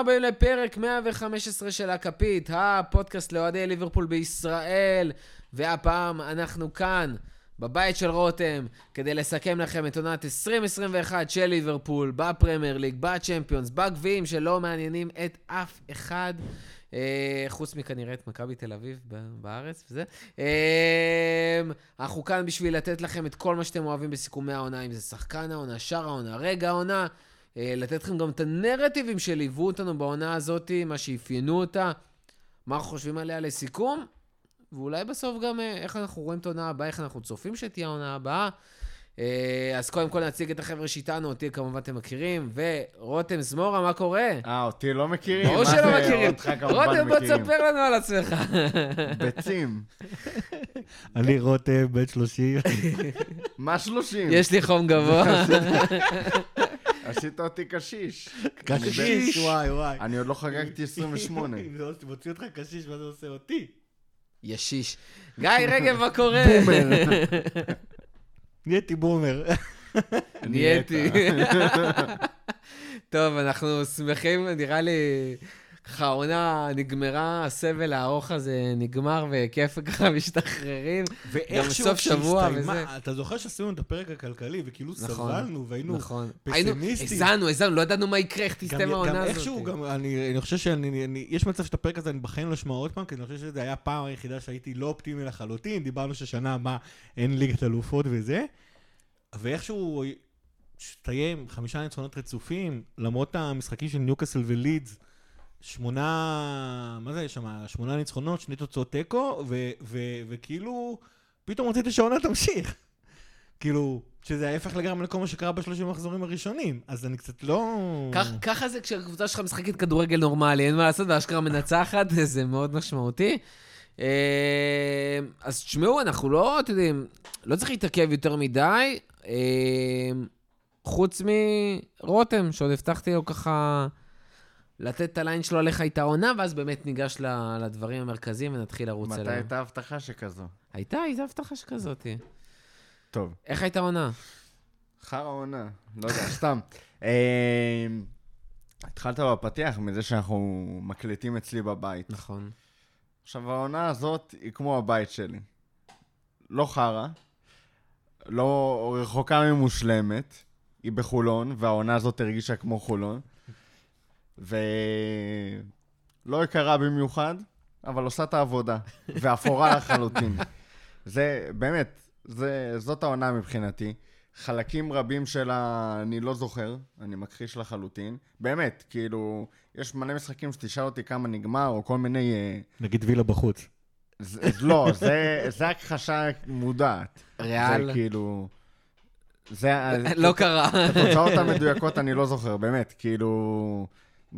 הבאים לפרק 115 של הכפית, הפודקאסט לאוהדי ליברפול בישראל, והפעם אנחנו כאן, בבית של רותם, כדי לסכם לכם את עונת 2021 של ליברפול, בפרמייר ליג, בצ'מפיונס, בגביעים שלא מעניינים את אף אחד. אה, חוץ מכנראה את מכבי תל אביב בארץ וזה. אה, אנחנו כאן בשביל לתת לכם את כל מה שאתם אוהבים בסיכומי העונה, אם זה שחקן העונה, שער העונה, רגע העונה. אה, לתת לכם גם את הנרטיבים שליוו אותנו בעונה הזאת, מה שאפיינו אותה, מה אנחנו חושבים עליה לסיכום, ואולי בסוף גם אה, איך אנחנו רואים את העונה הבאה, איך אנחנו צופים שתהיה העונה הבאה. אה, אז קודם כל נציג את החבר'ה שאיתנו, אותי כמובן אתם מכירים, ורותם זמורה, מה קורה? אה, אותי לא מכירים? ברור שלא מכירים. רותם, בוא תספר לנו על עצמך. ביצים. אני רותם, בן 30. מה 30? יש לי חום גבוה. עשית אותי קשיש. קשיש, וואי, וואי. אני עוד לא חגגתי 28. אם זה מוציא אותך קשיש, מה זה עושה אותי? ישיש. גיא רגב, מה קורה? בומר. נהייתי בומר. נהייתי. טוב, אנחנו שמחים, נראה לי, ככה העונה נגמרה, הסבל הארוך הזה נגמר, וכיף ככה משתחררים. גם בסוף שבוע וזה. אתה זוכר שעשינו את הפרק הכלכלי, וכאילו נכון, סבלנו, והיינו נכון. פסימיסטים. הזענו, הזענו, לא ידענו מה יקרה, איך תסתיים גם- העונה גם הזאת. איכשהו, גם אני אני חושב שאני, אני- יש מצב שאת הפרק הזה אני בחיים לא אשמע עוד פעם, כי אני חושב שזה היה הפעם היחידה שהייתי לא אופטימי לחלוטין, דיברנו ששנה הבאה אין ליגת אלופות וזה, ואיכשהו הסתיים חמישה ניצחונות רצופים, למרות המשחקים של ניוקאסל ולידס, שמונה, מה זה יש שם? שמונה ניצחונות, שני תוצאות תיקו, וכאילו, פתאום רציתי שהעונה תמשיך. כאילו, שזה ההפך לגמרי לכל מה שקרה בשלושים המחזורים הראשונים, אז אני קצת לא... ככה זה כשהקבוצה שלך משחקת כדורגל נורמלי, אין מה לעשות, ואשכרה מנצחת, זה מאוד משמעותי. אה, אז תשמעו, אנחנו לא, אתם יודעים, לא צריך להתעכב יותר מדי, אה, חוץ מרותם, שעוד הבטחתי לו ככה לתת את הליין שלו עליך את העונה, ואז באמת ניגש לדברים המרכזיים ונתחיל לרוץ מתי אליהם. הייתה הבטחה שכזו? הייתה, הייתה הבטחה שכזאת. טוב. איך הייתה העונה? חרא עונה. לא יודע, סתם. אה, התחלת בפתיח מזה שאנחנו מקליטים אצלי בבית. נכון. עכשיו, העונה הזאת היא כמו הבית שלי. לא חרא, לא רחוקה ממושלמת, היא בחולון, והעונה הזאת הרגישה כמו חולון. ולא יקרה במיוחד, אבל עושה את העבודה, ואפורה לחלוטין. זה, באמת, זה, זאת העונה מבחינתי. חלקים רבים שלה אני לא זוכר, אני מכחיש לחלוטין. באמת, כאילו, יש מלא משחקים שתשאל אותי כמה נגמר, או כל מיני... אה, נגיד וילה בחוץ. זה, לא, זה, זה הכחשה מודעת. ריאל? זה כאילו... זה... לא קרה. את התוצאות המדויקות אני לא זוכר, באמת, כאילו...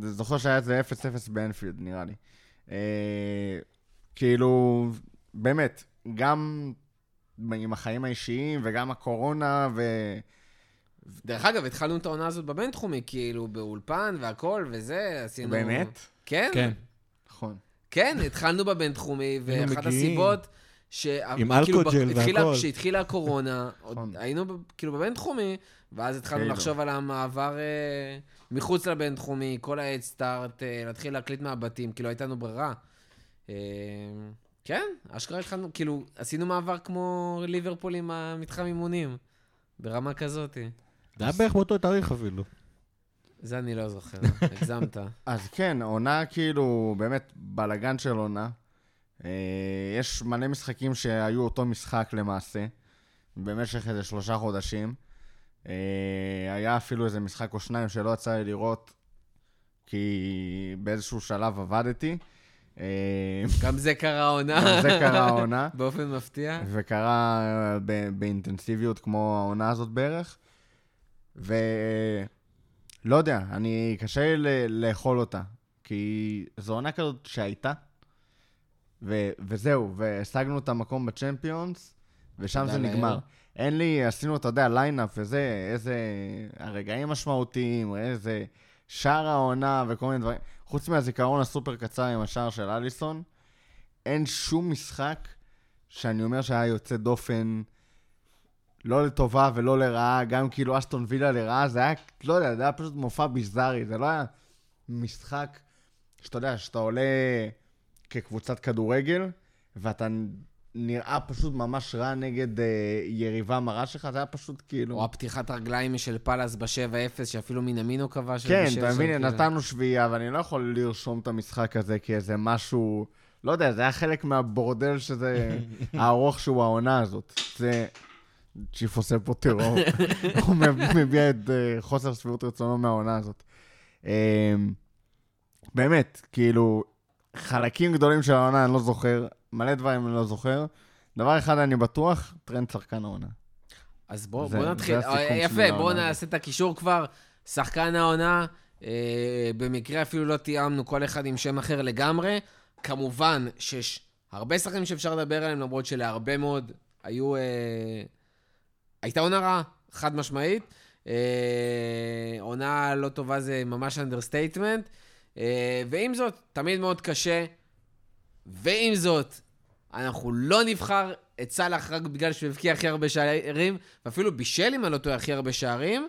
זוכר שהיה איזה 0-0 באנפילד, נראה לי. אה, כאילו, באמת, גם עם החיים האישיים וגם הקורונה ו... דרך אגב, התחלנו את העונה הזאת בבינתחומי, כאילו, באולפן והכל וזה, עשינו... באמת? כן, כן. נכון. כן, התחלנו בבינתחומי, ואחת. הסיבות... ש... עם כאילו, אלכוג'ל והכל. כשהתחילה הקורונה, נכון. היינו כאילו בבינתחומי, ואז התחלנו כאילו. לחשוב על המעבר אה, מחוץ לבינתחומי, כל ההדסטארט, אה, להתחיל להקליט מהבתים, כאילו הייתה לנו ברירה. אה, כן, אשכרה התחלנו, כאילו, עשינו מעבר כמו ליברפול עם המתחם אימונים, ברמה כזאת. זה היה בערך באותו תאריך אפילו. זה אני לא זוכר, הגזמת. אז כן, עונה כאילו, באמת, בלגן של עונה. אה, יש מלא משחקים שהיו אותו משחק למעשה, במשך איזה שלושה חודשים. אה, היה אפילו איזה משחק או שניים שלא יצא לי לראות, כי באיזשהו שלב עבדתי. אה, גם זה קרה עונה. גם זה קרה העונה, באופן מפתיע. וקרה באינטנסיביות כמו העונה הזאת בערך. ולא יודע, אני, קשה לי לאכול אותה, כי זו עונה כזאת שהייתה, ו... וזהו, והשגנו את המקום בצ'מפיונס, ושם זה לאל. נגמר. אין לי, עשינו, אתה יודע, lineup וזה, איזה הרגעים משמעותיים, איזה שער העונה וכל מיני דברים. חוץ מהזיכרון הסופר קצר עם השער של אליסון, אין שום משחק שאני אומר שהיה יוצא דופן, לא לטובה ולא לרעה, גם כאילו אסטון וילה לרעה, זה היה, לא יודע, זה היה פשוט מופע ביזארי, זה לא היה... משחק שאתה יודע, שאתה עולה כקבוצת כדורגל, ואתה נראה פשוט ממש רע נגד אה, יריבה מרה שלך, זה היה פשוט כאילו... או הפתיחת הרגליים של פאלאס ב-7-0, שאפילו מינמינו כבש. כן, אתה מבין, כאילו. נתנו שביעייה, ואני לא יכול לרשום את המשחק הזה כאיזה משהו... לא יודע, זה היה חלק מהבורדל שזה הארוך שהוא העונה הזאת. זה... צ'יף עושה פה טרור. הוא מביע את אה, חוסר שביעות רצונו מהעונה הזאת. אה, באמת, כאילו, חלקים גדולים של העונה אני לא זוכר, מלא דברים אני לא זוכר. דבר אחד אני בטוח, טרנד שחקן העונה. אז בוא, זה- בוא זה נתחיל. הסיכום אה, שלי יפה, בוא הזאת. נעשה את הקישור כבר. שחקן העונה, אה, במקרה אפילו לא תיאמנו כל אחד עם שם אחר לגמרי. כמובן שיש הרבה שחקנים שאפשר לדבר עליהם, למרות שלהרבה מאוד היו... אה, הייתה עונה רעה, חד משמעית. אה, עונה לא טובה זה ממש understatement. אה, ועם זאת, תמיד מאוד קשה. ועם זאת, אנחנו לא נבחר את סאלח רק בגלל שהוא הבקיע הכי הרבה שערים, ואפילו בישל, אם אני לא טועה, הכי הרבה שערים,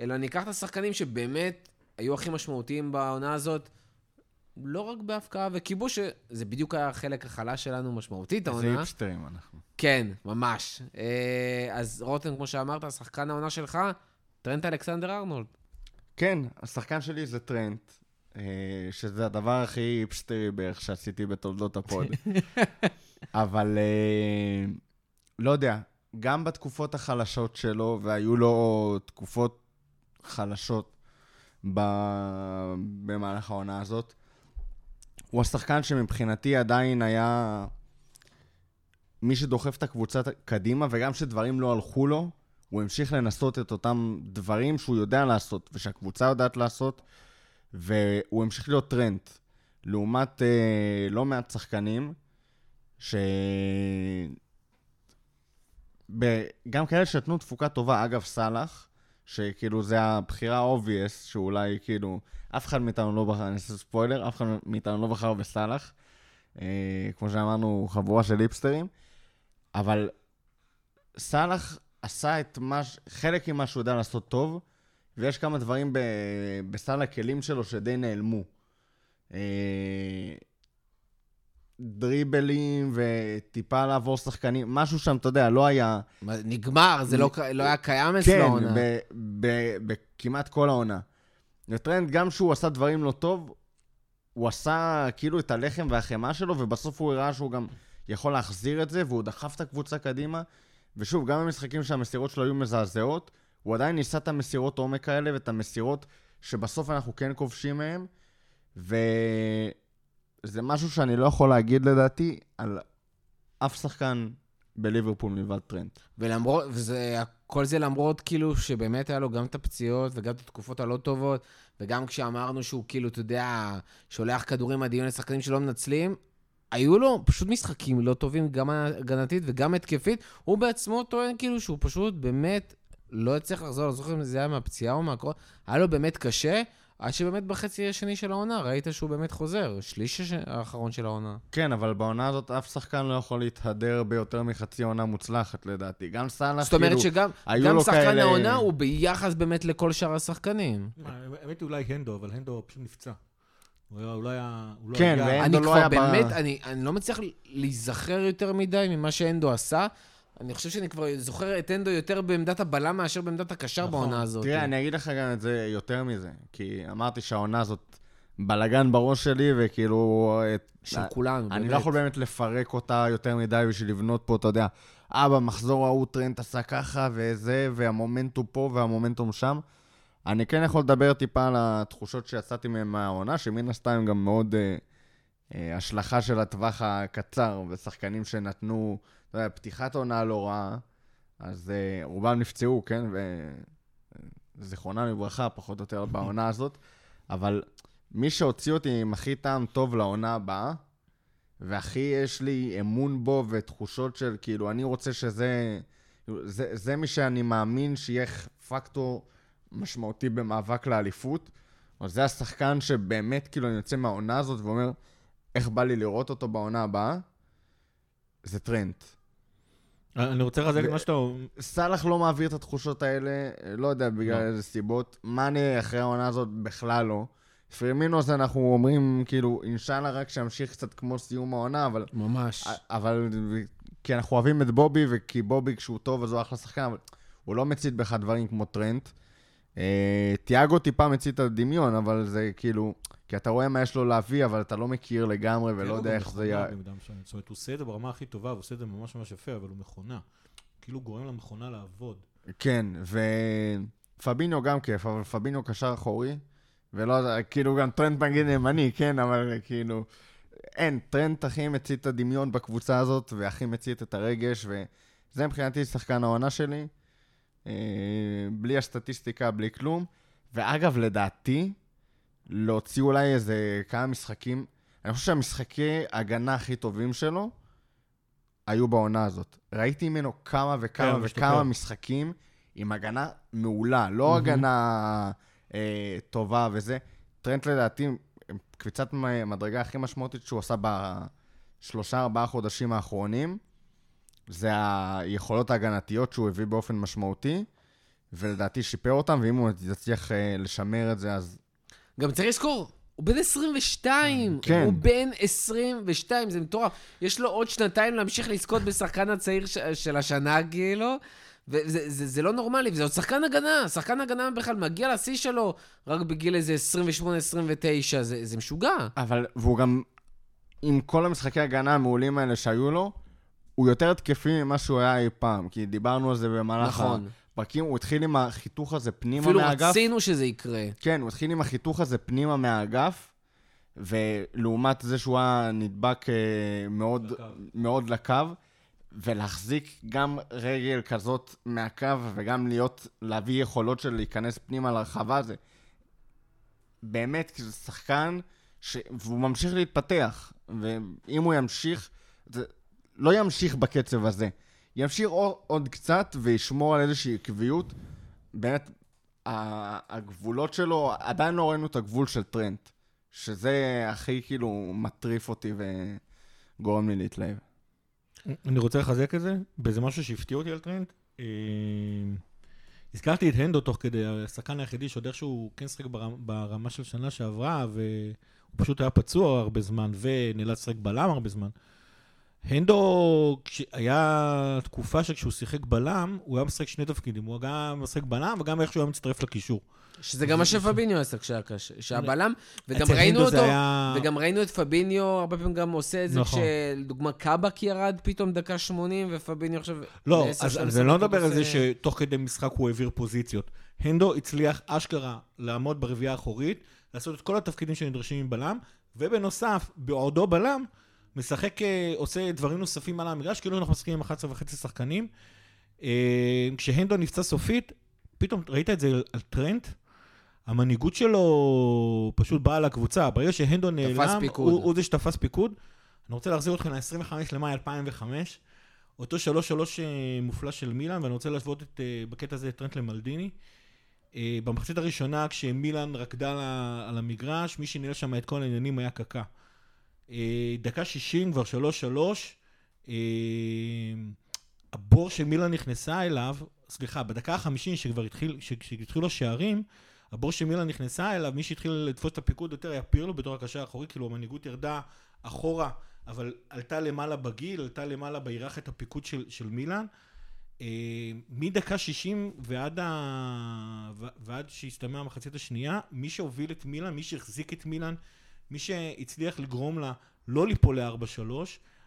אלא ניקח את השחקנים שבאמת היו הכי משמעותיים בעונה הזאת, לא רק בהבקעה וכיבוש, שזה בדיוק היה החלק החלש שלנו משמעותית, איזה העונה. היפסטרים אנחנו. כן, ממש. אה, אז רותם, כמו שאמרת, שחקן העונה שלך, טרנט אלכסנדר ארנולד. כן, השחקן שלי זה טרנט, אה, שזה הדבר הכי היפסטרי בערך שעשיתי בתולדות הפוד. אבל אה, לא יודע, גם בתקופות החלשות שלו, והיו לו תקופות חלשות ב- במהלך העונה הזאת, הוא השחקן שמבחינתי עדיין היה מי שדוחף את הקבוצה קדימה, וגם כשדברים לא הלכו לו, הוא המשיך לנסות את אותם דברים שהוא יודע לעשות, ושהקבוצה יודעת לעשות, והוא המשיך להיות טרנד. לעומת אה, לא מעט שחקנים, ש... ב... גם כאלה שנתנו תפוקה טובה, אגב סאלח, שכאילו זה הבחירה ה obvious, שאולי כאילו, אף אחד מאיתנו לא בחר, אני אעשה ספוילר, אף אחד מאיתנו לא בחר בסאלח. אה, כמו שאמרנו, חבורה של היפסטרים. אבל סאלח עשה את מה, חלק ממה שהוא יודע לעשות טוב, ויש כמה דברים ב, בסל הכלים שלו שדי נעלמו. אה, דריבלים וטיפה לעבור שחקנים, משהו שם, אתה יודע, לא היה... נגמר, זה לא, ק- לא היה קיים אצלו כן, העונה. ב- בכמעט כל העונה. וטרנד, גם שהוא עשה דברים לא טוב, הוא עשה כאילו את הלחם והחמאה שלו, ובסוף הוא הראה שהוא גם יכול להחזיר את זה, והוא דחף את הקבוצה קדימה. ושוב, גם במשחקים שהמסירות שלו היו מזעזעות, הוא עדיין ניסה את המסירות עומק האלה ואת המסירות שבסוף אנחנו כן כובשים מהם, וזה משהו שאני לא יכול להגיד לדעתי על אף שחקן בליברפול מלבד טרנט. ולמרות, וזה, כל זה למרות כאילו שבאמת היה לו גם את הפציעות וגם את התקופות הלא טובות, וגם כשאמרנו שהוא כאילו, אתה יודע, שולח כדורים מדהימים לשחקנים שלא מנצלים, היו לו פשוט משחקים לא טובים, גם הגנתית וגם התקפית. הוא בעצמו טוען כאילו שהוא פשוט באמת לא הצליח לחזור, לא זוכר אם זה היה מהפציעה או מהקרוב, היה לו באמת קשה, עד שבאמת בחצי השני של העונה ראית שהוא באמת חוזר, שליש הש- האחרון של העונה. כן, אבל בעונה הזאת אף שחקן לא יכול להתהדר ביותר מחצי עונה מוצלחת, לדעתי. גם סאלח, זאת אומרת כאילו, שגם היו גם לו שחקן כאלה- העונה הוא ביחס באמת לכל שאר השחקנים. האמת היא אולי הנדו, אבל הנדו פשוט נפצע. הוא לא היה... לא כן, היה- אני לא כבר היה ב- באמת, אני, אני לא מצליח להיזכר יותר מדי ממה שאנדו עשה. אני חושב שאני כבר זוכר את אנדו יותר בעמדת הבלם מאשר בעמדת הקשר נכון. בעונה הזאת. תראה, אני אגיד לך גם את זה יותר מזה, כי אמרתי שהעונה הזאת בלאגן בראש שלי, וכאילו... את- של כולנו, אני באמת. לא יכול באמת לפרק אותה יותר מדי בשביל לבנות פה, אתה יודע, אה, במחזור ההוא טרנט עשה ככה, וזה, והמומנטום פה והמומנטום שם. אני כן יכול לדבר טיפה על התחושות שיצאתי מהן מהעונה, שמן הסתם גם מאוד אה, אה, השלכה של הטווח הקצר, ושחקנים שנתנו, אתה יודע, פתיחת עונה לא רעה, אז אה, רובם נפצעו, כן? וזיכרונם לברכה, פחות או יותר בעונה הזאת, אבל מי שהוציא אותי עם הכי טעם טוב לעונה הבאה, והכי יש לי אמון בו ותחושות של כאילו, אני רוצה שזה... זה, זה מי שאני מאמין שיהיה פקטור משמעותי במאבק לאליפות. או זה השחקן שבאמת כאילו אני יוצא מהעונה הזאת ואומר, איך בא לי לראות אותו בעונה הבאה? זה טרנט. אני רוצה לחזק את מה שאתה... סאלח לא מעביר את התחושות האלה, לא יודע בגלל לא. איזה סיבות. מאנה אחרי העונה הזאת בכלל לא. פרמינו זה אנחנו אומרים, כאילו, אינשאללה רק שימשיך קצת כמו סיום העונה, אבל... ממש. אבל... כי אנחנו אוהבים את בובי, וכי בובי כשהוא טוב אז הוא אחלה שחקן, אבל הוא לא מצית בך דברים כמו טרנט. אה, תיאגו טיפה מצית את הדמיון, אבל זה כאילו... כי אתה רואה מה יש לו להביא, אבל אתה לא מכיר לגמרי ולא יודע איך זה יהיה. זאת אומרת, הוא עושה את זה ברמה הכי טובה, הוא עושה את זה ממש ממש יפה, אבל הוא מכונה. כאילו גורם למכונה לעבוד. כן, ופביניו גם כיף, אבל פביניו קשר אחורי, ולא, כאילו גם טרנט מגן ימני, כן, אבל כאילו, אין, טרנט הכי מצית את הדמיון בקבוצה הזאת, והכי מצית את הרגש, וזה מבחינתי שחקן העונה שלי. אה, בלי הסטטיסטיקה, בלי כלום. ואגב, לדעתי, להוציא אולי איזה כמה משחקים, אני חושב שהמשחקי הגנה הכי טובים שלו היו בעונה הזאת. ראיתי ממנו כמה וכמה כן, וכמה משתפר. משחקים עם הגנה מעולה, לא הגנה אה, טובה וזה. טרנט לדעתי, קפיצת מדרגה הכי משמעותית שהוא עשה בשלושה, ארבעה חודשים האחרונים, זה היכולות ההגנתיות שהוא הביא באופן משמעותי, ולדעתי שיפר אותם, ואם הוא יצליח אה, לשמר את זה, אז גם צריך לזכור, הוא בן 22. כן. הוא בן 22, זה מטורף. יש לו עוד שנתיים להמשיך לזכות בשחקן הצעיר ש- של השנה, כאילו. וזה זה, זה לא נורמלי, וזה עוד שחקן הגנה. שחקן הגנה בכלל מגיע לשיא שלו רק בגיל איזה 28-29, זה, זה משוגע. אבל, והוא גם, עם כל המשחקי הגנה המעולים האלה שהיו לו, הוא יותר התקפי ממה שהוא היה אי פעם, כי דיברנו על זה במהלך נכון. הפרקים, הוא התחיל עם החיתוך הזה פנימה אפילו מהאגף. רצינו שזה יקרה. כן, הוא התחיל עם החיתוך הזה פנימה מהאגף, ולעומת זה שהוא היה נדבק אה, מאוד, לקו. מאוד לקו, ולהחזיק גם רגל כזאת מהקו, וגם להיות, להביא יכולות של להיכנס פנימה לרחבה, זה באמת, כי זה שחקן, ש... והוא ממשיך להתפתח, ואם הוא ימשיך, זה לא ימשיך בקצב הזה. ימשיך עוד, קצת וישמור על איזושהי עקביות. באמת, הגבולות שלו, עדיין לא ראינו את הגבול של טרנט, שזה הכי כאילו מטריף אותי וגורם לי להתלהב. אני רוצה לחזק את זה, באיזה משהו שהפתיע אותי על טרנט. אה, הזכרתי את הנדו תוך כדי, השחקן היחידי שעוד איכשהו כן ברמה, ברמה של שנה שעברה, והוא פשוט היה פצוע הרבה זמן, ונאלץ לשחק בלם הרבה זמן. הנדו, היה תקופה שכשהוא שיחק בלם, הוא היה משחק שני תפקידים, הוא גם משחק בלם וגם איכשהו היה מצטרף לקישור. שזה גם מה שפביניו עשה כשהיה בלם, וגם ראינו אותו, היה- וגם ראינו את פביניו, הרבה פעמים גם עושה את זה, נכון. כשלדוגמה קאבק ירד פתאום דקה 80, ופביניו עכשיו... לא, אז אני לא מדבר על זה שתוך כדי משחק הוא העביר פוזיציות. הנדו הצליח אשכרה לעמוד ברביעייה האחורית, לעשות את כל התפקידים שנדרשים עם בלם, ובנוסף, בעודו בלם, משחק, אה, עושה דברים נוספים על המגרש, כאילו אנחנו משחקים עם 11 וחצי שחקנים. אה, כשהנדו נפצע סופית, פתאום ראית את זה על טרנט, המנהיגות שלו פשוט באה לקבוצה. ברגע שהנדו נעלם. הוא, הוא זה שתפס פיקוד. אני רוצה להחזיר אתכם ל-25 למאי 2005, אותו 3-3 אה, מופלא של מילאן, ואני רוצה להשוות את, בקטע הזה את טרנט למלדיני. במחצית הראשונה, כשמילאן רקדה על המגרש, מי שניהל שם את כל העניינים היה קקה. אה, דקה 60, כבר 3-3, אה, הבור שמילאן נכנסה אליו, סליחה, בדקה ה-50, שכבר התחיל, כשהתחילו השערים, הבור שמילאן נכנסה אליו, מי שהתחיל לתפוס את הפיקוד יותר היה פירלו בתור הקשר האחורי, כאילו המנהיגות ירדה אחורה, אבל עלתה למעלה בגיל, עלתה למעלה בהיררכיית הפיקוד של, של מילאן. אה, מדקה 60 ועד, ה... ועד שהסתיימה המחצית השנייה, מי שהוביל את מילאן, מי שהחזיק את מילאן, מי שהצליח לגרום לה לא ליפול ל-4-3,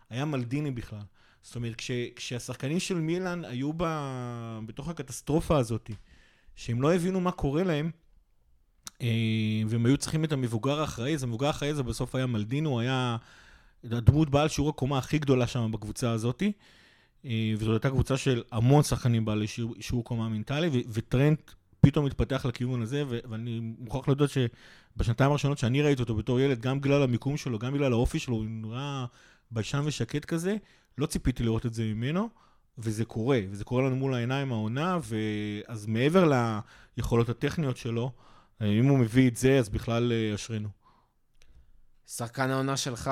היה מלדיני בכלל. זאת אומרת, כש, כשהשחקנים של מילאן היו ב, בתוך הקטסטרופה הזאת, שהם לא הבינו מה קורה להם, אה, והם היו צריכים את המבוגר האחראי, אז המבוגר האחראי הזה בסוף היה מלדינו, הוא היה הדמות בעל שיעור הקומה הכי גדולה שם בקבוצה הזאת. אה, וזאת הייתה קבוצה של המון שחקנים בעלי שיעור, שיעור קומה מנטלי, וטרנט פתאום התפתח לכיוון הזה, ו- ואני מוכרח להודות שבשנתיים הראשונות שאני ראיתי אותו בתור ילד, גם בגלל המיקום שלו, גם בגלל האופי שלו, הוא נראה ביישן ושקט כזה, לא ציפיתי לראות את זה ממנו, וזה קורה, וזה קורה לנו מול העיניים העונה, ואז מעבר ליכולות הטכניות שלו, אם הוא מביא את זה, אז בכלל אה, אשרינו. שחקן העונה שלך,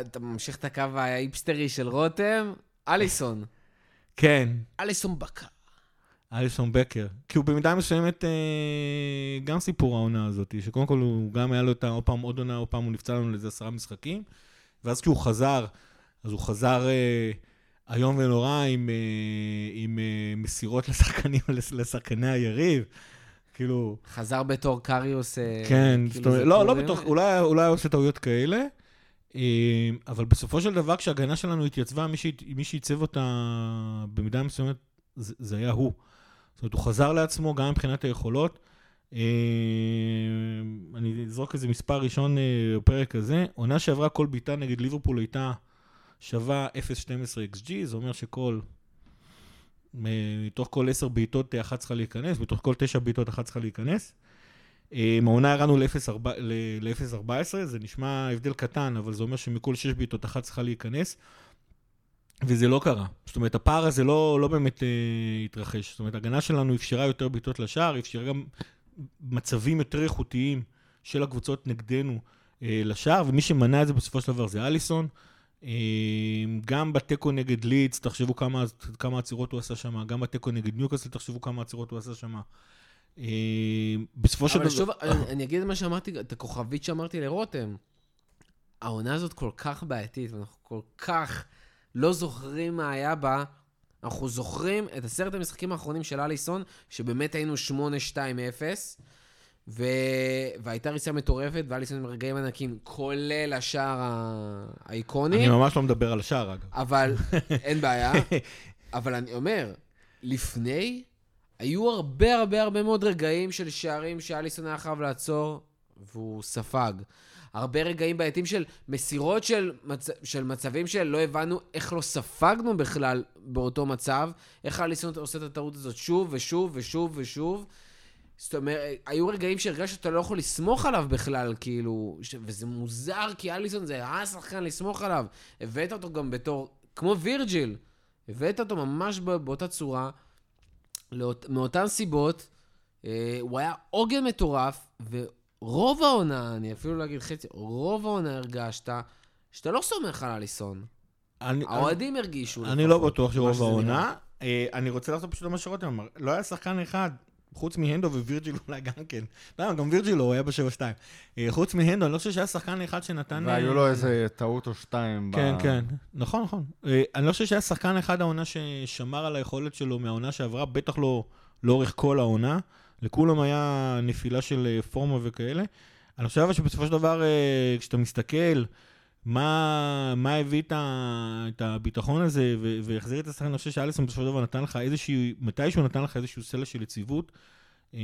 אתה ממשיך את הקו האיפסטרי של רותם, אליסון. כן, אליסון בקר. אליסון בקר. כי הוא במידה מסוימת אה, גם סיפור העונה הזאת, שקודם כל הוא גם היה לו את. עוד פעם עוד עונה, עוד פעם הוא נפצע לנו לאיזה עשרה משחקים, ואז כשהוא חזר, אז הוא חזר אה, איום ונורא עם, אה, עם אה, מסירות לשחקנים, לשחקני היריב. כאילו... חזר בתור קריוס. אה, כן, כאילו זאת אומרת, לא, לא בטוח, אולי אולי עושה טעויות כאלה, אה, אבל בסופו של דבר, כשההגנה שלנו התייצבה, מי שעיצב אותה במידה מסוימת, זה זה היה הוא. זאת אומרת, הוא חזר לעצמו גם מבחינת היכולות. אה, אני אזרוק איזה מספר ראשון אה, בפרק הזה. עונה שעברה כל בעיטה נגד ליברפול הייתה שווה 0.12 XG, זה אומר שכל... מ- מתוך כל 10 בעיטות אה, אחת צריכה להיכנס, מתוך כל 9 בעיטות אחת צריכה להיכנס. אה, מהעונה ירדנו ל-0.14, זה נשמע הבדל קטן, אבל זה אומר שמכל 6 בעיטות אחת צריכה להיכנס, וזה לא קרה. זאת אומרת, הפער הזה לא, לא באמת אה, התרחש. זאת אומרת, ההגנה שלנו אפשרה יותר בעיטות לשער, אפשרה גם מצבים יותר איכותיים של הקבוצות נגדנו אה, לשער, ומי שמנע את זה בסופו של דבר זה אליסון. אה, גם בתיקו נגד לידס, תחשבו כמה, כמה עצירות הוא עשה שם, גם בתיקו נגד ניוקאסל, תחשבו כמה עצירות הוא עשה שם. אה, בסופו של אבל דבר... שוב, אני אני אגיד את מה שאמרתי, את הכוכבית שאמרתי לרותם. העונה הזאת כל כך בעייתית, ואנחנו כל כך לא זוכרים מה היה בה. אנחנו זוכרים את עשרת המשחקים האחרונים של אליסון, שבאמת היינו 8-2-0, ו... והייתה ריצה מטורפת, ואליסון עם רגעים ענקים, כולל השער האיקוני. אני ממש לא מדבר על השער, אגב. אבל אין בעיה. אבל אני אומר, לפני, היו הרבה הרבה הרבה מאוד רגעים של שערים שאליסון היה חייב לעצור, והוא ספג. הרבה רגעים בעייתיים של מסירות של, מצ... של מצבים שלא הבנו איך לא ספגנו בכלל באותו מצב, איך אליסון עושה את הטעות הזאת שוב ושוב ושוב ושוב. זאת אומרת, היו רגעים שהרגשת שאתה לא יכול לסמוך עליו בכלל, כאילו, ש... וזה מוזר, כי אליסון זה השחקן לסמוך עליו. הבאת אותו גם בתור, כמו וירג'יל, הבאת אותו ממש בא- באותה צורה, לאות... מאותן סיבות, אה, הוא היה עוגן מטורף, ורוב העונה, אני אפילו לא אגיד חצי, רוב העונה הרגשת שאתה לא סומך על אליסון. אני- האוהדים הרגישו. אני לא בטוח שרוב העונה. אה, אני רוצה לעשות פשוט מה שרותם אמר. לא היה שחקן אחד, חוץ מהנדו ווירג'יל אולי גם כן. למה, גם וירג'יל לא, הוא היה בשבע שתיים. אה, חוץ מהנדו, אני לא חושב שהיה שחקן אחד שנתן... והיו אה, לו איזה טעות או שתיים. ב- כן, כן. נכון, נכון. אה, אני לא חושב שהיה שחקן אחד העונה ששמר על היכולת שלו מהעונה שעברה, בטח לא לאורך כל העונה. לכולם היה נפילה של אה, פורמה וכאלה. אני חושב שבסופו של דבר, אה, כשאתה מסתכל מה, מה הביא את, ה, את הביטחון הזה והחזיר את השחקן, אני חושב שאליסון בסופו של דבר נתן לך איזשהו, מתישהו נתן לך איזשהו סלע של יציבות, אה,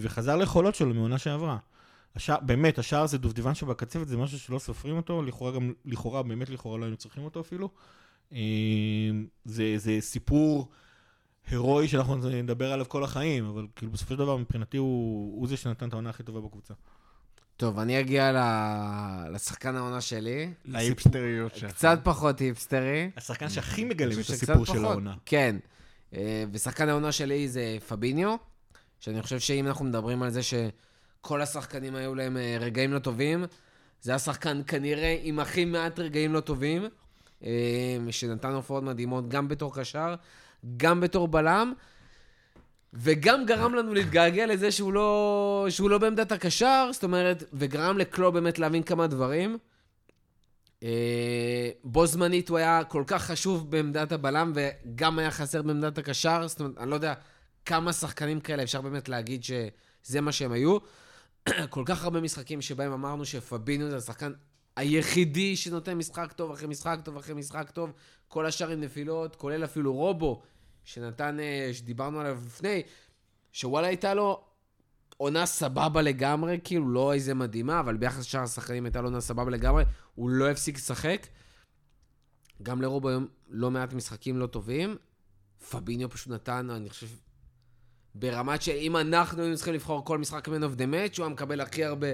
וחזר ליכולות שלו מעונה שעברה. השער, באמת, השער זה דובדבן שבקצפת, זה משהו שלא סופרים אותו, לכאורה גם, לכאורה, באמת לכאורה לא היינו צריכים אותו אפילו. זה, זה סיפור הירואי שאנחנו נדבר עליו כל החיים, אבל כאילו בסופו של דבר מבחינתי הוא, הוא זה שנתן את העונה הכי טובה בקבוצה. טוב, אני אגיע ל- לשחקן העונה שלי. להיפסטריות שלך. קצת פחות היפסטרי. השחקן שהכי מגלם את הסיפור של. העונה. כן. אה, ושחקן העונה שלי זה פביניו, שאני חושב שאם אנחנו מדברים על זה שכל השחקנים היו להם אה, רגעים לא טובים, זה השחקן כנראה עם הכי מעט רגעים לא טובים, שנתן הופעות מדהימות גם בתור קשר, גם בתור בלם, וגם גרם לנו להתגעגע לזה שהוא לא, שהוא לא בעמדת הקשר, זאת אומרת, וגרם לקלו באמת להבין כמה דברים. אה, בו זמנית הוא היה כל כך חשוב בעמדת הבלם, וגם היה חסר בעמדת הקשר. זאת אומרת, אני לא יודע כמה שחקנים כאלה אפשר באמת להגיד שזה מה שהם היו. כל כך הרבה משחקים שבהם אמרנו שפבינו זה השחקן היחידי שנותן משחק טוב אחרי משחק טוב אחרי משחק טוב, כל השאר עם נפילות, כולל אפילו רובו, שנתן, אה, שדיברנו עליו לפני, שוואלה הייתה לו עונה סבבה לגמרי, כאילו לא איזה מדהימה, אבל ביחס לשאר השחקנים הייתה לו עונה סבבה לגמרי, הוא לא הפסיק לשחק. גם לרובו היום לא מעט משחקים לא טובים. פביניו פשוט נתן, אני חושב, ברמת שאם אנחנו היינו צריכים לבחור כל משחק Man of the Match, הוא היה מקבל הכי הרבה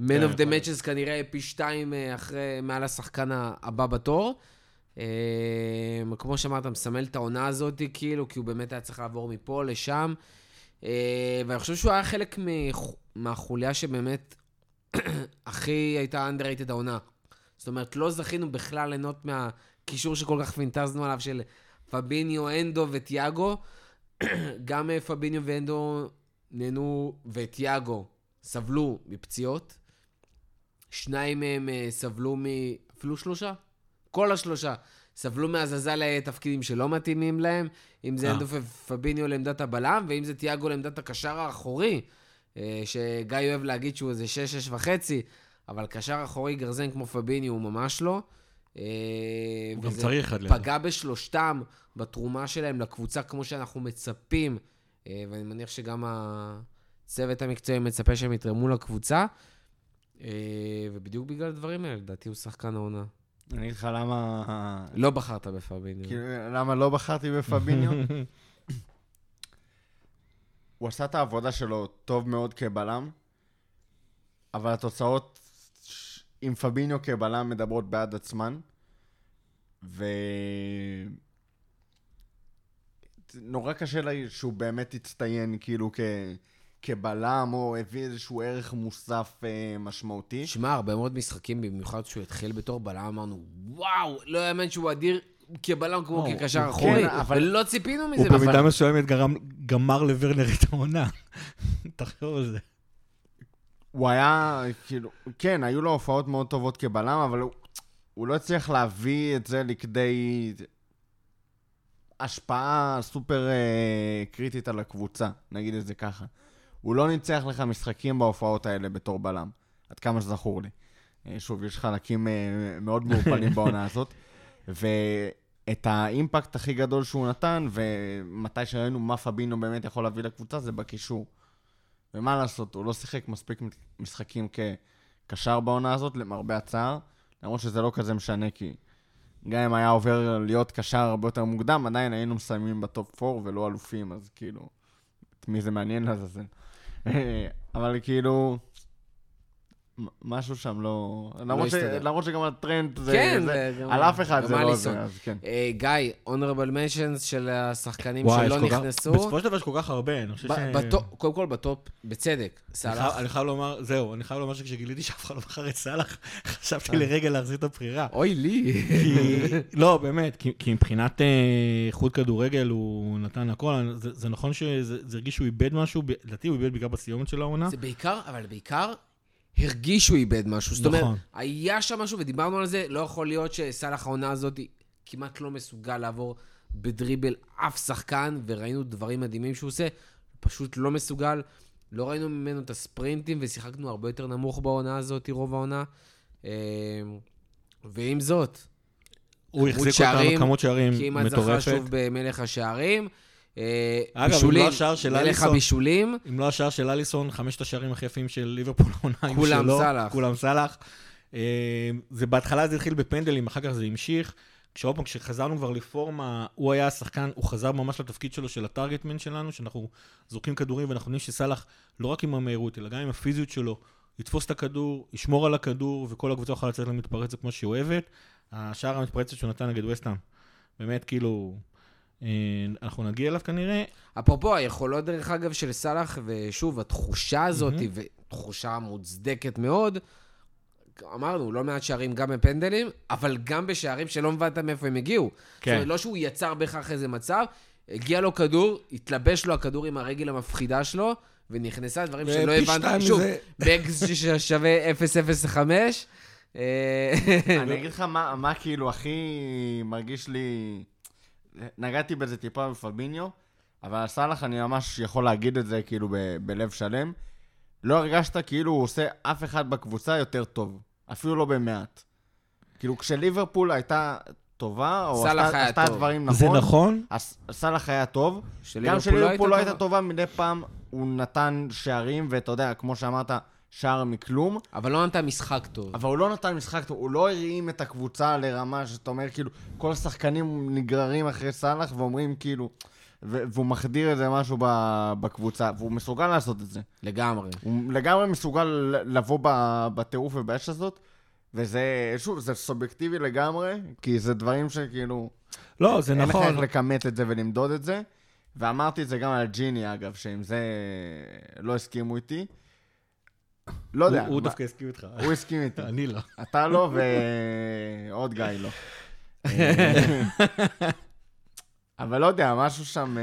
Man כן, of the Matches כנראה פי שתיים אה, אחרי, מעל השחקן הבא בתור. אה, כמו שאמרת, מסמל את העונה הזאת, כאילו, כי הוא באמת היה צריך לעבור מפה לשם. אה, ואני חושב שהוא היה חלק מהחוליה שבאמת הכי הייתה underrated העונה. זאת אומרת, לא זכינו בכלל ליהנות מהקישור שכל כך פינטזנו עליו של פביניו, אנדו וטיאגו. גם פביניו ואנדו נהנו, וטיאגו סבלו מפציעות. שניים מהם אה, סבלו מ... אפילו שלושה? כל השלושה. סבלו מהזזה לתפקידים שלא מתאימים להם, אם זה אה. אנדו ופביניו לעמדת הבלם, ואם זה טיאגו לעמדת הקשר האחורי, אה, שגיא אוהב להגיד שהוא איזה שש, שש וחצי, אבל קשר אחורי גרזן כמו פביניו הוא ממש לא. אה, הוא גם צריך עד לזה. פגע בשלושתם בתרומה שלהם לקבוצה כמו שאנחנו מצפים, אה, ואני מניח שגם הצוות המקצועי מצפה שהם יתרמו לקבוצה, אה, ובדיוק בגלל הדברים האלה, לדעתי הוא שחקן העונה. אני אגיד לך למה... לא בחרת בפביניו. כאילו, למה לא בחרתי בפביניו? הוא עשה את העבודה שלו טוב מאוד כבלם, אבל התוצאות עם פביניו כבלם מדברות בעד עצמן, ו... נורא קשה לי שהוא באמת הצטיין כאילו כ... כבלם, או הביא איזשהו ערך מוסף אה, משמעותי. שמע, הרבה מאוד משחקים, במיוחד כשהוא התחיל בתור בלם, אמרנו, וואו, לא יאמן שהוא אדיר כבלם כמו הוא- כקשר הוא אחורי, כן, אבל- ולא ציפינו הוא מזה. במידה אבל- מסוימת גמר לוורנר את העונה. תחשוב על זה. הוא היה, כאילו, כן, היו לו הופעות מאוד טובות כבלם, אבל הוא, הוא לא הצליח להביא את זה לכדי השפעה סופר אה, קריטית על הקבוצה, נגיד את זה ככה. הוא לא ניצח לך משחקים בהופעות האלה בתור בלם, עד כמה שזכור לי. אה, שוב, יש חלקים אה, מאוד מעורפלים בעונה הזאת, ואת האימפקט הכי גדול שהוא נתן, ומתי שראינו מה פבינו באמת יכול להביא לקבוצה, זה בקישור. ומה לעשות, הוא לא שיחק מספיק משחקים כקשר בעונה הזאת, למרבה הצער, למרות שזה לא כזה משנה, כי גם אם היה עובר להיות קשר הרבה יותר מוקדם, עדיין היינו מסיימים ב top 4 ולא אלופים, אז כאילו, את מי זה מעניין לעזאזל. אבל כאילו, משהו שם לא... למרות, ש... למרות שגם הטרנט זה... כן, זה... וגם- על אף אחד גם זה לא. זה, אז כן. אה, גיא, honorable mentions של השחקנים וואי, שלא כל כך- נכנסו. בסופו של דבר יש כל כך הרבה, אני חושב ש... ב- ב top- קודם כל ב top, בצדק, אני סאלח. אני חייב לומר, זהו, אני חייב לומר שכשגיליתי שאף אחד לא בחר את סאלח, חשבתי אה. לרגע להחזיר את הבחירה. אוי לי. כי, לא, באמת, כי, כי מבחינת אה, איכות כדורגל הוא נתן הכל, זה, זה נכון שזה זה הרגיש שהוא איבד משהו, לדעתי הוא איבד בעיקר בסיומת של העונה. זה בעיקר, אבל בעיקר הרגיש שהוא איבד משהו. זאת אומרת, נכון. היה שם משהו ודיברנו על זה, לא יכול להיות שסאלח העונה הזאת כמעט לא מסוגל לעבור בדריבל אף שחקן, וראינו דברים מדהימים שהוא עושה, פשוט לא מסוגל. לא ראינו ממנו את הספרינטים, ושיחקנו הרבה יותר נמוך בעונה הזאת, רוב העונה. אה, ועם זאת, הוא החזיק אותנו כמות שערים כמעט זכה מטורפת. שוב במלך השערים. אה, אגב, אם בישולים, לא השער של אליסון- הבישולים. אם לא השער של אליסון, חמשת השערים הכי יפים של ליברפול העונה עם כולם שלו. סאלח. כולם סאלח. אה, זה בהתחלה זה התחיל בפנדלים, אחר כך זה המשיך. כשעוד פעם, כשחזרנו כבר לפורמה, הוא היה השחקן, הוא חזר ממש לתפקיד שלו של הטארגטמן שלנו, שאנחנו זורקים כדורים ואנחנו יודעים שסאלח, לא רק עם המהירות, אלא גם עם הפיזיות שלו, יתפוס את הכדור, ישמור על הכדור, וכל הקבוצה יכולה לצאת למתפרצת כמו שהיא אוהבת. השער המתפרצת שהוא נתן נגד וסטאם, באמת כאילו, אנחנו נגיע אליו כנראה. אפרופו, היכולות, דרך אגב, של סאלח, ושוב, התחושה הזאת, מהמם. ותחושה מוצדקת מאוד, אמרנו, לא מעט שערים גם בפנדלים, אבל גם בשערים שלא מבטא מאיפה הם הגיעו. כן. זאת אומרת, לא שהוא יצר בהכרח איזה מצב, הגיע לו כדור, התלבש לו הכדור עם הרגל המפחידה שלו, ונכנסה דברים שלא הבנתי. שוב, באקס ששווה 005. אה, אני אגיד לך מה, מה כאילו הכי מרגיש לי... נגעתי בזה טיפה בפביניו, אבל על סאלח אני ממש יכול להגיד את זה כאילו ב- בלב שלם. לא הרגשת כאילו הוא עושה אף אחד בקבוצה יותר טוב, אפילו לא במעט. כאילו כשליברפול הייתה טובה, או סאלח עשתה, היה עשתה טוב. דברים נכון, זה נכון, אז סאלח היה טוב. גם לא כשליברפול לא הייתה טובה, מדי פעם הוא נתן שערים, ואתה יודע, כמו שאמרת, שער מכלום. אבל לא נתן משחק טוב. אבל הוא לא נתן משחק טוב, הוא לא הרים את הקבוצה לרמה שאתה אומר, כאילו, כל השחקנים נגררים אחרי סאלח ואומרים, כאילו, והוא מחדיר איזה משהו בקבוצה, והוא מסוגל לעשות את זה. לגמרי. הוא לגמרי מסוגל לבוא בטירוף ובאש הזאת, וזה, שוב, זה סובייקטיבי לגמרי, כי זה דברים שכאילו... לא, זה אין לך נכון. איך לכמת את זה ולמדוד את זה. ואמרתי את זה גם על ג'יני, אגב, שעם זה לא הסכימו איתי. לא יודע. הוא- דווקא הסכים איתך. הוא הסכים איתי. אני לא. אתה לא, ועוד גיא לא. אבל לא יודע, משהו שם... אה,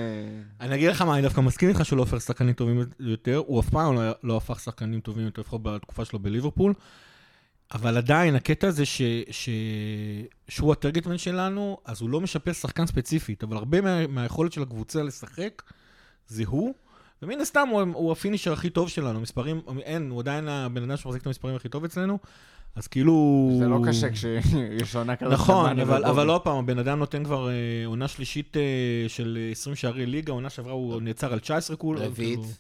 אני אגיד לך מה, אני דווקא מסכים איתך שהוא לא הופך שחקנים טובים יותר, הוא אף פעם לא, לא הפך שחקנים טובים יותר, לפחות בתקופה שלו בליברפול, אבל עדיין, הקטע הזה ש, ש, שהוא הטרגטמן שלנו, אז הוא לא משפר שחקן ספציפית, אבל הרבה מה, מהיכולת של הקבוצה לשחק, זה הוא. ומן הסתם הוא, הוא הפינישר הכי טוב שלנו, מספרים, אין, הוא עדיין הבן אדם שמחזיק את המספרים הכי טוב אצלנו, אז כאילו... זה לא קשה כשיש עונה כזאת. נכון, אבל, אבל עוד פעם, הבן אדם נותן כבר אה, עונה שלישית אה, של 20 שערי ליגה, עונה שעברה הוא נעצר על 19 כול. רביעית. כאילו-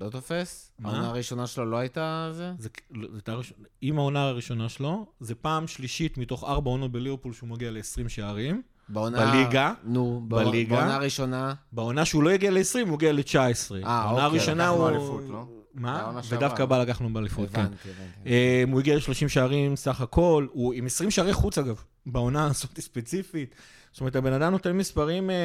לא תופס? מה? העונה הראשונה שלו לא הייתה זה? זה, זה הייתה הראש- עם העונה הראשונה שלו, זה פעם שלישית מתוך ארבע עונות בליברפול שהוא מגיע ל-20 שערים. בעונה... בליגה? נו, בע- בליגה? בעונה הראשונה. בעונה שהוא לא הגיע ל-20, הוא הגיע ל-19. אה, בעונה אוקיי, הראשונה לקחנו הוא... אליפות, לא? מה? בעונה. ודווקא בה לקחנו באליפות, כן. הבנתי, הבנתי. אה, הוא הגיע ל-30 שערים סך הכל, הוא עם 20 שערי חוץ אגב, בעונה הזאת ספציפית. זאת אומרת, הבן אדם נותן מספרים אה,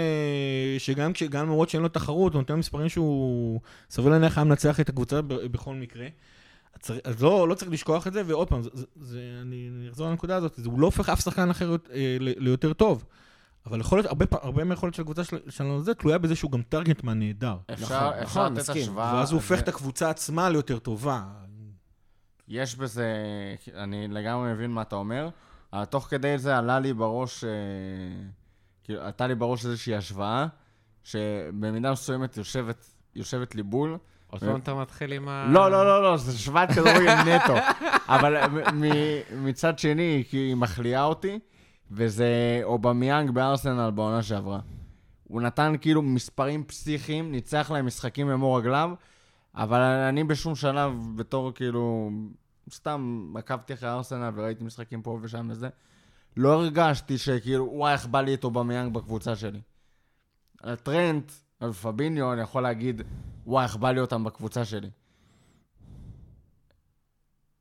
שגם למרות שאין לו תחרות, הוא נותן מספרים שהוא סביר להניח היה מנצח את הקבוצה בכל מקרה. אז לא, לא צריך לשכוח את זה, ועוד פעם, זה, זה, אני אני אחזור לנקודה הזאת, זה, הוא לא הופך אף שחקן אחר אה, ליותר טוב. אבל יכול להיות, הרבה, הרבה מהיכולת של הקבוצה של- שלנו זה תלויה בזה שהוא גם טרגטמן נהדר. אפשר נכון, אפשר נכון, לתת. השוואה. ואז הוא הופך זה- את הקבוצה עצמה ליותר טובה. יש בזה, אני לגמרי מבין מה אתה אומר. אבל תוך כדי זה עלה לי בראש, אה, כאילו, עלתה לי בראש איזושהי השוואה, שבמידה מסוימת יושבת, יושבת לי בול. עוד פעם אתה מתחיל עם ה... לא, לא, לא, לא, זה השוואת כדורגל נטו. אבל מצד שני, כי היא מחליאה אותי, וזה אובמיאנג בארסנל בעונה שעברה. הוא נתן כאילו מספרים פסיכיים, ניצח להם משחקים במור רגליו, אבל אני בשום שלב, בתור כאילו, סתם עקבתי אחרי ארסנל וראיתי משחקים פה ושם וזה, לא הרגשתי שכאילו, וואי, איך בא לי את אובמיאנג בקבוצה שלי. על טרנט, על פביניו, אני יכול להגיד, וואי, איך בא לי אותם בקבוצה שלי.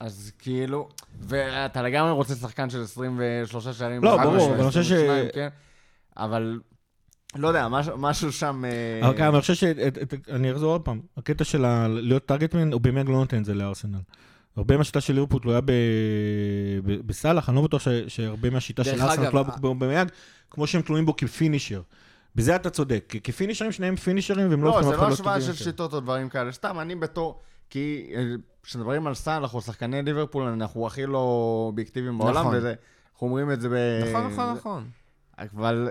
אז כאילו, ואתה לגמרי רוצה שחקן של 23 שערים. לא, ברור, אבל אני חושב ש- 22, כן, אבל, לא יודע, משהו, משהו שם... אה, אבל כן, אבל אני חושב שאני אחזור עוד פעם, הקטע של ה- להיות טארגטמן, הוא באמת לא נותן את זה לארסנל. הרבה מהשיטה של ליברפול תלויה בסאלח, אני לא בטוח ש- שהרבה מהשיטה של ארסנל תלויה ה- באובמיאנג, כמו שהם תלויים בו כ finisher. בזה אתה צודק, כי כ finisherים שניהם finisherים והם לא לא, הופכים זה אף אחד לא השוואה של. שיטות או דברים כאלה. סתם, אני בתור... כי אה, כשמדברים על סאלח או שחקני ליברפול, אנחנו הכי לא אובייקטיביים בעולם, נכון. וזה... אנחנו אומרים את זה ב... נכון, נכון, נכון. אבל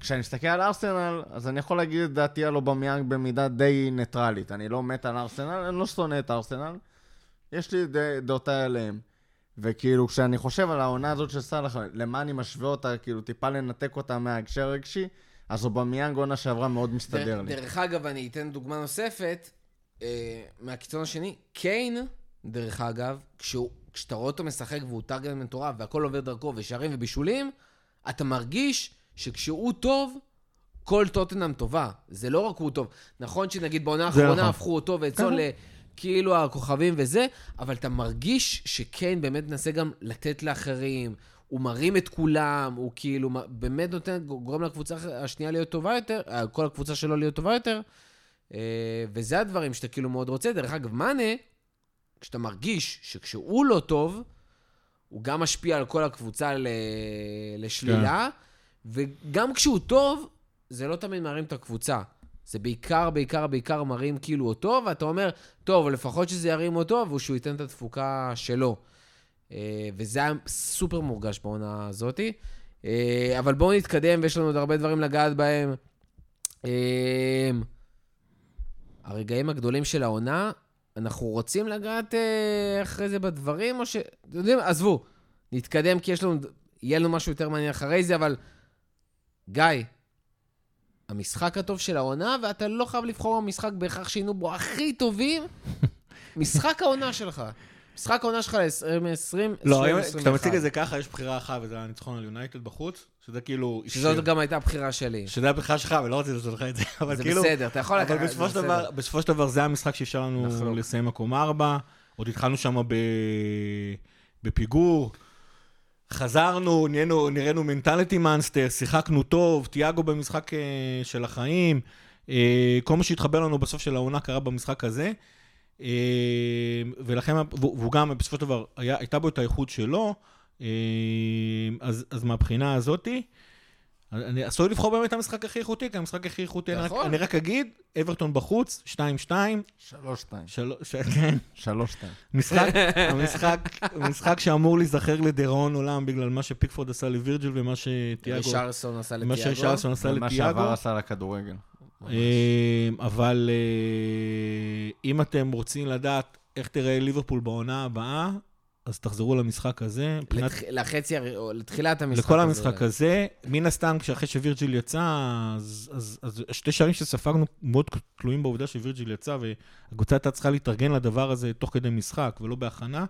כשאני מסתכל על ארסנל, אז אני יכול להגיד את דעתי על אובמיאנג במידה די ניטרלית. אני לא מת על ארסנל, אני לא שונא את ארסנל. יש לי דעותיי עליהם. וכאילו, כשאני חושב על העונה הזאת של סאלח, למה אני משווה אותה, כאילו, טיפה לנתק אותה מההקשר הרגשי, אז אובמיאנג עונה שעברה מאוד מסתדר לי. דרך אגב, אני אתן דוגמה נוספת, אה, מהקיצון השני. קיין, דרך אגב, כשהוא, כשאתה רואה אותו משחק והוא טארגט מטורף והכל עובר דרכו ושערים ובישולים, אתה מרגיש שכשהוא טוב, כל טוטנאם טובה. זה לא רק הוא טוב. נכון שנגיד בעונה האחרונה נכון. הפכו אותו ואת סון לכאילו הכוכבים וזה, אבל אתה מרגיש שקיין באמת מנסה גם לתת לאחרים. הוא מרים את כולם, הוא כאילו באמת נותן, גורם לקבוצה השנייה להיות טובה יותר, אה, כל הקבוצה שלו להיות טובה יותר. אה, וזה הדברים שאתה כאילו מאוד רוצה. דרך אגב, מאנה, כשאתה מרגיש שכשהוא לא טוב, הוא גם משפיע על כל הקבוצה ל... לשלילה, וגם כשהוא טוב, זה לא תמיד מרים את הקבוצה. זה בעיקר, בעיקר, בעיקר מרים כאילו אותו, ואתה אומר, טוב, לפחות שזה ירים אותו, ושהוא ייתן את התפוקה שלו. אה, וזה היה סופר מורגש בעונה הזאתי. אה, אבל בואו נתקדם, ויש לנו עוד הרבה דברים לגעת בהם. הרגעים הגדולים של העונה, אנחנו רוצים לגעת אה, אחרי זה בדברים, או ש... אתם יודעים, עזבו, נתקדם כי יש לנו, יהיה לנו משהו יותר מעניין אחרי זה, אבל גיא, המשחק הטוב של העונה, ואתה לא חייב לבחור במשחק בהכרח שהיינו בו הכי טובים, משחק העונה שלך. משחק העונה שלך ל-2020, לא, כשאתה מציג את זה ככה, יש בחירה אחת, וזה הניצחון על יונייטד בחוץ, שזה כאילו... שזאת גם הייתה הבחירה שלי. שזה הבחירה שלך, ולא רציתי לעשות לך את זה, אבל זה כאילו... בסדר, אתה יכול לקחת, אבל זה בסופו של. דבר, בסופו של דבר זה המשחק שאפשר לנו. לסיים מקום ארבע. עוד התחלנו שם. בפיגור. חזרנו, נהיינו, נראינו מנטליטי מאנסטר, שיחקנו טוב, תיאגו במשחק אה, של החיים. אה, כל מה שהתחבר לנו בסוף של העונה קרה במשחק הזה. אה, ולכן, והוא גם בסופו של דבר, היה, הייתה בו את האיכות שלו. אה, אז, אז מהבחינה הזאתי, אני עשוי לבחור באמת את המשחק הכי איכותי, כי המשחק הכי איכותי, אני רק- נכון. אני רק אגיד, אברטון בחוץ, 2-2, שלוש שתיים. שלוש, כן, שלוש שתיים. משחק, המשחק, משחק שאמור להיזכר לדיראון עולם בגלל מה שפיקפורד עשה לווירג'ל ומה שתיאגו, רישרסון עשה מה לטיאגו. ששרלסון עשה ומה לטיאגו. שעבר עשה לכדורגל. אה, אבל אה, אם אתם רוצים לדעת איך תראה ליברפול בעונה הבאה, אז תחזרו למשחק הזה. מבחינת- לתח- לחצי, לתחילת המשחק לכל הזה. המשחק הזה, מן הסתם, כשאחרי שווירג'יל יצא, אז, אז, אז שתי שערים שספגנו מאוד תלויים בעובדה שווירג'יל יצא, והקבוצה הייתה צריכה להתארגן לדבר הזה תוך כדי משחק ולא בהכנה.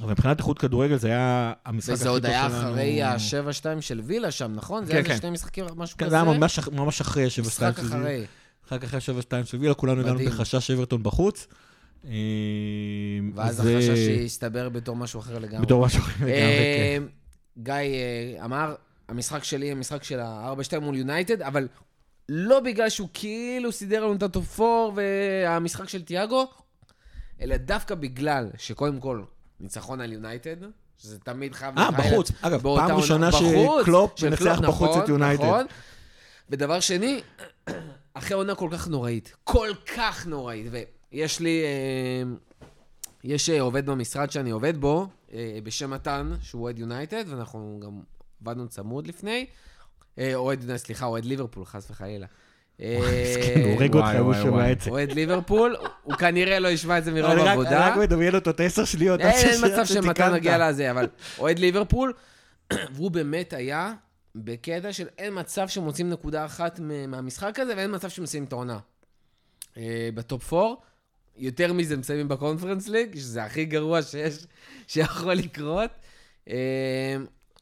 אבל מבחינת איכות כדורגל זה היה המשחק הכי וזה טוב עוד שלנו. היה אחרי ה-7-2 של וילה שם, נכון? זה כן, היה איזה כן. שני משחקים, משהו כן, כזה? זה היה ממש, אח- ממש אחרי השבע משחק שתיים של וילה. אחרי. משחק אחרי השבע שתיים של וילה, כולנו הגענו. בחשש אברטון בחוץ. אה, ואז זה- החשש שהסתבר בתור משהו אחר לגמרי. בתור משהו אחר לגמרי, אה, כן. גיא אה, אמר, המשחק שלי, המשחק של ה-4-2 מול יונייטד, אבל לא בגלל שהוא כאילו סידר לנו את ה top 4 והמשחק של תיאגו, אלא דווקא בגלל שקודם כל, ניצחון על יונייטד, שזה תמיד חייב... אה, בחוץ. אגב, פעם ראשונה שקלופ מנצח בחוץ את נכון, יונייטד. נכון. ודבר שני, אחרי עונה כל כך נוראית, כל כך נוראית, ויש לי, אה, יש אה, עובד במשרד שאני עובד בו, אה, בשם מתן, שהוא אוהד יונייטד, ואנחנו גם עבדנו צמוד לפני. אוהד, סליחה, אוהד ליברפול, חס וחלילה. אה, מסכן, הוא הורג אותך, הוא שומע. את זה. אוהד ליברפול, הוא כנראה לא ישמע את זה מרוב רק- אני עבודה. רק מדמיין אותו את העשר שניות. אין מצב שמתן. נגיע לזה, אבל אוהד ליברפול, והוא באמת היה בקטע של אין מצב שמוצאים נקודה אחת מהמשחק הזה, ואין מצב שמסיימים את העונה. אה, בטופ 4, יותר מזה מסיימים בקונפרנס ליג, שזה הכי גרוע שיש, שיכול לקרות. אה,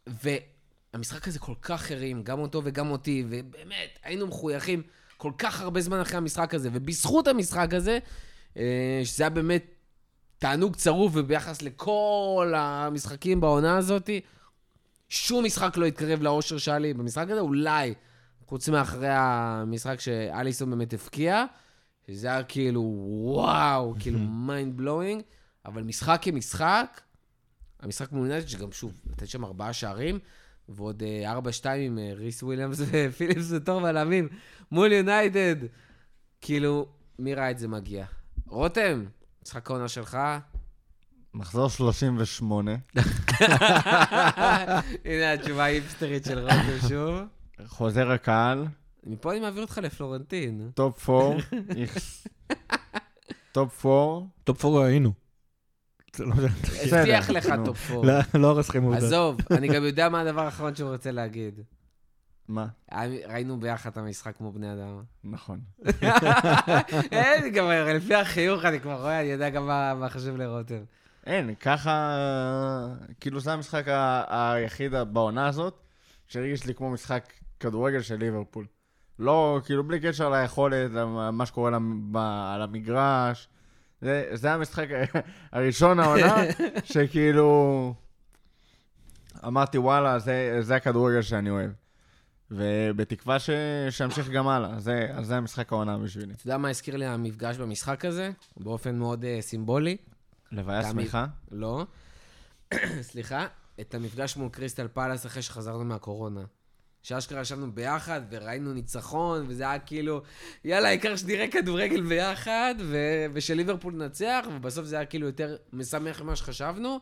והמשחק הזה כל כך הרים, גם אותו וגם אותי, ובאמת, היינו מחויכים כל כך הרבה זמן אחרי המשחק הזה, ובזכות המשחק הזה, אה, שזה היה באמת תענוג צרוף, וביחס לכל המשחקים בעונה הזאת, שום משחק לא התקרב לאושר שהיה לי במשחק הזה, אולי, חוץ מאחרי המשחק שאליסון באמת הבקיע, שזה היה כאילו, וואו, כאילו mind blowing, אבל משחק כמשחק, המשחק מול יונייטד, שגם שוב, לתת שם ארבעה שערים, ועוד אה, ארבע שתיים עם אה, ריס וויליאמס ופיליפס כצמד בלמים, מול יונייטד. כאילו, מי ראה את זה מגיע? רותם, משחק העונה שלך. מחזור 38. הנה התשובה ההיפסטרית של רותם שוב. חוזר הקהל, מפה אני מעביר אותך לפלורנטין. top 4, איכס. טופ 4, top four היינו. לא משנה. הבטיח לך. top four. לא- לא הרס לכם עובדה. עזוב, אני גם יודע מה הדבר האחרון שהוא רוצה להגיד. מה? ראינו ביחד את המשחק כמו בני אדם. נכון. אין, גם לפי החיוך אני כבר רואה, אני יודע גם מה חשוב לרותם. אין, ככה, כאילו זה המשחק היחיד בעונה הזאת, שהרגיש לי כמו משחק כדורגל של ליברפול. לא, כאילו בלי קשר ליכולת, מה שקורה על המגרש. זה, זה המשחק הראשון העונה, שכאילו... אמרתי, וואלה, זה, זה הכדורגל שאני אוהב. ובתקווה ש... שאמשיך גם הלאה. זה, זה המשחק העונה בשבילי. אתה יודע מה הזכיר לי המפגש במשחק הזה? באופן מאוד אה, סימבולי. לוויה. שמחה? לא. סליחה, את המפגש מול קריסטל פלאס אחרי שחזרנו מהקורונה. שאשכרה ישבנו ביחד וראינו ניצחון, וזה היה כאילו, יאללה, העיקר שנראה כדורגל ביחד, ו- ושליברפול ננצח, ובסוף זה היה כאילו יותר משמח ממה שחשבנו.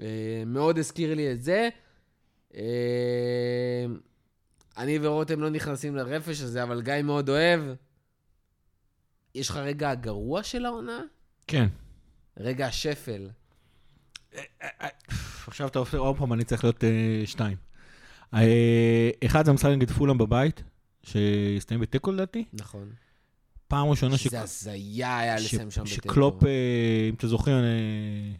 אה, מאוד הזכיר לי את זה. אה, אני ורותם לא נכנסים לרפש הזה, אבל גיא מאוד אוהב. יש לך רגע הגרוע של העונה? כן. רגע השפל. עכשיו אתה עושה, עוד פעם אני צריך להיות אה, שתיים. אה, אחד זה המשחק נגד פולאם בבית, שהסתיים בתיקו לדעתי. נכון. פעם ראשונה ש- שזה הזיה היה לסיים שם בתיקו. שקלופ, אה, אם אתה זוכר, אה,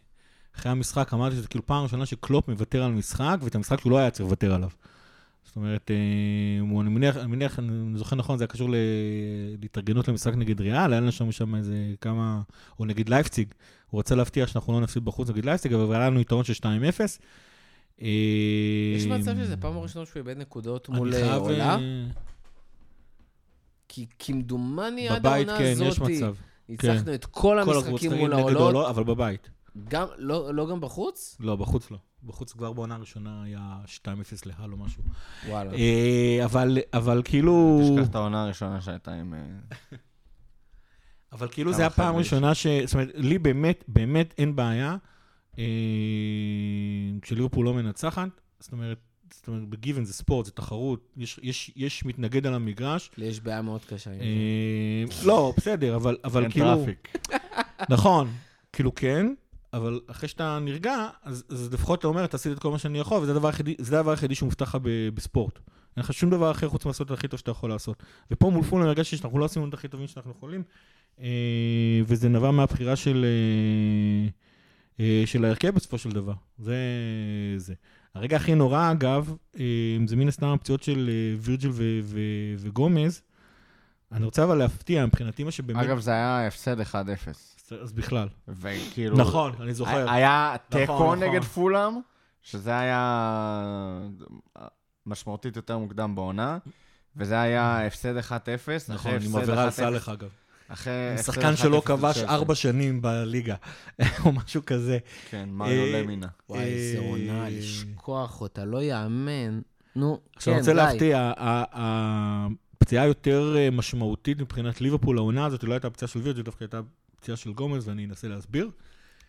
אחרי המשחק אמרתי שזה כאילו פעם ראשונה שקלופ מוותר על משחק, ואת המשחק שהוא לא היה צריך לוותר עליו. זאת אומרת, אני מניח, אני מניח, אני זוכר נכון, זה היה קשור להתארגנות למשחק נגד ריאל, היה לנו שם שם איזה כמה, או נגד לייפציג. הוא רצה להבטיח שאנחנו לא נפסיד בחוץ נגד לייפציג, אבל היה לנו יתרון של 2-0. אה, יש מצב שזה פעם ראשונה שהוא איבד נקודות מול אה, עולה? אה, כי כמדומני עד בבית, העונה כן, הזאת. ניצחנו את כל המשחקים מול העולות. העולות, אבל בבית. גם, לא לא גם בחוץ? לא, בחוץ לא. בחוץ כבר בעונה הראשונה היה 2-0 להל או משהו. וואלה. אה, אבל, אבל כאילו... תשכח את העונה הראשונה שהייתה עם... אה, אבל כאילו זה הפעם הראשונה ש... זאת אומרת, לי באמת, באמת אין בעיה אה, כשליברפול לא מנצחת. זאת אומרת, זאת אומרת, בגיוון זה ספורט, זה תחרות, יש, יש, יש מתנגד על המגרש. לי יש בעיה מאוד קשה עם זה. אה, לא, בסדר, אבל, אבל אין כאילו... טראפיק. נכון, כאילו כן, אבל אחרי שאתה נרגע, אז, אז לפחות אתה אומר, אתה עשית את כל מה שאני יכול, וזה הדבר היחידי, זה הדבר היחידי שמובטח לך ב- בספורט. אין לך שום דבר אחר חוץ מלעשות את הכי טוב שאתה יכול לעשות. ופה מול פולאם הרגשתי שאנחנו לא עשינו את הכי טובים שאנחנו יכולים, אה, וזה נבע מהבחירה של, אה, אה, של ההרכב בסופו של דבר. זה זה. הרגע הכי נורא, אגב, אה, זה מן הסתם הפציעות של אה, וירג'יל ו- ו- וגומז. אני רוצה אבל להפתיע, מבחינתי מה שבאמת... אגב, זה היה הפסד 1-0. אז בכלל. וכאילו... נכון, אני זוכר. היה תיקו נכון. נגד פולאם, שזה היה משמעותית יותר מוקדם בעונה, וזה היה הפסד 1-0. נכון, עם עבירה על 1-0 סאלח אגב. אחרי שחקן 1-0 שלא כבש ארבע שנים בליגה, או משהו כזה. כן, מריו אה, למינה. וואי, איזה אה, עונה, לשכוח אותה, לא יאמן. נו, עכשיו, אני כן, רוצה די. להפתיע, ה- ה- הפציעה היותר אה, משמעותית מבחינת ליברפול, העונה הזאת, לא הייתה פציעה של וירג'י, דווקא הייתה פציעה של גומז, ואני אנסה להסביר.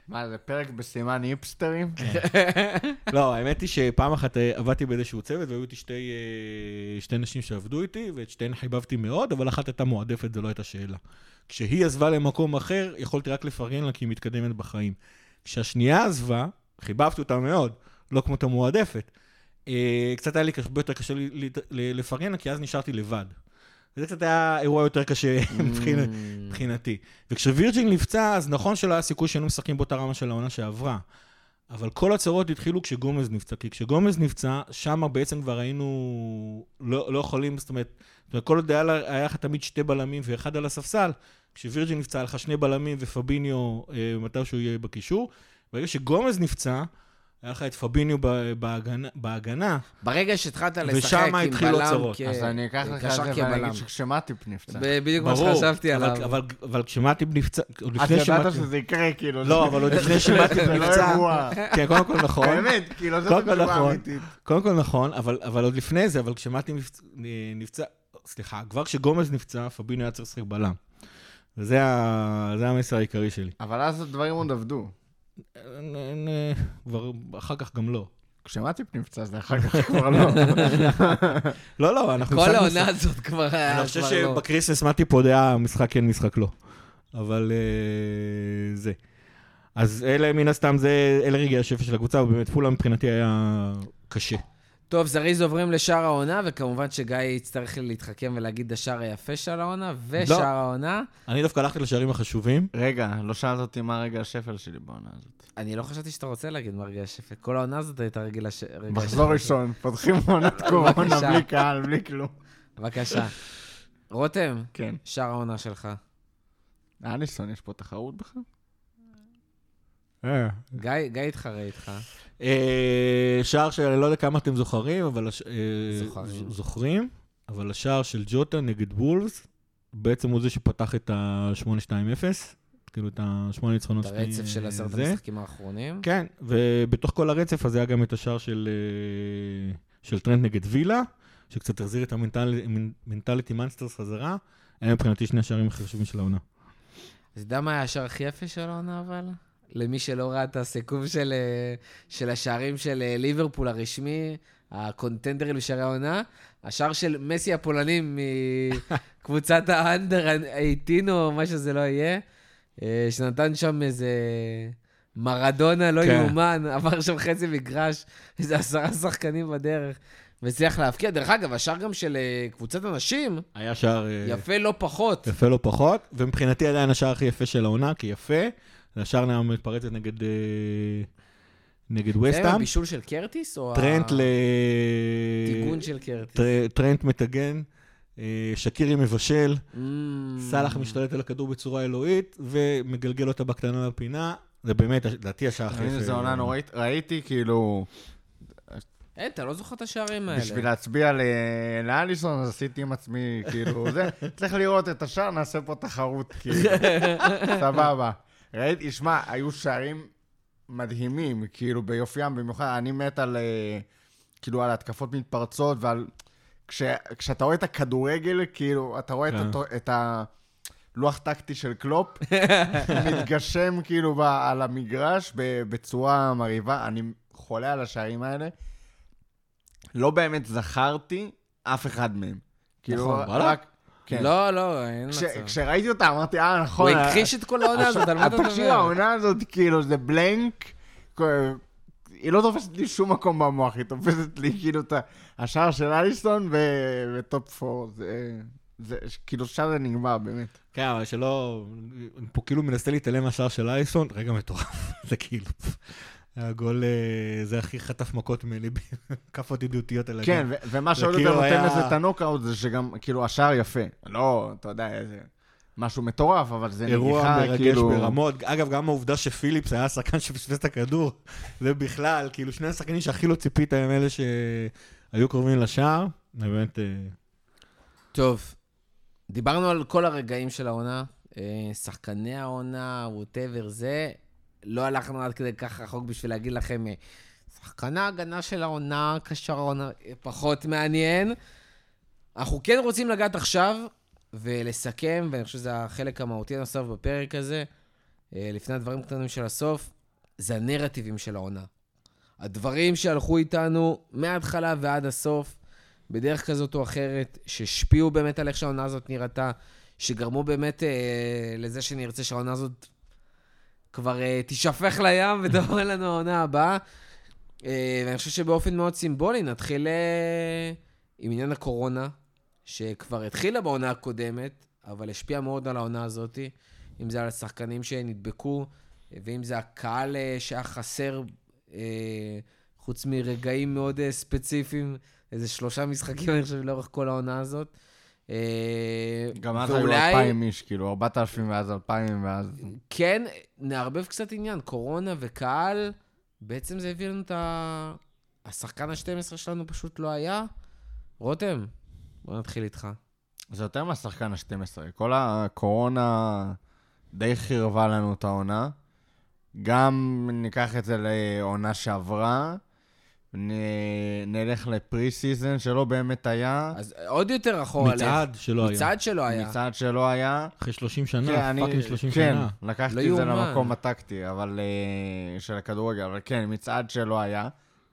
מה, זה פרק בסימן היפסטרים? לא, האמת היא שפעם אחת אה, עבדתי באיזשהו צוות, והיו איתי שתי, אה, שתי נשים שעבדו איתי, ואת שתיהן חיבבתי מאוד, אבל אחת הייתה מועדפת, זו לא הייתה שאלה. כשהיא עזבה למקום אחר, יכולתי רק לפרגן לה כי היא מתקדמת בחיים. כשהשנייה עזבה, חיבבתי אותה מאוד, לא כמו את המועדפת. אה, קצת היה לי הרבה יותר קשה לפרגן לה, כי אז נשארתי לבד. וזה קצת היה אירוע יותר קשה Mm. מבחינתי. וכשווירג'ין נפצע, אז נכון שלא היה סיכוי שהיינו משחקים באותה רמה של העונה שעברה. אבל כל הצרות התחילו כשגומז נפצע, כי כשגומז נפצע, שם בעצם כבר היינו לא, לא יכולים, זאת אומרת, כל עוד היה, לך תמיד שתי בלמים ואחד על הספסל, כשווירג'ין נפצע, היה לך שני בלמים ופביניו אה, מתי שהוא יהיה בקישור. ברגע שגומז נפצע, היה לך את פביניו ב- בהגנה, בהגנה ברגע שהתחלת לשחק ושם עם התחילו בלם הצרות. כ- אז אני אקח לך את זה ואני. אגיד שכשמטיפ נפצע. בדיוק מה שחשבתי אבל, עליו. אבל, אבל כשמטיב נפצע, עוד לפני ידעת שמטיב... שזה יקרה, כאילו. לא, אבל עוד לפני שמטיב זה לא נפצע... אירוע. כן, קודם כל נכון. באמת, כאילו, זאת התשובה נכון. האמיתית. קודם כל נכון, אבל, אבל עוד לפני זה, אבל כשמטי נפצע, נפצע, סליחה, כבר כשגומז נפצע, פבינו היה צריך לשחק בלם. וזה ה- זה המסר העיקרי שלי. אבל אז הדברים עוד עבדו. נ- כבר, אחר כך גם לא. כשמאטיפ נפצע, זה אחר כך כבר לא. לא, לא, אנחנו... כל העונה. הזאת כבר היה... אני חושב כבר. שב Christmas מאטיפ עוד היה משחק כן, משחק לא. אבל אה, זה. אז אלה, מן הסתם, זה, אלה רגעי השפל של הקבוצה, ובאמת פולהאם מבחינתי היה קשה. טוב, זריז עוברים לשאר העונה, וכמובן שגיא יצטרך להתחכם ולהגיד השער היפה של העונה, ושער לא. העונה. אני דווקא הלכתי לשערים החשובים. רגע, לא שאלת אותי מה רגע השפל שלי בעונה הזאת. אני לא חשבתי שאתה רוצה להגיד מרגעי השפל. כל העונה הזאת הייתה רגילה ש... רגע מחזור. ראשון, פותחים עונת קורונה. בלי קהל, בלי כלום. בבקשה. רותם, כן. שאר העונה שלך. אליסון, יש פה תחרות בכלל? גיא גיא יתחרה איתך. אה, שער שאני לא יודע כמה אתם זוכרים, אבל... אה, זוכרים. אבל השער של ג'וטה נגד וולפס, בעצם הוא זה שפתח את ה-8-2-0, כאילו את השמונה ניצחונות את הרצף של עשרת. המשחקים האחרונים. כן, ובתוך כל הרצף הזה היה גם את השער של, אה, של טרנט נגד וילה, שקצת החזיר את ה mentality monsters חזרה. היה מבחינתי שני השערים הכי חשובים של העונה. אז יודע מה היה השער הכי יפה של העונה, אבל? למי שלא ראה את הסיכום של, אה, של השערים של אה, ליברפול הרשמי, ה contenderים לשערי העונה, השער של מוסיאלובסקי הפולני מקבוצת ה under 18 או מה שזה לא יהיה, אה, שנתן שם איזה מרדונה לא כן. יאומן, עבר שם חצי מגרש, איזה עשרה שחקנים בדרך, והצליח להבקיע. דרך אגב, השער גם של קבוצת הנשים, היה שער... יפה לא פחות. יפה לא פחות, ומבחינתי עדיין השער הכי יפה של העונה, כי יפה, זה השער מתפרצת נגד, אה, נגד זה וסטאם. הבישול של קרטיס, או טרנט ל... הטיגון של קרטיס? טר- טרנט מתגן, אה, שקירי מבשל, Mm. סאלח משתלט על הכדור בצורה אלוהית, ומגלגל אותה בקטנה לפינה. זה באמת, לדעתי השער הכי יפה. זו עונה נוראית. ראיתי, כאילו, אין, אתה לא זוכר את השערים האלה. בשביל להצביע לאליסון, אז עשיתי עם עצמי, כאילו, זה, צריך לראות את השער, נעשה פה תחרות, כאילו. סבבה. ראיתי, שמע, היו שערים מדהימים, כאילו, ביופיים, במיוחד, אני מת על, אה, כאילו, על התקפות מתפרצות ועל... כש, כשאתה רואה את הכדורגל, כאילו, אתה רואה כן. את, את הלוח טקטי של קלופ, מתגשם כאילו ב, על המגרש ב, בצורה מרהיבה. אני חולה על השערים האלה. לא באמת זכרתי אף אחד מהם. כאילו, נכון, רק... כן. לא, לא, אין כש, מצב. כשראיתי אותה, אמרתי, אה, נכון. הוא הכחיש את כל העונה הזאת, על מה אתה תקשיב, מדבר? העונה הזאת, כאילו, זה בלנק. היא לא תופסת לי שום מקום במוח, היא תופסת לי כאילו את השער של אליסון וטופ פור. זה, זה, כאילו, שם זה נגמר, באמת. כן, אבל שלא... אני פה כאילו מנסה להתעלם מהשער של אייסון, רגע מטורף. זה כאילו... הגול, אה, זה הכי חטף מכות ממני, כאפות ידידותיות על הגב. כן, ומה שעוד כאילו יותר נותן לזה את הנוקאוט זה שגם, כאילו, השער יפה. לא, אתה יודע, איזה... משהו מטורף, אבל זה אירוע נגיחה, מרגש כאילו... ברמות. אגב, גם העובדה שפיליפס היה השחקן שפספס את הכדור, זה בכלל, כאילו, שני השחקנים שהכי לא ציפית הם אלה שהיו קרובים לשער. באמת... אה, טוב, דיברנו על כל הרגעים של העונה, אה, שחקני העונה, ווטאבר זה. לא הלכנו עד כדי כך רחוק בשביל להגיד לכם, אה, שחקן ההגנה של העונה, קשר העונה, פחות מעניין. אנחנו כן רוצים לגעת עכשיו ולסכם, ואני חושב שזה החלק המהותי הנוסף בפרק הזה, אה, לפני הדברים הקטנים של הסוף, זה הנרטיבים של העונה. הדברים שהלכו איתנו מההתחלה ועד הסוף, בדרך כזאת או אחרת, שהשפיעו באמת על איך שהעונה הזאת נראתה, שגרמו באמת אה, לזה שנרצה שהעונה הזאת כבר אה, תישפך לים ותבוא לנו העונה הבאה. אה, ואני חושב שבאופן מאוד סימבולי נתחיל אה, עם עניין הקורונה, שכבר התחילה בעונה הקודמת, אבל השפיעה מאוד על העונה הזאת, אם זה על השחקנים שנדבקו, ואם זה הקהל אה, שהיה חסר, אה, חוץ מרגעים מאוד אה, ספציפיים, איזה שלושה משחקים, אני חושב, לאורך כל העונה הזאת. אה, גם אז היו ואולי- אלפיים איש, כאילו, ארבעת אלפים ואז אלפיים ואז... כן, נערבב קצת עניין, קורונה וקהל, בעצם זה הביא לנו את ה... השחקן ה-12 שלנו פשוט לא היה. רותם, בוא נתחיל איתך. זה יותר מהשחקן ה-12. כל הקורונה די חירבה לנו את העונה. גם ניקח את זה לעונה שעברה, נ... נלך ל pre-season שלא באמת היה, אז עוד יותר אחורה. מצעד שלא היה. מצעד שלא היה. מצעד שלא היה. אחרי 30 כן, שנה, אני- fucking 30 כן, שנה. לקחתי לא את זה. למקום הטקטי, אבל... אה, של הכדורגל, אבל כן, מצעד שלא היה.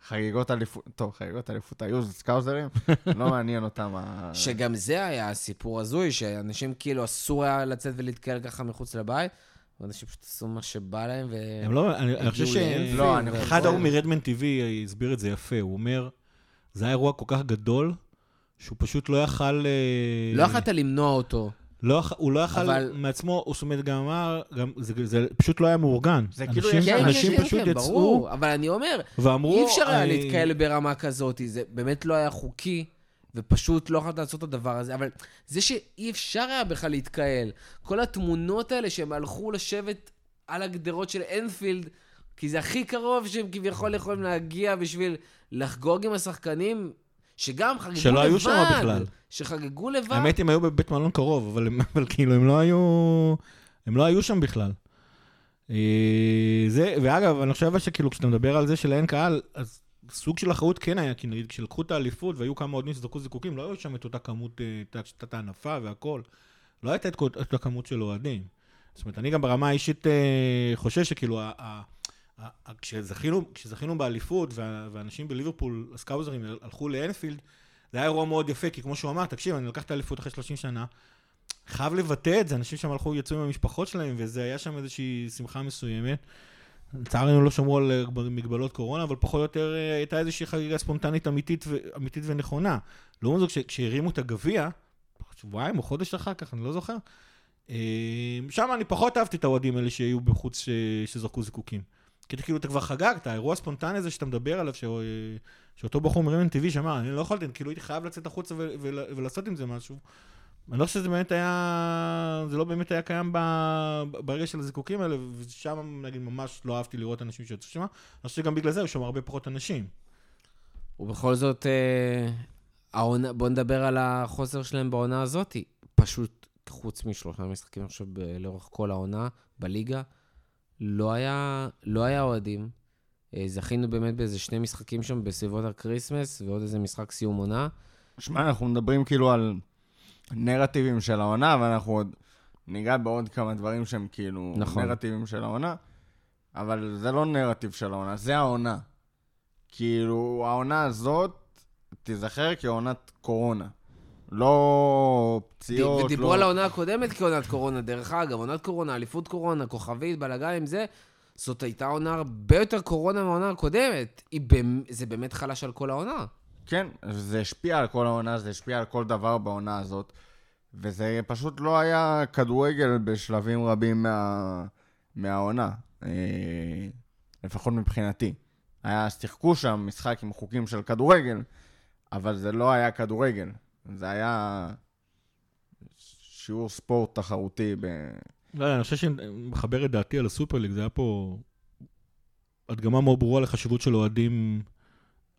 חגיגות אליפות, טוב, חגיגות אליפות היו סקאוזרים, לא מעניין אותם. ה- שגם זה היה סיפור הזוי, שאנשים כאילו אסור היה לצאת ולהתקהל ככה מחוץ לבית, ואנשים פשוט עשו מה שבא להם, ו... הם לא, אני אני חושב ש... לא, אני והכל. אחד ההוא מרדמן TV הסביר את זה יפה, הוא אומר, זה היה אירוע כל כך גדול, שהוא פשוט לא יכל... אה, לא יכולת למנוע אותו. לא, הוא לא יכל אבל- מעצמו, הוא זאת אומרת, גם אמר, גם, זה, זה פשוט לא היה מאורגן. זה כאילו אנשים, יש כן, אנשים כן, פשוט כן, יצאו ברור, אבל אני אומר, ואמרו... אי אפשר היה אני- להתקהל ברמה כזאת, זה באמת לא היה חוקי, ופשוט לא יכולת לעשות את הדבר הזה, אבל זה שאי אפשר היה בכלל להתקהל, כל התמונות האלה שהם הלכו לשבת על הגדרות של אנפילד, כי זה הכי קרוב שהם כביכול יכולים להגיע בשביל לחגוג עם השחקנים, שגם חגגו לבד. שלא היו שם בכלל. שחגגו לבד. האמת, הם היו בבית מלון קרוב, אבל, אבל כאילו, הם לא היו... הם לא היו שם בכלל. אה, זה, ואגב, אני חושב שכאילו, כשאתה מדבר על זה שלאין קהל, אז סוג של אחריות כן היה, כי נגיד, כשלקחו את האליפות והיו כמה אוהדים שזרקו זיקוקים, לא היו שם את אותה כמות, אה, את שיטת ההנפה והכל. לא הייתה את את אותה כמות של אוהדים. זאת אומרת, אני גם ברמה האישית אה, חושב שכאילו, כשזכינו, באליפות, ואנשים בליברפול, הסקאוזרים, הלכו לאנפילד, זה היה אירוע מאוד יפה, כי כמו שהוא אמר, תקשיב, אני לקחת אליפות אחרי 30 שנה, חייב לבטא את זה, אנשים שם הלכו, יצאו עם המשפחות שלהם, וזה היה שם איזושהי שמחה מסוימת. לצערנו לא שמרו על אה, מגבלות קורונה, אבל פחות או יותר אה, הייתה איזושהי חגיגה ספונטנית אמיתית, ו- אמיתית ונכונה. לעומת זאת, כש- כשהרימו את הגביע, שבועיים או חודש אחר כך, אני לא זוכר, אה, שם אני פחות אהבתי את האוהדים האלה שהיו בחוץ, ש- שזרקו זיקוקים. כי כאילו, אתה כבר חגגת, האירוע הספונטני הזה שאתה מדבר עליו, ש... שאותו בחור מרימן טבעי שאמר, אני לא יכולתי, כאילו הייתי חייב לצאת החוצה ו- ול- ולעשות עם זה משהו. אני לא חושב שזה באמת היה, זה לא באמת היה קיים ב- ברגע של הזיקוקים האלה, ושם, נגיד, ממש לא אהבתי לראות אנשים שיצאו שם. אני חושב שגם בגלל זה היו שם הרבה פחות אנשים. ובכל זאת, אה, העונה, בוא נדבר על החוסר שלהם בעונה הזאת. פשוט, חוץ משלושה משחקים עכשיו לאורך כל העונה בליגה, לא היה, לא היה אוהדים. אה, זכינו באמת באיזה שני משחקים שם בסביבות ה Christmas, ועוד איזה משחק סיום עונה. שמע, אנחנו מדברים כאילו על נרטיבים של העונה, ואנחנו עוד ניגע בעוד כמה דברים שהם כאילו נכון. נרטיבים של העונה, אבל זה לא נרטיב של העונה, זה העונה. כאילו, העונה הזאת תיזכר כעונת קורונה. לא פציעות, ודיברו לא... על העונה הקודמת כעונת קורונה, דרך אגב, עונת קורונה, אליפות קורונה, כוכבית, בלאגן עם זה. זאת הייתה עונה הרבה יותר קורונה מהעונה הקודמת. היא. זה באמת חלש על כל העונה. כן, זה השפיע על כל העונה, זה השפיע על כל דבר בעונה הזאת, וזה פשוט לא היה כדורגל בשלבים רבים מה... מהעונה, אה, לפחות מבחינתי. היה, שיחקו שם משחק עם חוקים של כדורגל, אבל זה לא היה כדורגל, זה היה שיעור ספורט תחרותי ב... לא אני חושב שאני מחבר את דעתי על הסופר ליג, זה היה פה הדגמה מאוד ברורה לחשיבות של אוהדים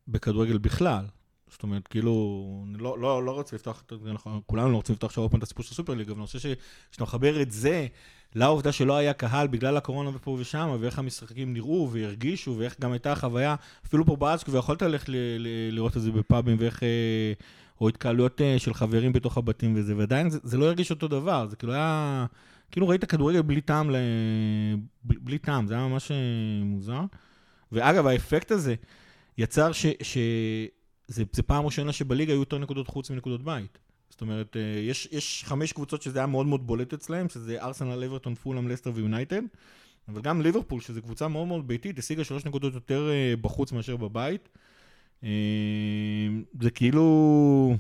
בכדורגל בכלל. זאת אומרת, כאילו, אני לא, לא, לא רוצה לפתוח, אנחנו כולנו לא רוצים לפתוח עכשיו עוד פעם את הסיפור של הסופר ליג, אבל אני חושב שכשאתה מחבר את זה לעובדה שלא היה קהל בגלל הקורונה ופה ושם, ואיך המשחקים נראו והרגישו, ואיך גם הייתה החוויה, אפילו פה בארץ כבר יכולת ללכת לראות את זה בפאבים, ואיך... אה, או התקהלויות אה, של חברים בתוך הבתים וזה, ועדיין זה, זה לא הרגיש אותו דבר, זה כאילו היה... כאילו ראית כדורגל בלי טעם, ל... בלי, בלי טעם, זה היה ממש אה, מוזר. ואגב, האפקט הזה יצר ש... ש... זה, זה פעם ראשונה שבליגה היו יותר נקודות חוץ מנקודות בית. זאת אומרת, אה, יש, יש חמש קבוצות שזה היה מאוד מאוד בולט אצלהם, שזה ארסנל, אברטון, פולאם, לסטר ויונייטד, אבל גם ליברפול, שזו קבוצה מאוד מאוד ביתית, השיגה שלוש נקודות יותר אה, בחוץ מאשר בבית. אה, זה כאילו...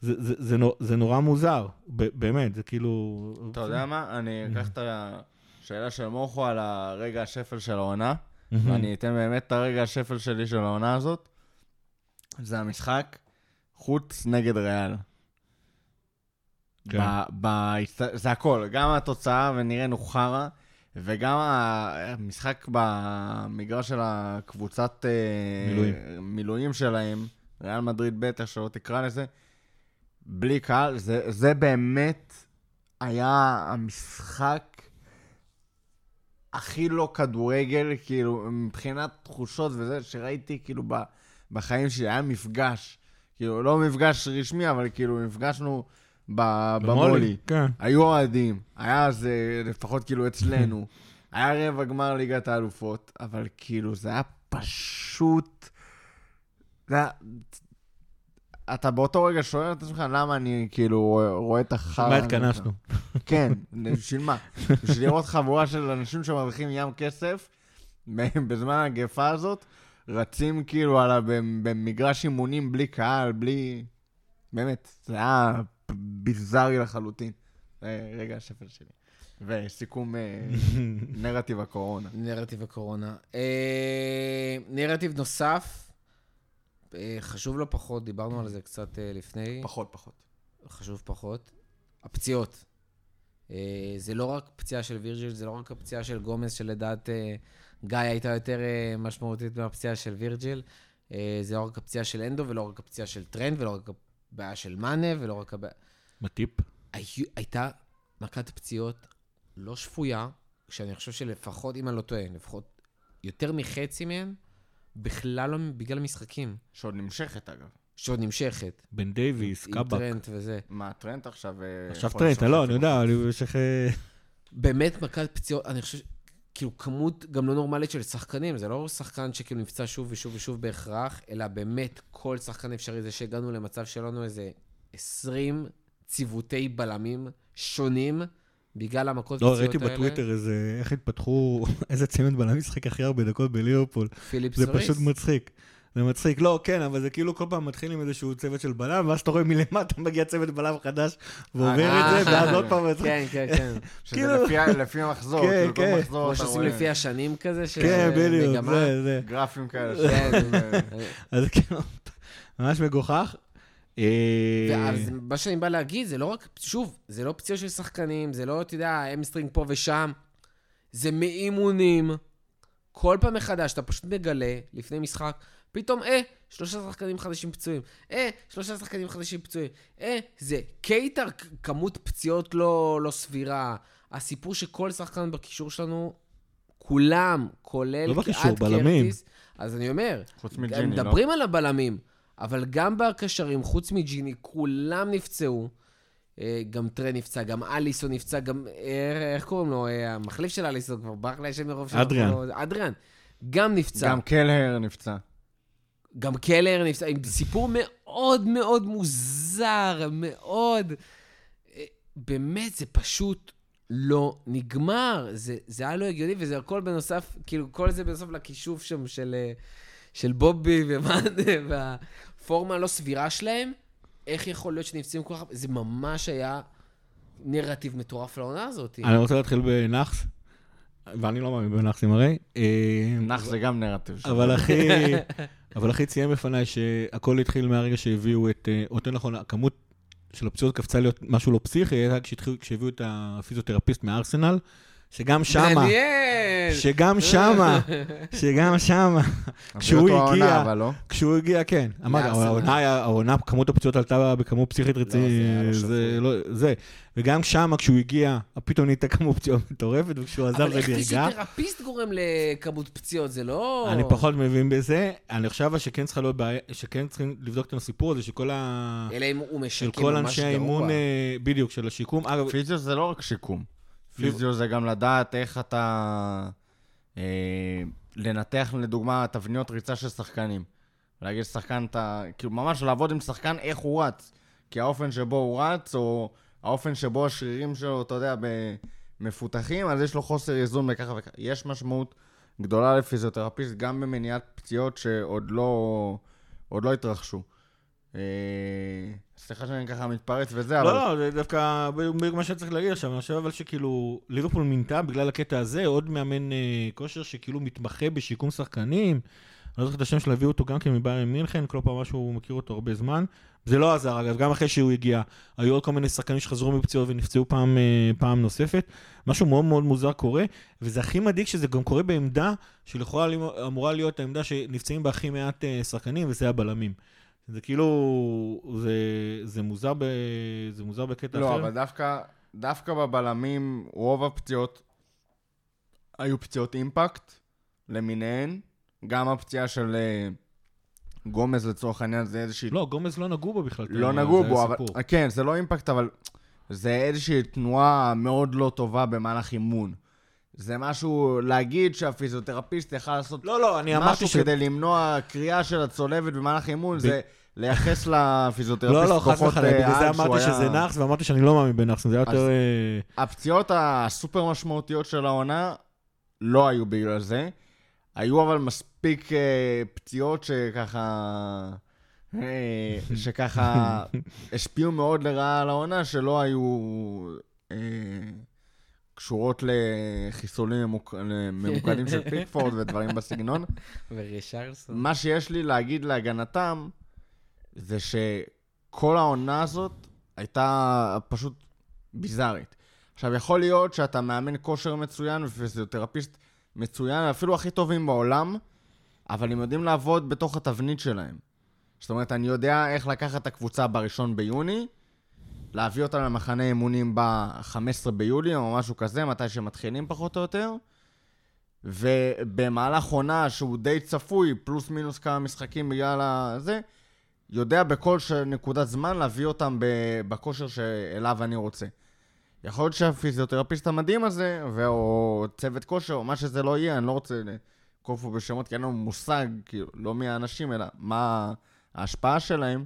זה, זה, זה, נו- זה נורא מוזר, באמת, זה כאילו... אתה יודע מה? אני אקח את השאלה של מוחו על הרגע השפל של העונה, ואני אתן באמת את הרגע השפל שלי של העונה הזאת. זה המשחק חוץ נגד ריאל. כן. ב- בהסת- זה הכל, גם התוצאה ונראינו חרא, וגם המשחק במגרש של הקבוצת אה, מילואים. מילואים שלהם, ריאל מדריד ב', איך שלא תקרא לזה, בלי קהל, זה, זה באמת היה המשחק הכי לא כדורגל, כאילו, מבחינת תחושות וזה, שראיתי כאילו ב, בחיים שלי, היה מפגש. כאילו, לא מפגש רשמי, אבל כאילו, נפגשנו ב- במולי. כן. היו אוהדים, היה זה לפחות כאילו אצלנו. היה רבע גמר ליגת האלופות, אבל כאילו זה היה פשוט... זה היה... אתה באותו רגע שואל את עצמך למה אני כאילו רואה את החרא. מה. התכנסנו? כן, בשביל מה? בשביל לראות חבורה של אנשים שמרוויחים ים כסף בזמן הגפה הזאת, רצים כאילו על ה... במגרש אימונים בלי קהל, בלי... באמת, זה היה ביזארי לחלוטין. זה רגע השפל שלי. וסיכום אה, נרטיב הקורונה. נרטיב הקורונה. אה, נרטיב נוסף, אה, חשוב לא פחות, דיברנו על זה קצת אה, לפני. פחות, פחות. חשוב פחות. הפציעות. אה, זה לא רק פציעה של וירג'יל, זה לא רק הפציעה של גומז, שלדעת אה, גיא הייתה יותר אה, משמעותית מהפציעה של וירג'יל. אה, זה לא רק הפציעה של הנדו, ולא רק הפציעה של טרנט, ולא רק הבעיה של מאנה, ולא רק הבעיה... מאטיפ? היו- הייתה מכת פציעות לא שפויה, שאני חושב שלפחות, אם אני לא טועה, לפחות יותר מחצי מהן, בכלל לא בגלל משחקים, שעוד נמשכת אגב. שעוד נמשכת. בן דייוויס, עם קבאק. טרנט וזה. מה, טרנט עכשיו... אה, עכשיו טרנט, לא, אני. יודע, אני במשך... אה, באמת מכת פציעות, אני חושב, כאילו, כמות גם לא נורמלית של שחקנים, זה לא שחקן שכאילו נפצע שוב ושוב ושוב בהכרח, אלא באמת כל שחקן אפשרי, זה שהגענו למצב שלנו איזה 20 ציוותי בלמים שונים, בגלל המכות לא, ראיתי האלה. בטוויטר איזה, איך התפתחו, איזה צמד בלם משחק הכי הרבה דקות בליברפול. פיליפ זה סוריס. פשוט מצחיק. זה מצחיק. לא, כן, אבל זה כאילו כל פעם מתחיל עם איזשהו צוות של בלם, ואז אתה רואה מלמטה מגיע צוות בלם חדש, ועובר אה, את זה, ואז עוד פעם מצחיק. כן, כן, כן. שזה כאילו- לפי המחזור, כן, כאילו כל כן. מחזור כמו שעושים לפי השנים כזה, של כן, אה, בדיוק, מגמה. זה, זה. גרפים כאלה. כן. אז כאילו, ממש מגוחך. אה, ואז מה שאני בא להגיד, זה לא רק, שוב, זה לא פציעות של שחקנים, זה לא, אתה יודע, hamstring פה ושם, זה מאימונים. כל פעם מחדש, אתה פשוט מגלה, לפני משחק, פתאום, אה, שלושה שחקנים חדשים פצועים. אה, שלושה שחקנים חדשים פצועים. אה, זה קייטר, כמות פציעות לא, לא סבירה. הסיפור שכל שחקן בקישור שלנו, כולם, כולל לא בקישור, בלמים. קרטיס. אז אני אומר, חוץ מג'יני, לא? מדברים על הבלמים, אבל גם בקשרים, חוץ מג'יני, כולם נפצעו. אה, גם טרה נפצע, גם אליסון נפצע, גם, אה, איך קוראים לו? אה, המחליף של אליסון כבר ברח לי השם מרוב שאנחנו אדריאן. אדריאן. גם נפצע. גם קלהר נפצע. גם קלר נפצע, עם סיפור מאוד מאוד מוזר, מאוד... באמת, זה פשוט לא נגמר. זה, זה היה לא הגיוני, וזה הכל בנוסף, כאילו, כל זה בנוסף לכישוף שם של, של בובי ומאן, והפורמה הלא סבירה שלהם. איך יכול להיות שנפצעים כל כך... זה ממש היה נרטיב מטורף לעונה הזאת. אני רוצה להתחיל בנאחס, ואני לא מאמין בנאחסים הרי. אה, נח זה גם נרטיב. אבל אחי, אבל אחי ציין בפניי שהכל התחיל מהרגע שהביאו את, אה, או יותר נכון, הכמות של הפציעות קפצה להיות משהו לא פסיכי, הייתה כשהביאו את הפיזיותרפיסט מארסנל, שגם שמה, מעניין! שגם שמה, שגם שמה, כשהוא הגיע- העונה, אבל לא. כשהוא הגיע, כן. אמרתי, לארסנל. העונה, כמות הפציעות עלתה בכמות פסיכית לא רצינית, זה לא, זה. וגם שמה, כשהוא הגיע, פתאום נהייתה כמות פציעות מטורפת, וכשהוא עזב אבל זה איך. פיזיותרפיסט גורם לכמות פציעות? זה לא... אני פחות מבין בזה. אני חושב שכן צריכה להיות בעיה, שכן צריכים לבדוק את הסיפור הזה, שכל ה... אלא אם הוא של משקם כל ממש אנשי גרוע. האימון, אה, בדיוק, של השיקום. אגב, פיזיו זה לא רק שיקום. פיז- פיזיו זה גם לדעת איך אתה... אה, לנתח לדוגמה תבניות ריצה של שחקנים. להגיד שחקן, אתה... כאילו ממש לעבוד עם שחקן איך הוא רץ. כי האופן שבו הוא רץ, או האופן שבו השרירים שלו, אתה יודע, מפותחים, אז יש לו חוסר איזון וככה וככה. יש משמעות גדולה לפיזיותרפיסט, גם במניעת פציעות שעוד לא, עוד לא התרחשו. אה, סליחה שאני ככה מתפרץ וזה, אבל... לא, לא, זה דווקא בדיוק מה שצריך להגיד עכשיו. אני חושב אבל שכאילו, ליברפול מינתה בגלל הקטע הזה עוד מאמן אה, כושר שכאילו מתמחה בשיקום שחקנים. אני לא זוכר את השם שלו, הביאו אותו גם כן מביירן מינכן, כל פעם משהו, הוא מכיר אותו הרבה זמן. זה לא עזר, אגב, גם אחרי שהוא הגיע. היו עוד כל מיני שחקנים שחזרו מפציעות ונפצעו פעם, אה, פעם נוספת. משהו מאוד מאוד מוזר קורה, וזה הכי מדאיג שזה גם קורה בעמדה שלכאורה אמורה להיות העמדה שנפצעים בה הכי מעט שחקנים, וזה הבלמים. זה כאילו, זה, זה, מוזר, ב, זה מוזר בקטע לא, אחר. אבל דווקא, דווקא בבלמים, רוב הפציעות היו פציעות אימפקט למיניהן. גם הפציעה של אה, גומז לצורך העניין זה איזושהי... לא, גומז לא נגעו בו בכלל. לא נגעו בו, אבל... כן, זה לא אימפקט, אבל זה איזושהי תנועה מאוד לא טובה במהלך אימון. זה משהו, להגיד שהפיזיותרפיסט יכל לעשות לא, לא, אני אמרתי משהו ש... כדי למנוע קריאה של הצולבת במהלך אימון, ב- זה לייחס לפיזיותרפיסט לא, לא, חס וחלילה, אה, בגלל זה אמרתי היה- שזה נאחס, ואמרתי שאני לא מאמין בנאחס, זה היה יותר... אה, הפציעות הסופר משמעותיות של העונה לא היו בגלל זה. היו אבל מספיק אה, פציעות שככה... אה, שככה השפיעו מאוד לרעה על העונה, שלא היו אה, קשורות לחיסולים ממוק... ממוקדים של פיקפורד ודברים בסגנון. ורישרסון. מה שיש לי להגיד להגנתם, זה שכל העונה הזאת הייתה פשוט ביזארית. עכשיו, יכול להיות שאתה מאמן כושר מצוין ופיזיותרפיסט מצוין, אפילו הכי טובים בעולם, אבל הם יודעים לעבוד בתוך התבנית שלהם. זאת אומרת, אני יודע איך לקחת את הקבוצה בראשון ביוני, להביא אותה למחנה אימונים ב-15 ביולי או משהו כזה, מתי שמתחילים פחות או יותר, ובמהלך עונה שהוא די צפוי, פלוס מינוס כמה משחקים בגלל הזה, יודע בכל. נקודת זמן להביא אותם. בכושר שאליו אני רוצה. יכול להיות שהפיזיותרפיסט המדהים הזה, או צוות כושר, או מה שזה לא יהיה, אני לא רוצה פה בשמות, כי אין לנו מושג, כאילו, לא מי האנשים, אלא מה ההשפעה שלהם.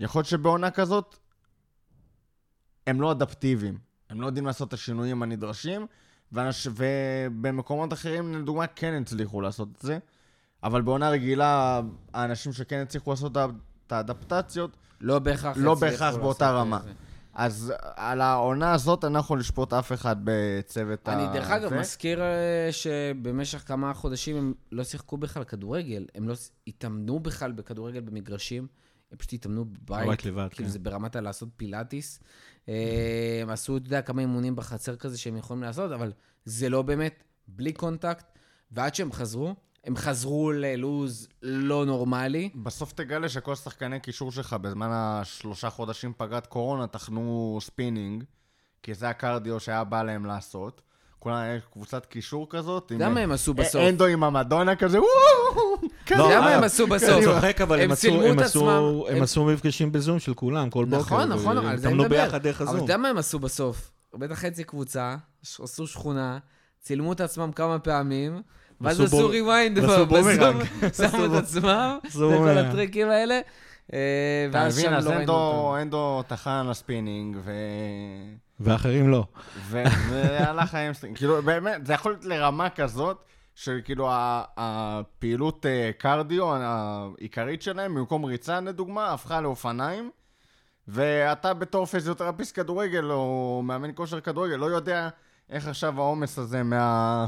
יכול להיות שבעונה כזאת, הם לא אדפטיביים. הם לא יודעים לעשות את השינויים הנדרשים, ואנש... ובמקומות אחרים, לדוגמה, כן הצליחו לעשות את זה. אבל בעונה רגילה, האנשים שכן הצליחו לעשות את האדפטציות, לא בהכרח לא הצליחו בהכרח לעשות באותה את רמה. זה. אז על העונה הזאת אני לא יכול לשפוט אף אחד בצוות ה... אני דרך אגב זה. מזכיר אה, שבמשך כמה חודשים הם לא שיחקו בכלל כדורגל. הם לא התאמנו בכלל בכדורגל במגרשים. הם פשוט התאמנו בבית. בבית לבד, כאילו כן. זה ברמת הלעשות פילאטיס. אה, הם עשו, אתה יודע, כמה אימונים בחצר כזה שהם יכולים לעשות, אבל זה לא באמת, בלי contact. ועד שהם חזרו, הם חזרו ללוז לא נורמלי. בסוף תגלה שכל שחקני קישור שלך בזמן השלושה חודשים פגרת קורונה טחנו ספינינג, כי זה הקרדיו שהיה בא להם לעשות. כולם, יש קבוצת קישור כזאת. אתה עם- יודע מה הם עשו אה, בסוף? הנדו עם המדונה כזה, וואו! אתה יודע מה אה, הם עשו אני בסוף? צוחק, אבל הם הם עשו- צילמו הם את עשו- עצמם. הם הם- עשו מפגשים בזום של כולם, כל בוקר. נכון, נכון, על זה אני התאמנו מדבר. ביחד דרך אבל אתה הזום. יודע מה הם עשו בסוף? בטח חצי קבוצה, ש- עשו שכונה, צילמו את עצמם כמה פעמים, ואז עשו rewind. שמו את עצמם, וכל. הטריקים האלה, אה, אתה ואז מבין, שם אז לא ראינו אותם. הנדו טחן לספינינג, ו... ואחרים לא. והלך ה hamstring. כאילו, באמת, זה יכול להיות לרמה כזאת, של כאילו הפעילות אה, קרדיו העיקרית שלהם, במקום ריצה לדוגמה, הפכה לאופניים, ואתה בתור פיזיותרפיסט כדורגל, או מאמן כושר כדורגל, לא יודע איך עכשיו העומס הזה מה...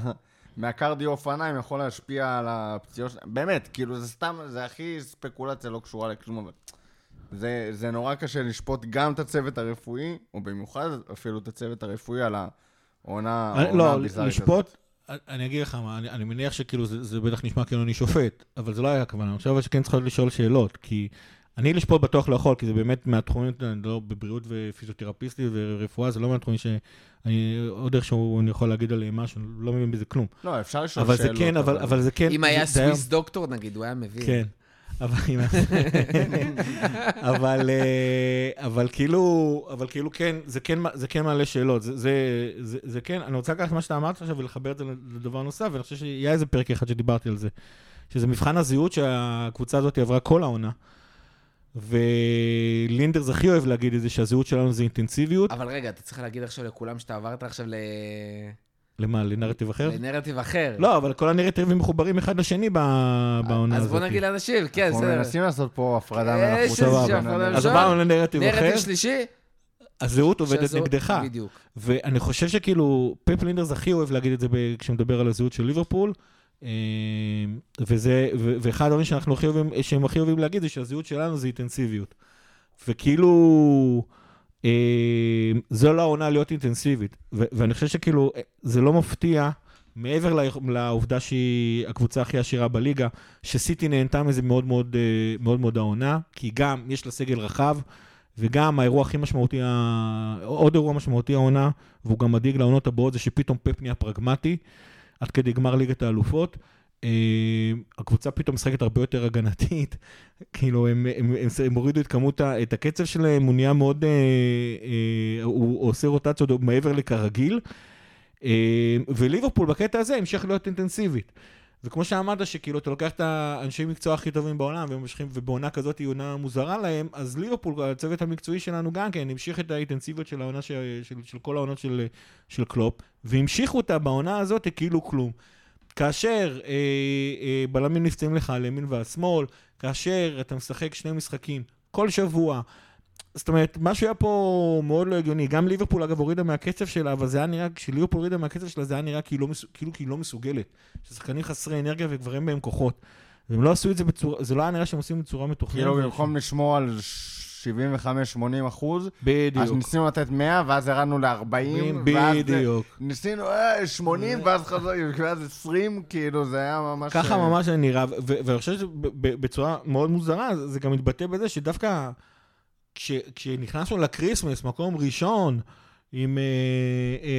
מהקרדיו אופניים יכול להשפיע על הפציעות שלהם. באמת, כאילו, זה סתם, זה הכי ספקולציה לא קשורה לכלום, אבל... זה, זה נורא קשה לשפוט גם את הצוות הרפואי, או במיוחד אפילו את הצוות הרפואי על העונה לא, הביזארית הזאת. לשפוט, אני אגיד לך מה, אני, אני מניח שכאילו זה, זה בטח נשמע כאילו אני שופט, אבל זה לא היה הכוונה, אני חושב שכן צריך לשאול שאלות, כי אני לשפוט בטוח לא יכול, כי זה באמת מהתחומים, אני לא בבריאות ופיזיותרפיסטי ורפואה, זה לא מהתחומים שאני, עוד איכשהו אני יכול להגיד עליהם משהו, לא מבין בזה כלום. לא, אפשר לשאול אבל שאלות. זה כן, אבל, אבל זה כן... אם היה- סוויס דוקטור נגיד, הוא היה מבין. כן. אבל, אה, אבל כאילו, אבל כאילו כן, זה כן, זה כן מעלה שאלות, זה, זה, זה, זה כן, אני רוצה לקחת מה שאתה אמרת עכשיו ולחבר את זה לדבר נוסף, ואני חושב שהיה איזה פרק אחד שדיברתי על זה, שזה מבחן הזהות שהקבוצה הזאת עברה כל העונה, ולינדרס הכי אוהב להגיד את זה, שהזהות שלנו זה אינטנסיביות. אבל רגע, אתה צריך להגיד עכשיו לכולם שאתה עברת עכשיו ל... למה, לנרטיב אחר? לנרטיב אחר. לא, אבל כל הנרטיבים מחוברים אחד לשני ב- בעונה הזאת. אז בוא נגיד לאנשים, כן, אנחנו בסדר. מנסים לעשות פה הפרדה מלאכותית. הנרטיבים. אז? עברנו לנרטיב אחר, נרטיב שלישי? הזהות עובדת נגדך. בדיוק. ואני חושב שכאילו, פפ לינדרס הכי אוהב להגיד את זה כשמדבר על הזהות של ליברפול, אה, וזה, ואחד הדברים שאנחנו הכי אוהבים, שהם הכי אוהבים להגיד זה שהזהות שלנו זה אינטנסיביות. וכאילו, אה, זו לא העונה להיות אינטנסיבית. ואני חושב שכאילו, אה, זה לא מפתיע, מעבר לעובדה שהיא הקבוצה הכי עשירה בליגה, שסיטי נהנתה מזה מאוד מאוד, אה, מאוד מאוד העונה, כי גם יש לה סגל רחב, וגם האירוע הכי משמעותי, עוד אירוע משמעותי העונה, והוא גם מדאיג לעונות הבאות, זה שפתאום פפ נהיה פרגמטי, עד כדי גמר ליגת האלופות. אה, הקבוצה פתאום משחקת הרבה יותר הגנתית, כאילו הם, הם, הם, הם הורידו את כמות, את הקצב שלהם, הוא נהיה מאוד, אה, אה, הוא, עושה רוטציות מעבר לכרגיל, אה, וליברפול בקטע הזה המשיך להיות אינטנסיבית. וכמו שאמרת, שכאילו אתה לוקח את האנשי מקצוע הכי טובים בעולם, והם ממשיכים, ובעונה כזאת היא עונה מוזרה להם, אז ליברפול, הצוות המקצועי שלנו גם כן, המשיך את האינטנסיביות של העונה, של, של, של כל העונות של, של קלופ, והמשיכו אותה בעונה הזאת כאילו כלום. כאשר אה, אה, בלמים נפצעים לך על ימין ועל שמאל, כאשר אתה משחק שני משחקים כל שבוע, זאת אומרת, משהו היה פה מאוד לא הגיוני. גם ליברפול, אגב, הורידה מהקצב שלה, אבל זה היה נראה, כשליברפול הורידה מהקצב שלה, זה היה נראה כאילו, כאילו היא לא מסוגלת. ששחקנים חסרי אנרגיה וכבר אין בהם כוחות. והם לא עשו את זה בצורה, זה לא היה נראה שהם עושים בצורה מתוכננת. כאילו, במקום לשמור על 75-80 אחוז, אז בדיוק. ניסינו לתת 100, ואז ירדנו ל-40, ואז זה- בדיוק. ניסינו אה, 80, ואז חזרנו, ואז 20, כאילו, זה היה ממש... ככה אה, ממש זה נראה, ואני חושב שבצורה מאוד מוזרה, זה זה גם מתבטא בזה שדווקא כש, כשנכנסנו ל Christmas, מקום ראשון, עם, אה, אה,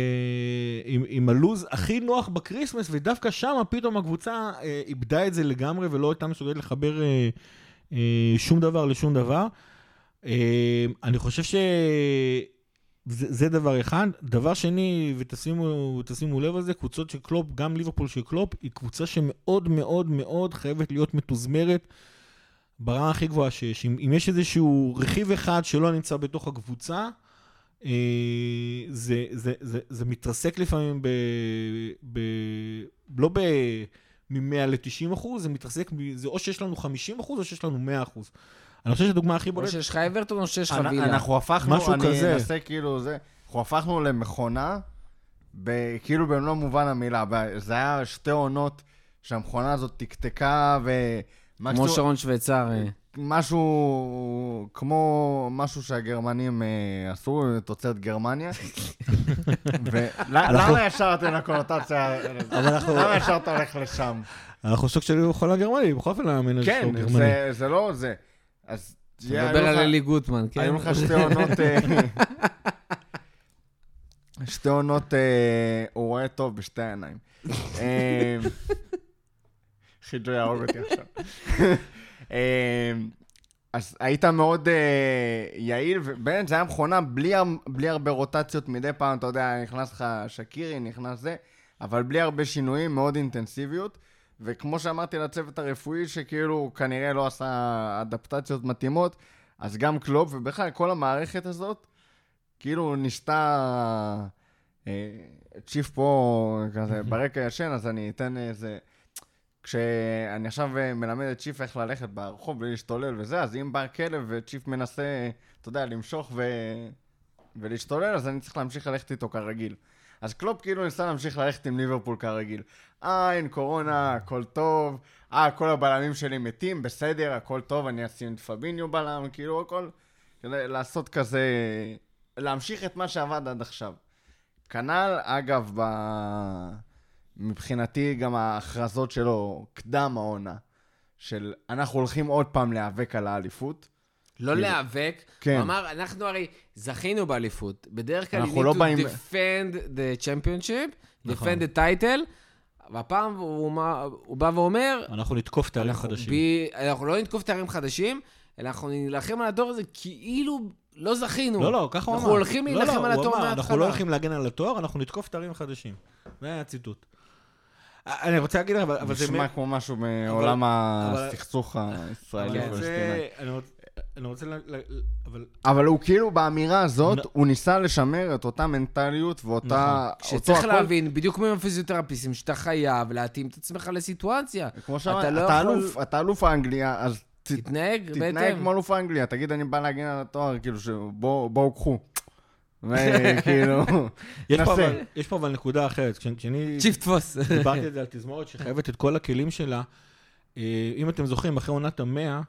עם, עם הלוז הכי נוח ב Christmas, ודווקא שם פתאום הקבוצה אה, איבדה את זה לגמרי ולא הייתה מסוגלת לחבר אה, אה, שום דבר לשום דבר. אה, אני חושב ש... זה, זה דבר אחד. דבר שני, ותשימו תשימו לב על זה, קבוצות של קלופ, גם ליברפול של קלופ, היא קבוצה שמאוד מאוד מאוד חייבת להיות מתוזמרת ברמה הכי גבוהה שיש. אם, אם יש איזשהו רכיב אחד שלא נמצא בתוך הקבוצה, אה, זה, זה, זה, זה מתרסק לפעמים ב... ב לא ב... מ-100 ל-90 אחוז, זה מתרסק, זה או שיש לנו 50 אחוז או שיש לנו 100 אחוז. אני חושב שהדוגמה הכי או בולטת... שיש לך אברטון או שיש לך וילה. אנחנו הפכנו, משהו אני כזה. אנסה כאילו זה, אנחנו הפכנו למכונה, ב- כאילו במלוא מובן המילה. זה היה שתי עונות שהמכונה הזאת תקתקה כמו ומקסימום... שרון שוויצר. אה. משהו כמו משהו שהגרמנים אה, עשו, תוצרת גרמניה. ולמה ישר אתם לקונוטציה? למה ישר אתה הולך לשם? אנחנו סוג של חולה גרמנית, בכל אופן מאמן איזה כן, שהוא גרמני. זה- זה לא זה. אז... אתה מדבר על אלי גוטמן, כן? היו לך שתי עונות... אה, שתי עונות, אה, הוא רואה טוב בשתי העיניים. אה, חיג'ו יהרוג אותי עכשיו. אז היית מאוד אה, יעיל, ובאמת זה היה מכונה בלי, בלי הרבה רוטציות מדי פעם, אתה יודע, נכנס לך שקירי, נכנס זה, אבל בלי הרבה שינויים, מאוד אינטנסיביות. וכמו שאמרתי לצוות הרפואי, שכאילו כנראה לא עשה אדפטציות מתאימות, אז גם קלופ, ובכלל כל המערכת הזאת, כאילו ניסתה... אה, צ'יף פה כזה ברקע ישן, אז אני אתן איזה... כשאני עכשיו אה, מלמד את צ'יף איך ללכת ברחוב בלי להשתולל וזה, אז אם בא כלב וצ'יף מנסה, אתה יודע, למשוך ו... ולהשתולל, אז אני צריך להמשיך ללכת איתו כרגיל. אז קלופ כאילו ניסה להמשיך ללכת עם ליברפול כרגיל. אה, אין קורונה, הכל טוב. אה, כל הבלמים שלי מתים, בסדר, הכל טוב, אני אשים את פביניו בלם, כאילו הכל... כדי לעשות כזה... להמשיך את מה שעבד עד עכשיו. כנ"ל, אגב, ב... מבחינתי גם ההכרזות שלו, קדם העונה, של אנחנו הולכים עוד פעם להיאבק על האליפות. לא כאילו- להיאבק. כן. הוא אמר, אנחנו הרי זכינו באליפות. בדרך כלל, you אנחנו need לא to באים- defend the championship, נכון. defend the title, והפעם הוא, מה- הוא בא ואומר, אנחנו נתקוף תארים אנחנו, חדשים. ב... אנחנו לא נתקוף תארים חדשים, אלא אנחנו נילחם על התואר הזה כאילו לא זכינו. לא, לא, ככה הוא אמר. אנחנו הולכים לא, להילחם לא, על הוא התואר מההתחלה. אנחנו לא הולכים להגן על התואר, אנחנו נתקוף תארים חדשים. זה היה הציטוט. אני רוצה להגיד לך, אבל זה... נשמע כמו משהו מעולם אבל- הסכסוך אבל הישראלי אני רוצה-. ל- ל- אבל אבל הוא כאילו באמירה הזאת, נ- הוא ניסה לשמר את אותה מנטליות ואותה... אותו שצריך הכל. להבין, בדיוק כמו עם הפיזיותרפיסטים, שאתה חייב להתאים את עצמך לסיטואציה. כמו שאמרת, אתה לא אתה יכול- אלוף, אתה אלוף האנגליה, אז תתנהג תתנהג בהתאם. כמו אלוף האנגליה, תגיד אני בא להגן על התואר, כאילו שבואו בואו קחו. וכאילו, יש פה נסה. אבל- יש פה אבל נקודה אחרת. כש- כשאני צ'יפ תפוס. דיברתי על זה על תזמורת שחייבת את כל הכלים שלה, אה, אם אתם זוכרים, אחרי עונת המאה, אה,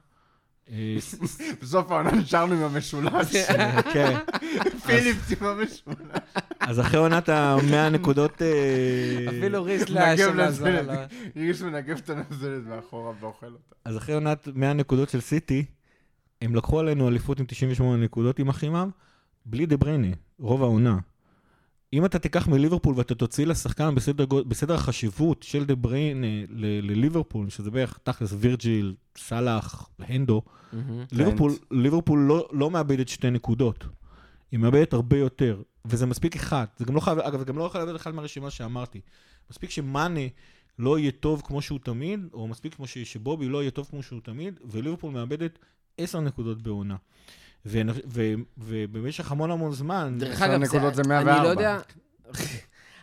בסוף העונה נשארנו עם המשולש. כן, פיליפס עם המשולש. אז אחרי עונת המאה נקודות... אה, אפילו ריסלה מגב שם לעזור. לו. ריש מנגב את הנזלת מאחורה ואוכל אותה. אז אחרי עונת 100 נקודות של סיטי, הם לקחו עלינו אליפות עם 98 נקודות עם אחימם, בלי דה בריינה, רוב העונה. אם אתה תיקח מליברפול ואתה תוציא לשחקן בסדר, בסדר החשיבות של דה בריינה ל- לליברפול, שזה בערך תכלס וירג'יל, סאלח, הנדו, מהמם. ליברפול, ליברפול לא, לא מאבדת שתי נקודות. היא מאבדת הרבה יותר, וזה מספיק אחד. זה גם לא חייב, אגב, זה גם לא יכול לאבד אחד מהרשימה שאמרתי. מספיק שמאנה לא יהיה טוב כמו שהוא תמיד, או מספיק כמו ש- שבובי לא יהיה טוב כמו שהוא תמיד, וליברפול מאבדת עשר נקודות בעונה. ו- ו- ובמשך המון המון זמן, דרך אגב, זה אני 104. לא יודע...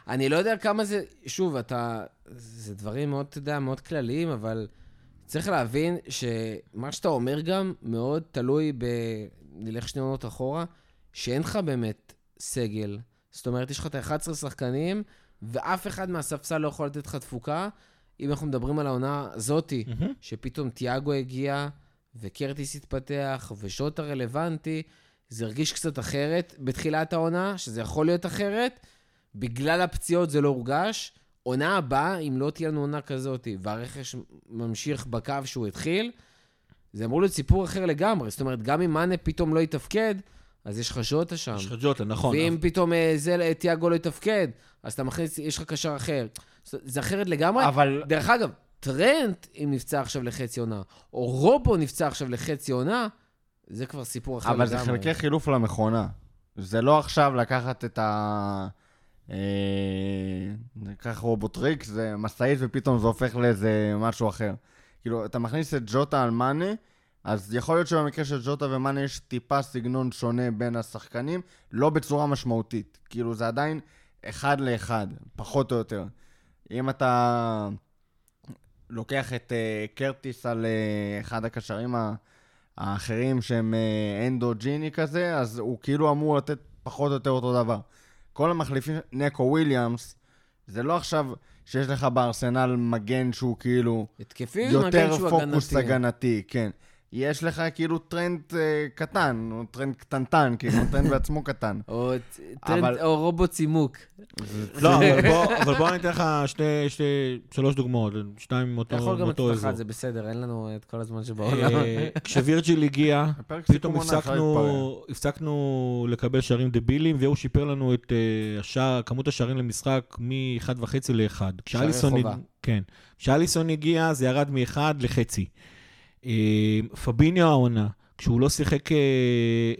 אני לא יודע כמה זה... שוב, אתה... זה דברים מאוד, אתה יודע, מאוד כלליים, אבל צריך להבין שמה שאתה אומר גם מאוד תלוי ב... נלך שני עונות אחורה, שאין לך באמת סגל. זאת אומרת, יש לך את ה-11 שחקנים, ואף אחד מהספסל לא יכול לתת לך תפוקה. אם אנחנו מדברים על העונה הזאתי, מהמם. שפתאום תיאגו הגיע, וקרטיס התפתח, ושוטה רלוונטי, זה הרגיש קצת אחרת בתחילת העונה, שזה יכול להיות אחרת. בגלל הפציעות זה לא הורגש. עונה הבאה, אם לא תהיה לנו עונה כזאת, והרכש ממשיך בקו שהוא התחיל, זה אמור להיות סיפור אחר לגמרי. זאת אומרת, גם אם מאנה פתאום לא יתפקד, אז יש לך שוטה שם. יש לך ג'וטה, נכון. ואם פתאום אה, זה, אה, תיאגו לא יתפקד, אז אתה מכניס, יש לך קשר אחר. זה אחרת לגמרי. אבל דרך אגב, טרנט, אם נפצע עכשיו לחצי עונה, או רובו נפצע עכשיו לחצי עונה, זה כבר סיפור אחר אבל זה לגמרי. חלקי חילוף למכונה. זה לא עכשיו לקחת את ה... אה, ניקח רובוטריק, זה משאית ופתאום זה הופך לאיזה משהו אחר. כאילו, אתה מכניס את ג'וטה על מאנה, אז יכול להיות שבמקרה של ג'וטה ומאנה יש טיפה סגנון שונה בין השחקנים, לא בצורה משמעותית. כאילו, זה עדיין אחד לאחד, פחות או יותר. אם אתה לוקח את uh, קרטיס על uh, אחד הקשרים. האחרים שהם אה, אנדו ג'יני כזה, אז הוא כאילו אמור לתת פחות או יותר אותו דבר. כל המחליפים, נקו וויליאמס, זה לא עכשיו שיש לך בארסנל מגן שהוא כאילו התקפי, יותר מגן שהוא פוקוס הגנתי. הגנתי, כן. יש לך כאילו טרנט אה, קטן, או טרנט קטנטן, כאילו טרנט בעצמו קטן. או טרנט- אבל- או רובו צימוק. לא, אבל בוא- אבל בוא אני אתן לך שתי, שתי, שלוש דוגמאות, שתיים אתה מאותו יכול גם מאותו לתת אזור. אחת, זה בסדר, אין לנו את כל הזמן שבעולם. אה, כשווירג'יל הגיע, פתאום עונה, אפשר הפסקנו, הפסקנו לקבל שערים דבילים, והוא שיפר לנו את אה, השער, כמות השערים למשחק מ-1.5 ל-1. כשאליסון... חובה. כן. כשאליסון הגיע, זה ירד מ-1 לחצי. אה, פביניו העונה, כשהוא לא שיחק אה,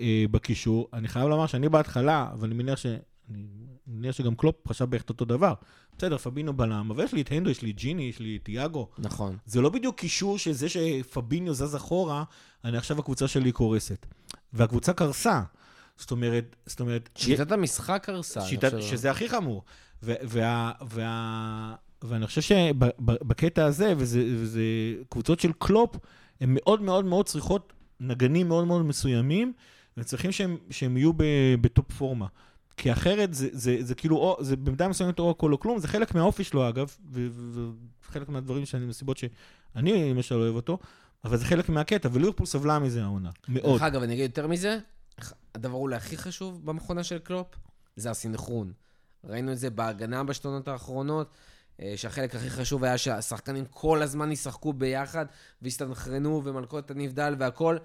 אה, בקישור, אני חייב לומר שאני בהתחלה, ואני מניח ש... אני מניח שגם קלופ חשב בערך אותו דבר. בסדר, פביניו בלם, אבל יש לי את הנדו, יש לי את ג'יני, יש לי את תיאגו. נכון. זה לא בדיוק קישור שזה שפביניו זז אחורה, אני עכשיו הקבוצה שלי קורסת. והקבוצה קרסה. זאת אומרת, זאת אומרת... שיטת המשחק הרסה. אני שיטת, חושב. שזה הכי חמור. ו- וה, וה, ואני חושב שבקטע הזה, וזה, וזה קבוצות של קלופ, הן מאוד מאוד מאוד צריכות נגנים מאוד מאוד מסוימים, וצריכים שהם, שהם יהיו ב, ב top פורמה. כי אחרת זה, זה, זה כאילו, או, זה במידה מסוימת או הכל או כלום, זה חלק מהאופי שלו אגב, וחלק מהדברים שאני, מסיבות שאני למשל אוהב אותו, אבל זה חלק מהקטע, וליברפול סבלה מזה העונה, מאוד. דרך אגב, אני אגיד יותר מזה, הדבר אולי הכי חשוב במכונה של קלופ, זה הסינכרון. ראינו את זה בהגנה בשתונות האחרונות, שהחלק הכי חשוב היה שהשחקנים כל הזמן ישחקו ביחד, והסתנכרנו, ומלכות הנבדל והכל.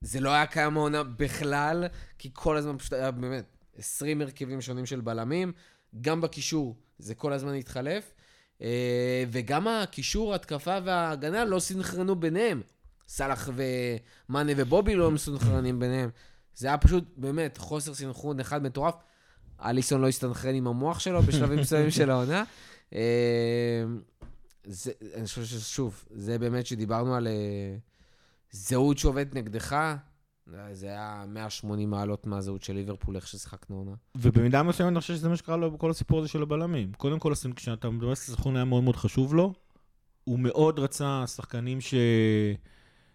זה לא היה קיים העונה בכלל, כי כל הזמן פשוט היה באמת 20 הרכבים שונים של בלמים. גם בקישור זה כל הזמן התחלף. אה, וגם הקישור, התקפה וההגנה לא סינכרנו ביניהם. סאלח ומאנה ובובי לא מסונכרנים ביניהם. זה היה פשוט באמת חוסר סינכרון אחד מטורף. אליסון לא הסתנכרן עם המוח שלו בשלבים מסוימים של העונה. אה, זה, אני חושב ששוב, זה באמת שדיברנו על אה, זהות שעובדת נגדך, זה היה 180 מעלות מהזהות של ליברפול, איך ששיחקנו עונה. ובמידה מסוימת אני חושב שזה מה שקרה לו בכל הסיפור הזה של הבלמים. קודם כל, כשאתה מדבר על סנכרון היה מאוד מאוד חשוב לו, הוא מאוד רצה שחקנים ש...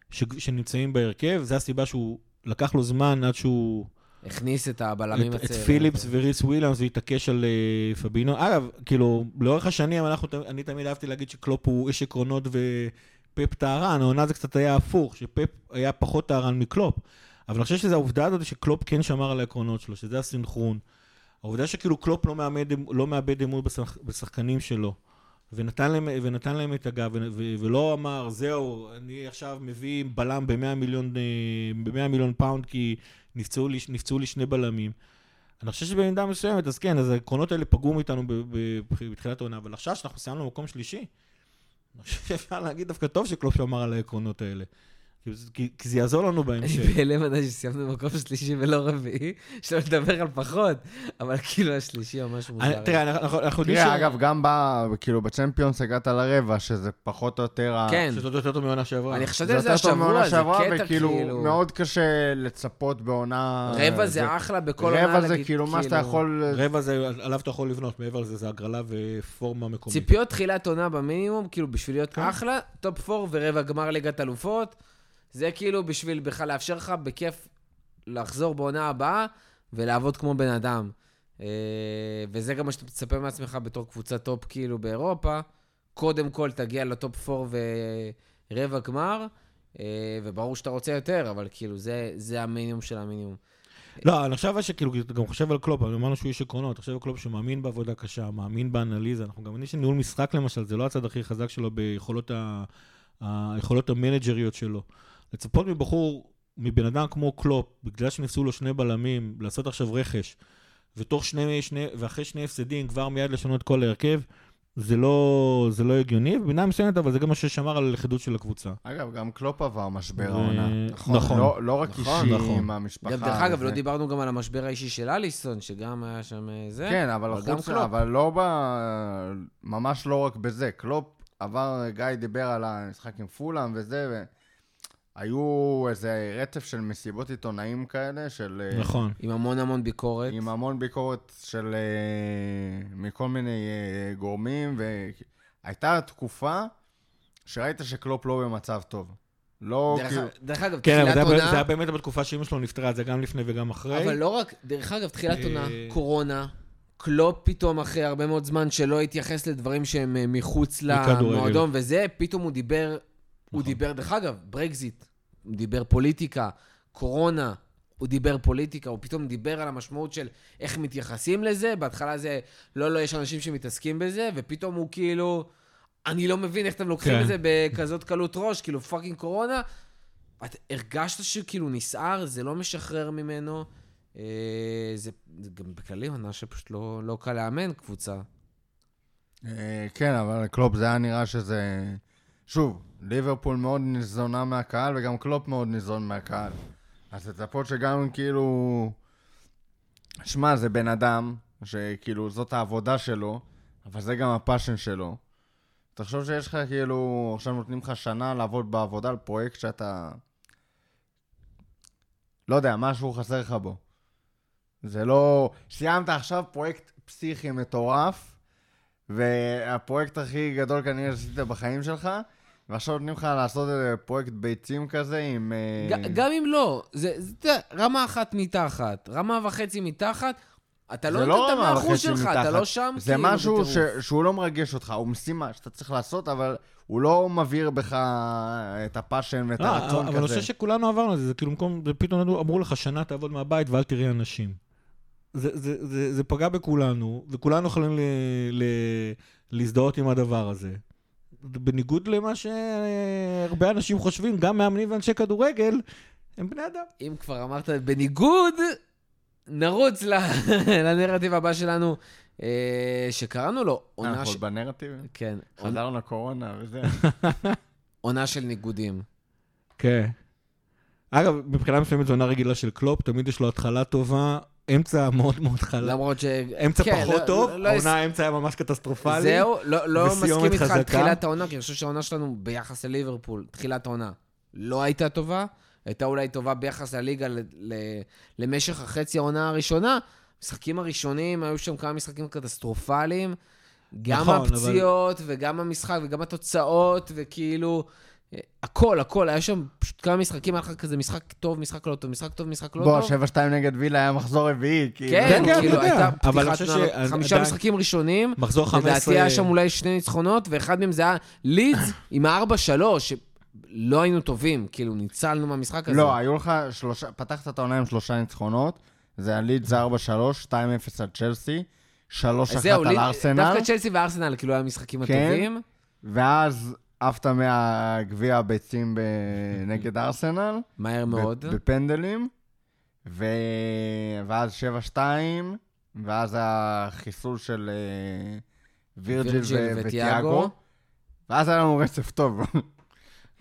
ש... שנמצאים בהרכב, זו הסיבה שהוא לקח לו זמן עד שהוא... הכניס את הבלמים את, את הצעירים. פיליפס וריס וויליאמס והתעקש על uh, פאביניו. אגב, כאילו, לאורך השנים אנחנו, אני תמיד אהבתי להגיד שקלופ הוא איש עקרונות ופפ טהרן, העונה זה קצת היה הפוך, שפפ היה פחות טהרן מקלופ. אבל אני חושב שזו העובדה הזאת שקלופ כן שמר על העקרונות שלו, שזה הסינכרון. העובדה שכאילו קלופ לא מאבד, אמ- לא מאבד אמון בשח, בשחקנים שלו, ונתן להם, ונתן להם את הגב, ו, ו, ולא אמר, זהו, אני עכשיו מביא בלם ב-100 מיליון, אה, ב-100 מיליון פאונד כי נפצעו לי, נפצעו לי שני בלמים. אני חושב שבמידה מסוימת, אז כן, אז העקרונות האלה פגעו מאיתנו בתחילת העונה, אבל עכשיו שאנחנו סיימנו במקום שלישי, אני חושב שאפשר להגיד דווקא טוב שקלופ שמר על העקרונות האלה. כי, זה- כי, כי זה יעזור לנו גם בהמשך. בהלם עדיין שסיימנו במקום שלישי ולא רביעי, שלא לדבר על פחות, אבל כאילו השלישי ממש מוזר. אני- תראה, אנחנו- אנחנו יודעים תראה, אגב, גם ב... כאילו ב Champions הגעת לרבע, שזה פחות או יותר... ה- כן, שזאת יותר טוב מעונה שעברה. אני חשבתי זה על זה השבוע, זה קטע וכאילו, כאילו... מאוד קשה לצפות בעונה... רבע זה אחלה בכל עונה. רבע זה להגיד, כאילו מה שאתה יכול... רבע זה, עליו אתה יכול לבנות, מעבר לזה זה הגרלה ופורמה מקומית. ציפיות תחילת עונה במינימום, כאילו בשביל להיות כן. אחלה, top 4 ורבע גמר ליגת אלופות, זה כאילו בשביל בכלל לאפשר לך בכיף לחזור בעונה הבאה ולעבוד כמו בן אדם. אה, וזה גם מה שאתה מצפה מעצמך בתור קבוצת top כאילו באירופה. קודם כל תגיע ל top 4 ורבע גמר, אה, וברור שאתה רוצה יותר, אבל כאילו זה, זה המינימום של המינימום. לא, אני חושב שכאילו, אתה גם חושב על קלופ, אמרנו שהוא איש עקרונות, אתה חושב על קלופ שמאמין בעבודה קשה, מאמין באנליזה, אנחנו גם יודעים שניהול משחק למשל, זה לא הצד הכי חזק שלו ביכולות ה... היכולות המנג'ריות שלו. לצפות מבחור, מבן אדם כמו קלופ, בגלל שנפצעו לו שני בלמים, לעשות עכשיו רכש, ותוך שני, שני, ואחרי שני הפסדים כבר מיד לשנות כל ההרכב, זה לא, זה לא הגיוני, ובמידה מסוימת, אבל זה גם מה ששמר על הלכידות של הקבוצה. אגב, גם קלופ עבר משבר ו- העונה. נכון. לא, לא רק נכון, אישי נכון. עם המשפחה. גם, דרך אגב. לא דיברנו גם על המשבר האישי של אליסון, שגם היה שם אה, זה. כן, אבל אבל גם חוץ, קלופ. אבל לא ב... ממש לא רק בזה. קלופ עבר, גיא דיבר על המשחק עם פולאם וזה, והיו איזה רצף של מסיבות עיתונאים כאלה, של... אה, נכון. עם המון המון ביקורת. עם המון ביקורת של... אה, מכל מיני אה, גורמים, והייתה תקופה שראית שקלופ לא במצב טוב. לא דרך, כאילו... דרך אגב, כן, אבל תחילת עונה, זה היה באמת בתקופה שאימא שלו נפטרה, זה גם לפני וגם אחרי. אבל לא רק, דרך אגב, תחילת עונה, קורונה, קלופ פתאום אחרי הרבה מאוד זמן שלא התייחס לדברים שהם מחוץ. למועדון וזה, פתאום הוא דיבר, הוא נכון. דיבר, דרך אגב, ברקזיט, הוא דיבר פוליטיקה, קורונה, הוא דיבר פוליטיקה, הוא פתאום דיבר על המשמעות של איך מתייחסים לזה, בהתחלה זה, לא, לא, יש אנשים שמתעסקים בזה, ופתאום הוא כאילו, אני לא מבין איך אתם לוקחים כן. את זה בכזאת קלות ראש, כאילו fucking קורונה. את הרגשת שכאילו נסער, זה לא משחרר ממנו. אה, זה, זה גם בכללי עונה שפשוט לא, לא קל לאמן קבוצה. אה, כן, אבל קלופ זה היה נראה שזה... שוב, ליברפול מאוד ניזונה מהקהל, וגם קלופ מאוד ניזון מהקהל. אז לצפות שגם כאילו... שמע, זה בן אדם, שכאילו זאת העבודה שלו, אבל זה גם ה passion שלו. תחשוב שיש לך כאילו, עכשיו נותנים לך שנה לעבוד בעבודה על פרויקט שאתה... לא יודע, משהו חסר לך בו. זה לא... סיימת עכשיו פרויקט פסיכי מטורף, והפרויקט הכי גדול כנראה שעשית בחיים שלך, ועכשיו נותנים לך לעשות איזה פרויקט ביצים כזה עם... אה, ג- גם אם לא, זה, זה יודע, רמה אחת מתחת, רמה וחצי מתחת, אתה לא זה נותן לא את רמה המאה אחוז שלך, מתחת. אתה לא שם זה כאילו משהו ש... שהוא לא מרגש אותך, הוא משימה שאתה צריך לעשות, אבל הוא לא מבהיר בך את הפאשן ואת לא, הרצון אבל כזה. אני חושב שכולנו עברנו את זה, זה כאילו במקום, זה פתאום אמרו- לך שנה תעבוד מהבית ואל תראה אנשים. זה, זה, זה, זה פגע בכולנו, וכולנו יכולים ל, ל, להזדהות עם הדבר הזה. בניגוד למה שהרבה אנשים חושבים, גם מאמנים ואנשי כדורגל, הם בני אדם. אם כבר אמרת בניגוד, נרוץ לנרטיב הבא שלנו, אה, שקראנו לו עונה אנחנו ש... עוד בנרטיב? כן, חזרנו לקורונה וזה. עונה של ניגודים. כן. אגב, מבחינה מסוימת זו עונה רגילה של קלופ, תמיד יש לו התחלה טובה, אמצע מאוד מאוד חלק. למרות ש... אמצע כן, פחות לא- טוב, לא- לא העונה האמצע היה ממש קטסטרופלי. זהו, לא, לא מסכים איתך על. תחילת העונה, כי אני חושב שהעונה שלנו ביחס לליברפול, תחילת העונה, לא הייתה טובה. הייתה אולי טובה ביחס לליגה ל- ל- למשך החצי העונה הראשונה. המשחקים הראשונים, היו שם כמה משחקים קטסטרופליים. גם נכון, אבל- הפציעות, וגם המשחק, וגם התוצאות, וכאילו... הכל, הכל, היה שם פשוט כמה משחקים, היה לך כזה משחק טוב, משחק לא טוב, משחק טוב, משחק לא בוא, טוב. 7-2 נגד וילה היה מחזור רביעי, כאילו. כן, כן, כאילו, אני יודע. הייתה פתיחת חמישה עדיין- משחקים ראשונים, מחזור 15... לדעתי היה שם אולי שני ניצחונות, ואחד מהם זה היה לידס עם ה-4-3, שלא היינו טובים, כאילו, ניצלנו מהמשחק הזה. לא, היו לך שלושה, פתחת את העונה עם שלושה ניצחונות, זה היה לידס 4-3, 2-0 על צ'לסי, 3-1 אז זהו, על ארסנל, דווקא צ'לסי וארסנל, כאילו, היו המשחקים כן. הטובים. ואז עפת מהגביע הביצים נגד ארסנל, מהר מאוד. בפנדלים, ו... ואז 7-2, ואז החיסול של אה, וירג'יל ו- וטיאגו. וטיאגו, ואז היה לנו רצף טוב.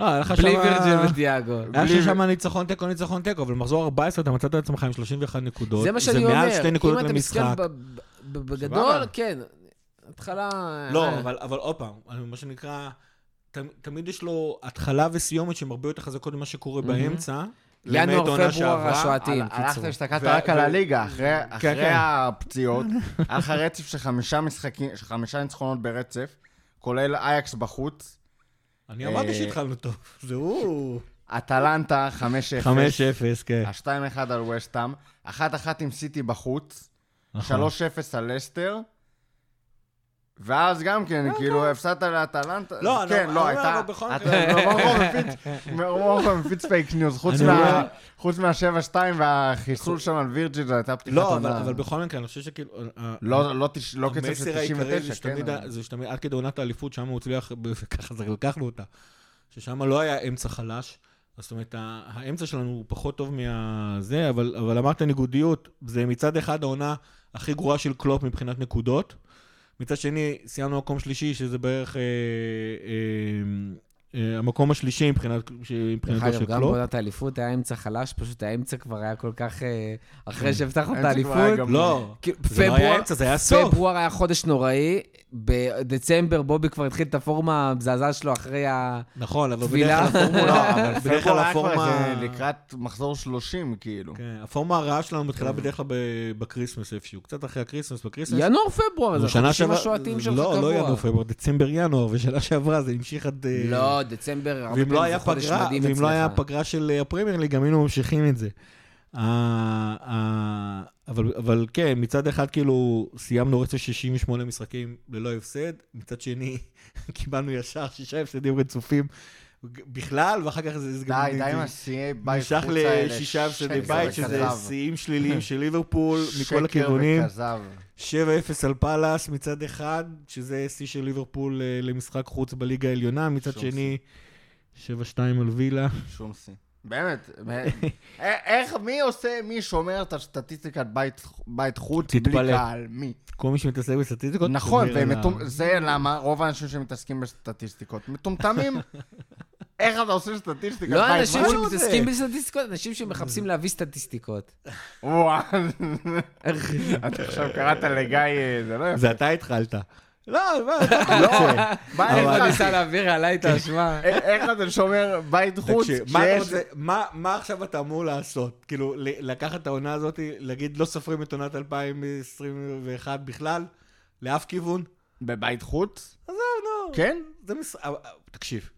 לא, היה לך בלי שמה- וירג'יל ודיאגו. היה בלי- שם ניצחון תיקו, ניצחון תיקו, אבל במחזור 14 אתה מצאת את עצמך עם 31 נקודות. זה מה שאני אומר. זה מעל שתי נקודות אם אתה מסתכל למשחק. בגדול. כן. התחלה... לא, אבל, אבל עוד פעם, מה שנקרא, ת, תמיד יש לו התחלה וסיומת שהן הרבה יותר חזקות ממה שקורה. באמצע. ינואר, פברואר הל- הלכת ו- רק על הליגה, אחרי אחרי כן. הפציעות, היה לך רצף של חמישה משחקים, של חמישה ניצחונות ברצף, כולל אייקס בחוץ, אני אמרתי אה, שהתחלנו טוב. זה הוא. אטלנטה 5-0, 5-0, כן. ה-2-1 על וסטאם, 1-1 עם סיטי בחוץ, 3-0 נכון. על לסטר, ואז גם כן, כאילו, הפסדת לאטלנטה, לא, אני כן, לא, הייתה, מרמור מפיץ- פייק ניוז, חוץ אני מה- אומר- חוץ מה-7-2 והחיסול שם על וירג'יל, זו הייתה פתיחת לא, אבל, עונה. בכל מקרה, אני חושב שכאילו... אה, לא, לא, לא קצב המסר של העיקרי 99, זה כן. שתמיד, אבל- זה שתמיד, עד כדי עונת האליפות, שם הוא הצליח, וככה זה לקחנו אותה, ששם לא היה אמצע חלש, זאת אומרת, האמצע שלנו הוא פחות טוב מהזה, אבל, אבל אמרת ניגודיות, זה מצד אחד העונה הכי גרועה של קלופ מבחינת נקודות, מצד שני, סיימנו מקום שלישי, שזה בערך אה, אה, המקום השלישי מבחינת, דרך מבחינתו אגב, של גם קלופ. בעונת האליפות היה אמצע חלש, פשוט האמצע כבר היה כל כך... אה, אחרי שהבטחנו את האליפות. לא, זה לא היה אמצע, זה היה סוף. פברואר היה חודש נוראי, בדצמבר בובי כבר התחיל את הפורמה המזעזעת שלו אחרי ה... נכון, אבל. בדרך כלל הפורמולה, לא, אבל בדרך כלל הפורמה... לקראת מחזור 30, כאילו. כן, הפורמה הרעה שלנו מתחילה בדרך כלל בקריסמס איפשהו, קצת אחרי הקריסמס, בקריסמס. ינואר פברואר, זה שעברה- השועטים שלך לא, קבוע. לא ינואר, פברואר, דצמבר ינואר, ושנה שעברה זה המשיך עד... אה, לא, דצמבר, הרבה לא פעמים היה זה חודש פגרה, מדהים ואם לא היה אצלך. פגרה של אה, הפרמייר ליג, גם היינו ממשיכים את זה. אה, אה, אבל, אבל כן, מצד אחד כאילו סיימנו רצף 68 משחקים ללא הפסד, מצד שני קיבלנו ישר שישה הפסדים רצופים, בכלל, ואחר כך זה... זה גם- די, די עם השיאי בית חוץ האלה. לשישה הפסדי שקר בית, שזה. שיאים שליליים של ליברפול מכל שקר הכיוונים. וכזב. 7-0 על פאלאס מצד אחד, שזה שיא של ליברפול אה, למשחק חוץ בליגה העליונה, מצד שני, 7-2 על וילה. שום שיא. באמת, באמת. א- איך, מי עושה, מי שומר את הסטטיסטיקת בית, בית חוץ בלי. קהל? מי? כל מי שמתעסק בסטטיסטיקות, נכון, ומטומ- זה למה רוב האנשים שמתעסקים בסטטיסטיקות מטומטמים. איך אתה עושה סטטיסטיקת לא אנשים? שמתעסקים בסטטיסטיקות, אנשים שמחפשים להביא סטטיסטיקות. וואו. אתה עכשיו קראת לגיא, אה, זה לא יפה. זה אתה התחלת. לא, מה, אתה רוצה? מה, איך אתה- ניסה להעביר עליי את האשמה. א- איך אתה שומר בית חוץ תקשיב, מה עכשיו אתה אמור לעשות? כאילו, לקחת את העונה הזאת, להגיד לא סופרים את עונת 2021 בכלל? לאף כיוון? בבית חוץ? עזוב, נו. כן? אה, אה, תקשיב,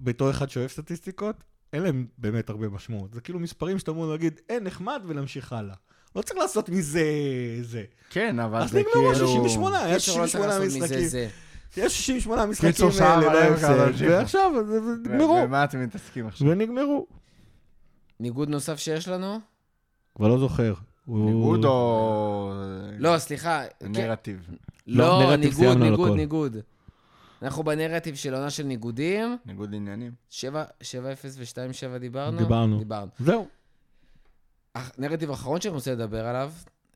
בתור אחד שאוהב סטטיסטיקות, אין להם באמת הרבה משמעות. זה כאילו מספרים שאתה אמור להגיד, אין, נחמד, ולהמשיך הלאה. לא צריך לעשות מזה זה. כן, אבל אז זה נגמרו כאילו... 68, היה קיצור, לא צריך 68 לעשות מזה משחקים. זה. יש 68 משחקים אה, הפסד, כמה להמשיך. ועכשיו זה- זה נגמרו. במה אתם מתעסקים עכשיו? ונגמרו. ניגוד נוסף שיש לנו? כבר לא זוכר. ניגוד או... לא, סליחה. כן. נרטיב. לא, נרטיב ניגוד, ניגוד. ניגוד. אנחנו בנרטיב של עונה של ניגודים. ניגוד עניינים. 7-0 ו-2-7 דיברנו? דיברנו. דיברנו. זהו. הנרטיב האחרון שאני רוצה לדבר עליו.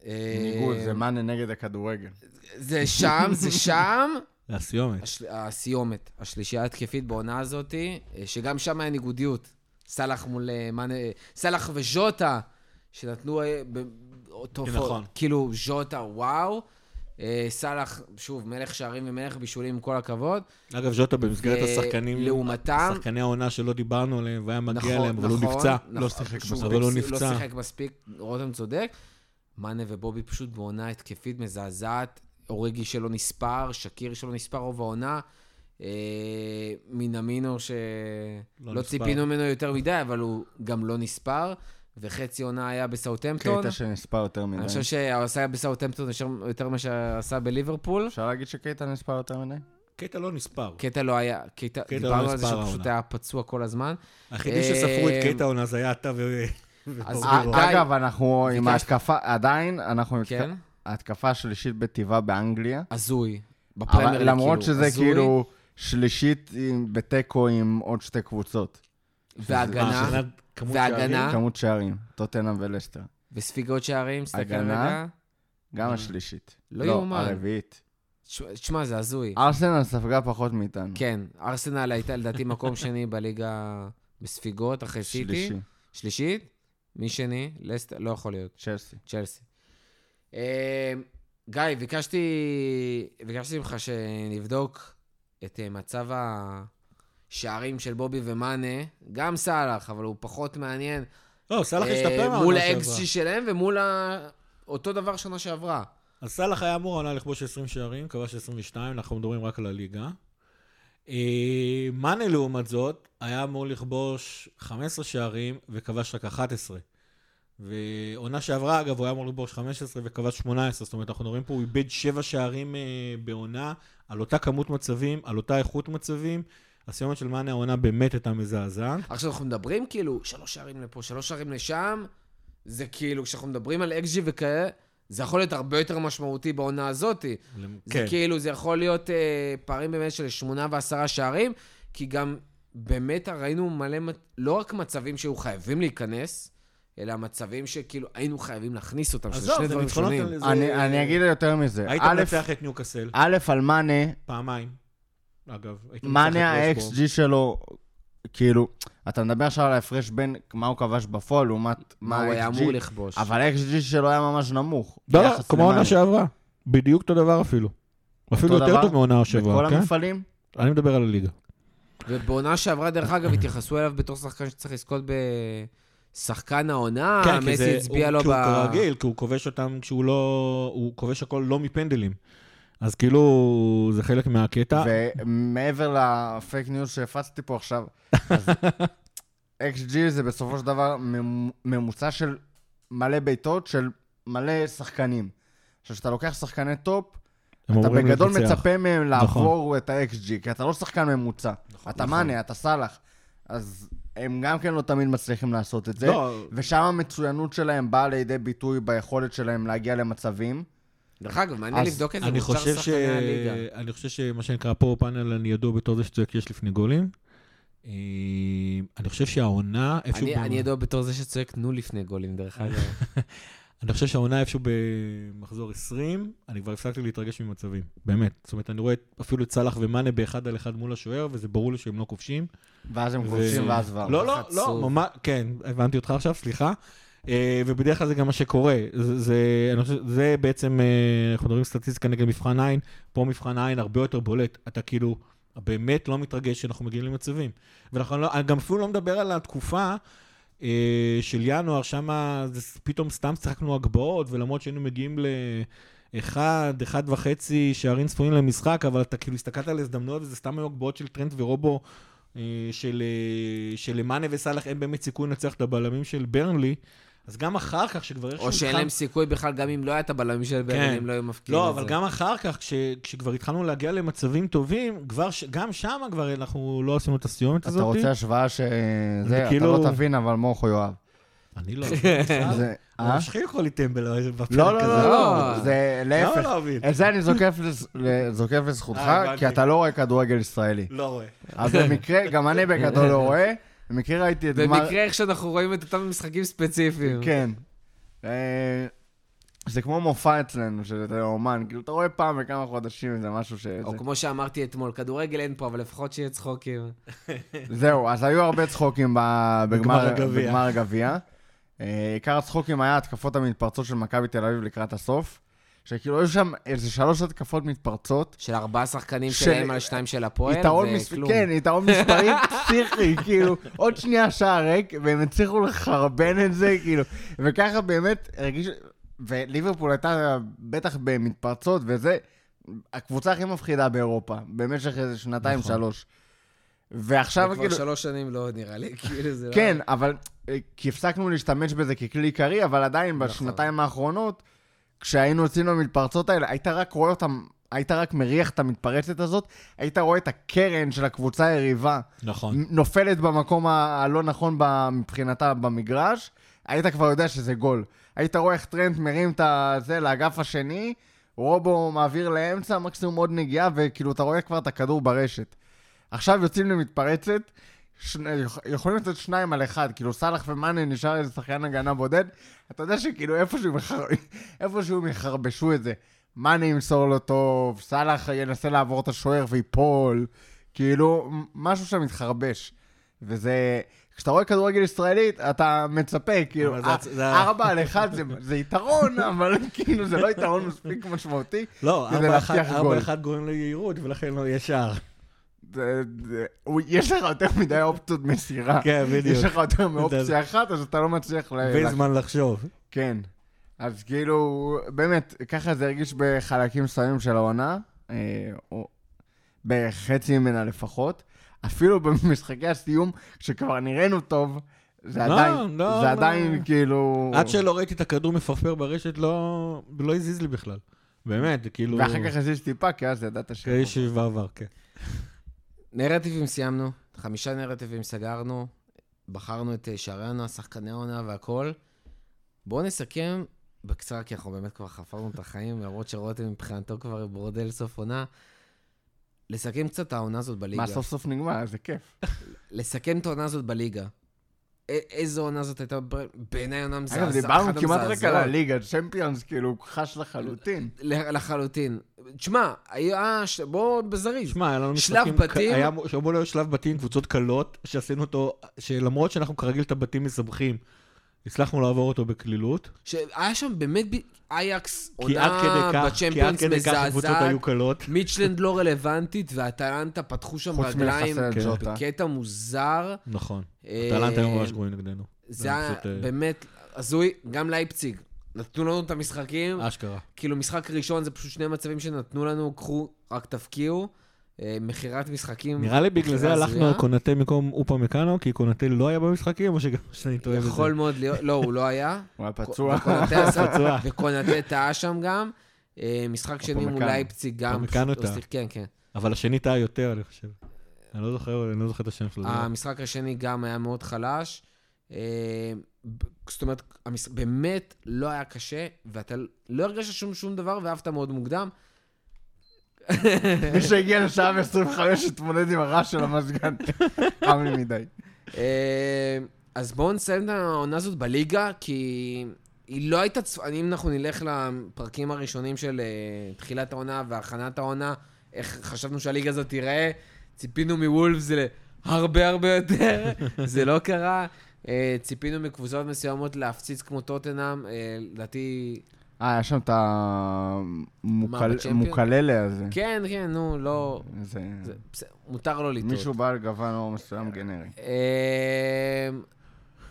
אה, ניגוד, זה מאנה נגד הכדורגל. זה שם, זה שם. זה הסיומת. הסיומת, השלישייה ההתקפית בעונה הזאת, אה, שגם שם היה ניגודיות. סאלח מול אה, מאנה, סאלח וז'וטה, שנתנו ב- תופעות, נכון. כאילו ז'וטה, וואו. אה, סאלח, שוב, מלך שערים ומלך בישולים, עם כל הכבוד. אגב, ז'וטה במסגרת השחקנים, לעומתם, שחקני העונה שלא דיברנו עליהם, והיה מגיע נכון, להם, אבל הוא נכון, נפצע. נכון, לא שיחק מספיק. אבל הוא לא נפצע. שיחק מספיק, רותם צודק. מאנה ובובי פשוט בעונה התקפית מזעזעת. אוריגי שלא נספר, שקיר שלא נספר רוב העונה. אה, מינמינו שלא לא לא. ציפינו ממנו יותר מדי, אבל הוא גם לא נספר. וחצי עונה היה בסאוטהמפטון. קטע שנספר יותר מדי. אני חושב שהוא עשה בסאוטהמפטון יותר- ממה שעשה בליברפול. אפשר להגיד שקייטה נספר יותר מדי? קטע לא נספר. קטע לא היה, קטע, קטע לא דיברנו על זה שהוא פשוט. היה פצוע כל הזמן. היחידי שספרו את אה, קטע העונה זה היה אתה ו... אז אה. די. אגב, אנחנו עם ההתקפה, עדיין, אנחנו עם כן? ההתקפה השלישית בטבעה באנגליה. הזוי. בפרמייר ליג, למרות כאילו, שזה הזוי. כאילו שלישית בתיקו עם עוד שתי קבוצות. והגנה, כמות והגנה. שערים, כמות שערים, טוטנאם ולסטר. וספיגות שערים, הגנה. רגע. גם השלישית. לא יאומן. הרביעית. ש- תשמע, זה הזוי. ארסנל ספגה פחות מאיתנו. כן, ארסנל הייתה לדעתי מקום שני בליגה בספיגות, אחרי סיטי. שלישי. שלישית? מי שני? לסטר? לא יכול להיות. צ'לסי. צ'לסי. אה, גיא, ביקשתי, ביקשתי ממך שנבדוק את אה, מצב השערים של בובי ומאנה, גם סאלח, אבל הוא פחות מעניין. לא, סאלח אה, השתפר מהעונה מול. ה-XG שלהם ומול ה... אותו דבר שנה שעברה. אז סאלח היה אמור העונה לכבוש 20 שערים, כבש 22, אנחנו מדברים רק על הליגה. אה, מאנה לעומת זאת, היה אמור לכבוש 15 שערים וכבש רק 11. ועונה שעברה, אגב, הוא היה אמור לכבוש 15 וכבש 18, זאת אומרת, אנחנו מדברים פה, הוא איבד 7 שערים אה, בעונה, על אותה כמות מצבים, על אותה איכות מצבים. הסיומת של מאנה העונה באמת הייתה מזעזעת. עכשיו, אנחנו מדברים כאילו, שלוש שערים לפה, שלוש שערים לשם, זה כאילו, כשאנחנו מדברים על XG וכאלה, זה יכול להיות הרבה יותר משמעותי בעונה הזאת. זה כן. כאילו, זה יכול להיות אה, פערים באמת של שמונה ועשרה שערים, כי גם באמת ראינו מלא, לא רק מצבים שהיו חייבים להיכנס, אלא מצבים שכאילו היינו חייבים להכניס אותם, שזה שני דברים שונים. זה- אני אגיד יותר מזה. היית מנצח את ניוקאסל, א', על מאנה, פעמיים, אגב. מאנה ווסטבורג. ה-XG שלו, כאילו, אתה מדבר עכשיו על ההפרש בין מה הוא כבש בפועל לעומת מה הוא היה אמור לכבוש. אבל ה-XG שלו היה ממש נמוך. לא, לא, כמו העונה. שעברה. בדיוק אותו דבר אפילו. אפילו יותר? טוב מהעונה בכל שעברה, כן? המפעלים? אני מדבר על הליגה. ובעונה שעברה, דרך אגב, התייחסו אליו בתור שחקן שצריך לזכות בשחקן העונה, כן, כי מסי הצביע לו כי ב... הוא כרגיל, כי הוא כובש אותם כשהוא לא... הוא כובש הכל לא מפנדלים. אז כאילו, זה חלק מהקטע. ומעבר לפייק ניוז שהפצתי פה עכשיו, אז XG זה בסופו של דבר ממ- ממוצע של מלא בעיטות של מלא שחקנים. עכשיו, כשאתה לוקח שחקני טופ, אתה בגדול לנצח. מצפה מהם לעבור את ה-XG, כי אתה לא שחקן ממוצע. אתה נכון. מאנה, אתה סאלח. אז הם גם כן לא תמיד מצליחים לעשות את זה. לא, ושם המצוינות שלהם באה לידי ביטוי ביכולת שלהם להגיע למצבים. דרך אגב, מעניין אז לבדוק את זה אני בשאר חושב ש... שחקני הליגה. אני חושב שמה שנקרא פה פאנל, אני ידוע בתור זה שצועק יש לפני גולים. אה, אני חושב שהעונה, איפשהו... אני ב- אני ידוע בתור זה שצועק תנו לפני גולים, דרך אגב. אני חושב שהעונה איפשהו במחזור 20, אני כבר הפסקתי להתרגש ממצבים, באמת. זאת אומרת, אני רואה אפילו את סאלח ומאנה באחד על אחד מול השוער, וזה ברור לי שהם לא כובשים. ואז הם ו- כובשים ואז כבר. לא, לא, לא. ממש, כן, הבנתי אותך עכשיו, סליחה. אה, ובדרך כלל זה גם מה שקורה. זה, זה, אני חושב, זה בעצם, אה, אנחנו מדברים סטטיסטיקה נגד מבחן עין, פה מבחן עין הרבה יותר בולט. אתה כאילו באמת לא מתרגש שאנחנו מגיעים למצבים. ואנחנו לא, גם אפילו לא מדבר על התקופה אה, של ינואר, שם פתאום סתם שיחקנו הגבהות, ולמרות שהיינו מגיעים ל... אחד, אחד וחצי שערים צפויים למשחק, אבל אתה כאילו הסתכלת על הזדמנויות, וזה סתם היו הגבהות של טרנט ורובו, של, אה, של מאנה וסאלח, אין באמת סיכוי לנצח את הבלמים של ברנלי. אז גם אחר כך, שכבר איכשהו... או שאין להם סיכוי בכלל, גם אם לא היה את הבלמים של ברן, אם לא היו מפקיעים את לא, זה. אבל גם אחר כך, כש, כשכבר התחלנו להגיע למצבים טובים, גם שם כבר אנחנו לא עשינו את הסיומת הזאת. אתה רוצה השוואה ש... זה, אתה כאילו- לא תבין, אבל מוחו יואב. אני לא... זה... הוא אה? משחיל לי טמבל בפרק לא, לא, הזה. לא, לא. לא, זה להפך. לא מבין? את זה אני זוקף לזכותך, אה. כי אתה לא רואה כדורגל ישראלי. לא רואה. אז במקרה, גם אני בגדול לא רואה, במקרה ראיתי את גמר... במקרה איך שאנחנו רואים את אותם משחקים ספציפיים. כן. אה, זה כמו מופע אצלנו, שזה אומן, כאילו, אתה רואה פעם בכמה חודשים, זה משהו ש... או כמו שאמרתי אתמול, כדורגל אין פה, אבל לפחות שיהיה צחוקים. זהו, אז היו הרבה צחוקים הגביע. בגמר הגביע. אה, עיקר הצחוקים היה התקפות המתפרצות של מכבי תל אביב לקראת הסוף, שכאילו היו שם איזה שלוש התקפות מתפרצות. של ארבעה שחקנים של- שלהם על שניים של הפועל, יתרון מס... וכלום. כן, יתרון מספרי פסיכי, כאילו, עוד שנייה שער ריק, והם הצליחו לחרבן את זה, כאילו, וככה באמת הרגיש... וליברפול הייתה בטח במתפרצות, וזה הקבוצה הכי מפחידה באירופה, במשך איזה שנתיים, נכון. שלוש. ועכשיו, זה כבר כאילו... שלוש שנים לא נראה לי, כאילו זה לא... כן, אבל אה, כי הפסקנו להשתמש בזה ככלי עיקרי, אבל עדיין נכון. בשנתיים האחרונות, כשהיינו יוצאים למתפרצות האלה, היית רק רואה אותם, היית רק מריח את המתפרצת הזאת, היית רואה את הקרן של הקבוצה היריבה נכון. נופלת במקום הלא נכון מבחינתה במגרש, היית כבר יודע שזה גול. היית רואה איך טרנט מרים את זה לאגף השני, רובו מעביר לאמצע, מקסימום עוד נגיעה, וכאילו אתה רואה כבר את הכדור ברשת. עכשיו יוצאים למתפרצת, יכולים לצאת שניים על אחד, כאילו סאלח ומאנה נשאר איזה שחקן הגנה בודד, אתה יודע שכאילו איפשהו, מחר... איפשהו הם יחרבשו את זה. מאנה ימסור לו טוב, סאלח ינסה לעבור את השוער ויפול, כאילו, משהו שם מתחרבש. וזה, כשאתה רואה כדורגל ישראלית, אתה מצפה, כאילו, ארבע על אחד זה, זה יתרון, אבל כאילו זה לא יתרון מספיק משמעותי. לא, להבטיח גול. 4-1 גורם ליהירות, ולכן לא יהיה שער. יש לך יותר מדי אופציות מסירה. כן, בדיוק. יש לך יותר מאופציה אחת, אז אתה לא מצליח ל... וזמן לחשוב. כן. אז כאילו, באמת, ככה זה הרגיש בחלקים מסוימים של העונה, אה, או בחצי ממנה לפחות. אפילו במשחקי הסיום, שכבר נראינו טוב, זה לא, עדיין, לא, זה לא. עדיין כאילו... עד שלא ראיתי את הכדור מפרפר ברשת, לא לא הזיז לי בכלל. באמת, כאילו... ואחר כך הזיז טיפה, כי אז ידעת ש... כאיש ועבר, כן. נרטיבים סיימנו, חמישה נרטיבים סגרנו, בחרנו את אה, שערי העונה, שחקני העונה והכל. בואו נסכם בקצרה, כי אנחנו באמת כבר חפרנו את החיים, למרות שרותם מבחינתו כבר ברודל סוף עונה. לסכם קצת את העונה הזאת בליגה. מה, סוף סוף נגמר, איזה כיף. לסכם את העונה הזאת בליגה. איזו עונה זאת הייתה? בעיניי עונה מזעזעת. אגב, דיברנו כמעט רק על. הליגה, צ'מפיונס, כאילו, חש לחלוטין. ל- לחלוטין. תשמע, היה... ש- בוא בזריז. שמע, היה לנו שלב משחקים... בתים? היה שאמור להיות שלב בתים, קבוצות קלות, שעשינו אותו, שלמרות שאנחנו כרגיל את הבתים מסבכים, הצלחנו לעבור אותו בקלילות. שהיה שם באמת ב- אייקס, עונה כך, כי עד בצ'מפיונס כדי כך הקבוצות מזעזעת. היו קלות. מיצ'לנד לא רלוונטית, והטלנטה פתחו שם חוץ רגליים כן. ג'וטה. בקטע מוזר. נכון. אה, טלנט היו ממש גרועים נגדנו. זה היה אה, באמת הזוי, גם לייפציג. נתנו לנו את המשחקים, אשכרה. כאילו משחק ראשון זה פשוט שני מצבים שנתנו לנו, קחו, רק תפקיעו. אה, מכירת משחקים. נראה לי בגלל זה הלכנו. על קונטה במקום אופה מקאנו, כי קונטה לא היה במשחקים, או שגם שאני טועה בזה? יכול מאוד להיות, לא, הוא לא היה. הוא היה פצוע. וקונטה טעה שם גם. אה, משחק שני. מול לייפציג גם. מקאנו. סליחה, כן, כן. אבל השני טעה יותר, אני חושב. אני לא זוכר, אני לא זוכר את השם שלו. המשחק השני גם היה מאוד חלש. אה, זאת אומרת, באמת לא היה קשה, ואתה לא הרגשת שום שום דבר, ואהבת מאוד מוקדם. מי שהגיע לשעה ו-25 התמודד עם הרעש של המזגן. חם לי מדי. אה, אז בואו נסיים את העונה הזאת בליגה, כי היא לא הייתה... צפ- אם אנחנו נלך לפרקים הראשונים של אה, תחילת העונה והכנת העונה, איך חשבנו שהליגה הזאת תיראה, ציפינו מוולפס להרבה הרבה יותר, זה לא קרה. אה, ציפינו מקבוצות מסוימות להפציץ כמו טוטנאם, לדעתי... אה, יש שם את? המוקללה הזה. כן, כן, נו, לא... זה... מותר לו לטעות. מישהו בעל גוון אור מסוים גנרי. אמ,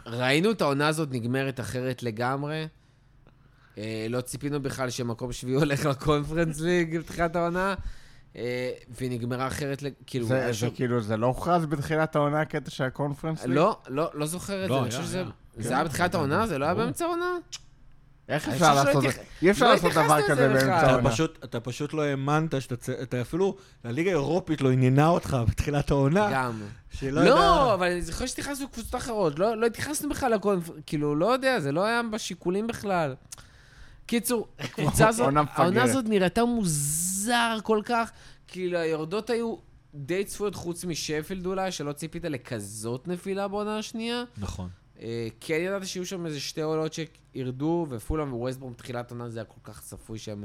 ראינו את העונה הזאת נגמרת אחרת לגמרי. אה, לא ציפינו בכלל שמקום שביעי הולך לקונפרנס ליג בתחילת העונה, אה, והיא נגמרה אחרת, כאילו... זה היה זה שם- כאילו, זה לא הוכרז בתחילת העונה הקטע של הקונפרנס ליג? לא, לא, לא זוכר את לא, זה, אני היה, חושב שזה... היה. זה כן, היה בתחילת היה, העונה? זה לא היה. באמצע העונה? איך אפשר לעשות את זה? אי אפשר לא לעשות דבר כזה. באמצע העונה. אתה פשוט לא האמנת שאתה, אפילו, הליגה האירופית לא עניינה אותך בתחילת העונה. גם. לא, ידע- אבל אני זוכר שהתייחסנו לקבוצות אחרות. לא לא התייחסנו בכלל לקונפרנס... כאילו, לא יודע, זה לא היה בשיקולים בכלל. קיצור, הקבוצה הזאת. העונה הזאת נראתה מוזר כל כך. כאילו, היורדות היו די צפויות, חוץ משפילד אולי, שלא ציפית לכזאת נפילה בעונה השנייה. נכון. אה, כן ידעתי שיהיו שם איזה שתי עולות שירדו, ופולאם וווסטברום בתחילת העונה זה היה כל כך צפוי שהם,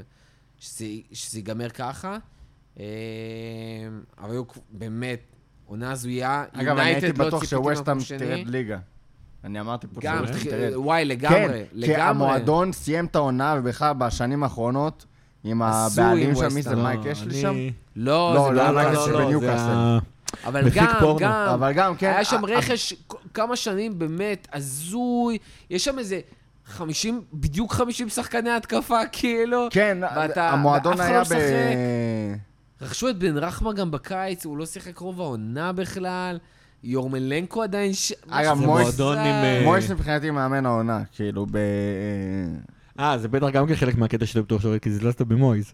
שזה, שזה ייגמר ככה. אה, אבל היו באמת, עונה הזויה. אגב, אני הייתי לא בטוח שווסטהאם. תרד ליגה. אני אמרתי פה גם. וואי, לגמרי, כן, לגמרי. כי המועדון סיים את העונה, ובכלל בשנים האחרונות, עם הבעלים שם, מי זה. מייק יש לי שם? לא, לא, זה לא, לא, לא. לא, אבל מפיק גם, פורנו. גם, אבל גם, כן. היה שם רכש כמה שנים באמת הזוי, יש שם איזה 50, בדיוק 50 שחקני התקפה, כאילו. כן, ואתה- המועדון היה לא ב... רכשו את בן רחמה גם בקיץ, הוא לא שיחק רוב העונה בכלל. יורמלנקו עדיין ש... אגב, מויס-. אה, מויס מבחינתי מאמן העונה, כאילו ב... אה, זה בטח גם כן חלק מהקטע שאתה בטוח שרואה, כי זלזלת במויז.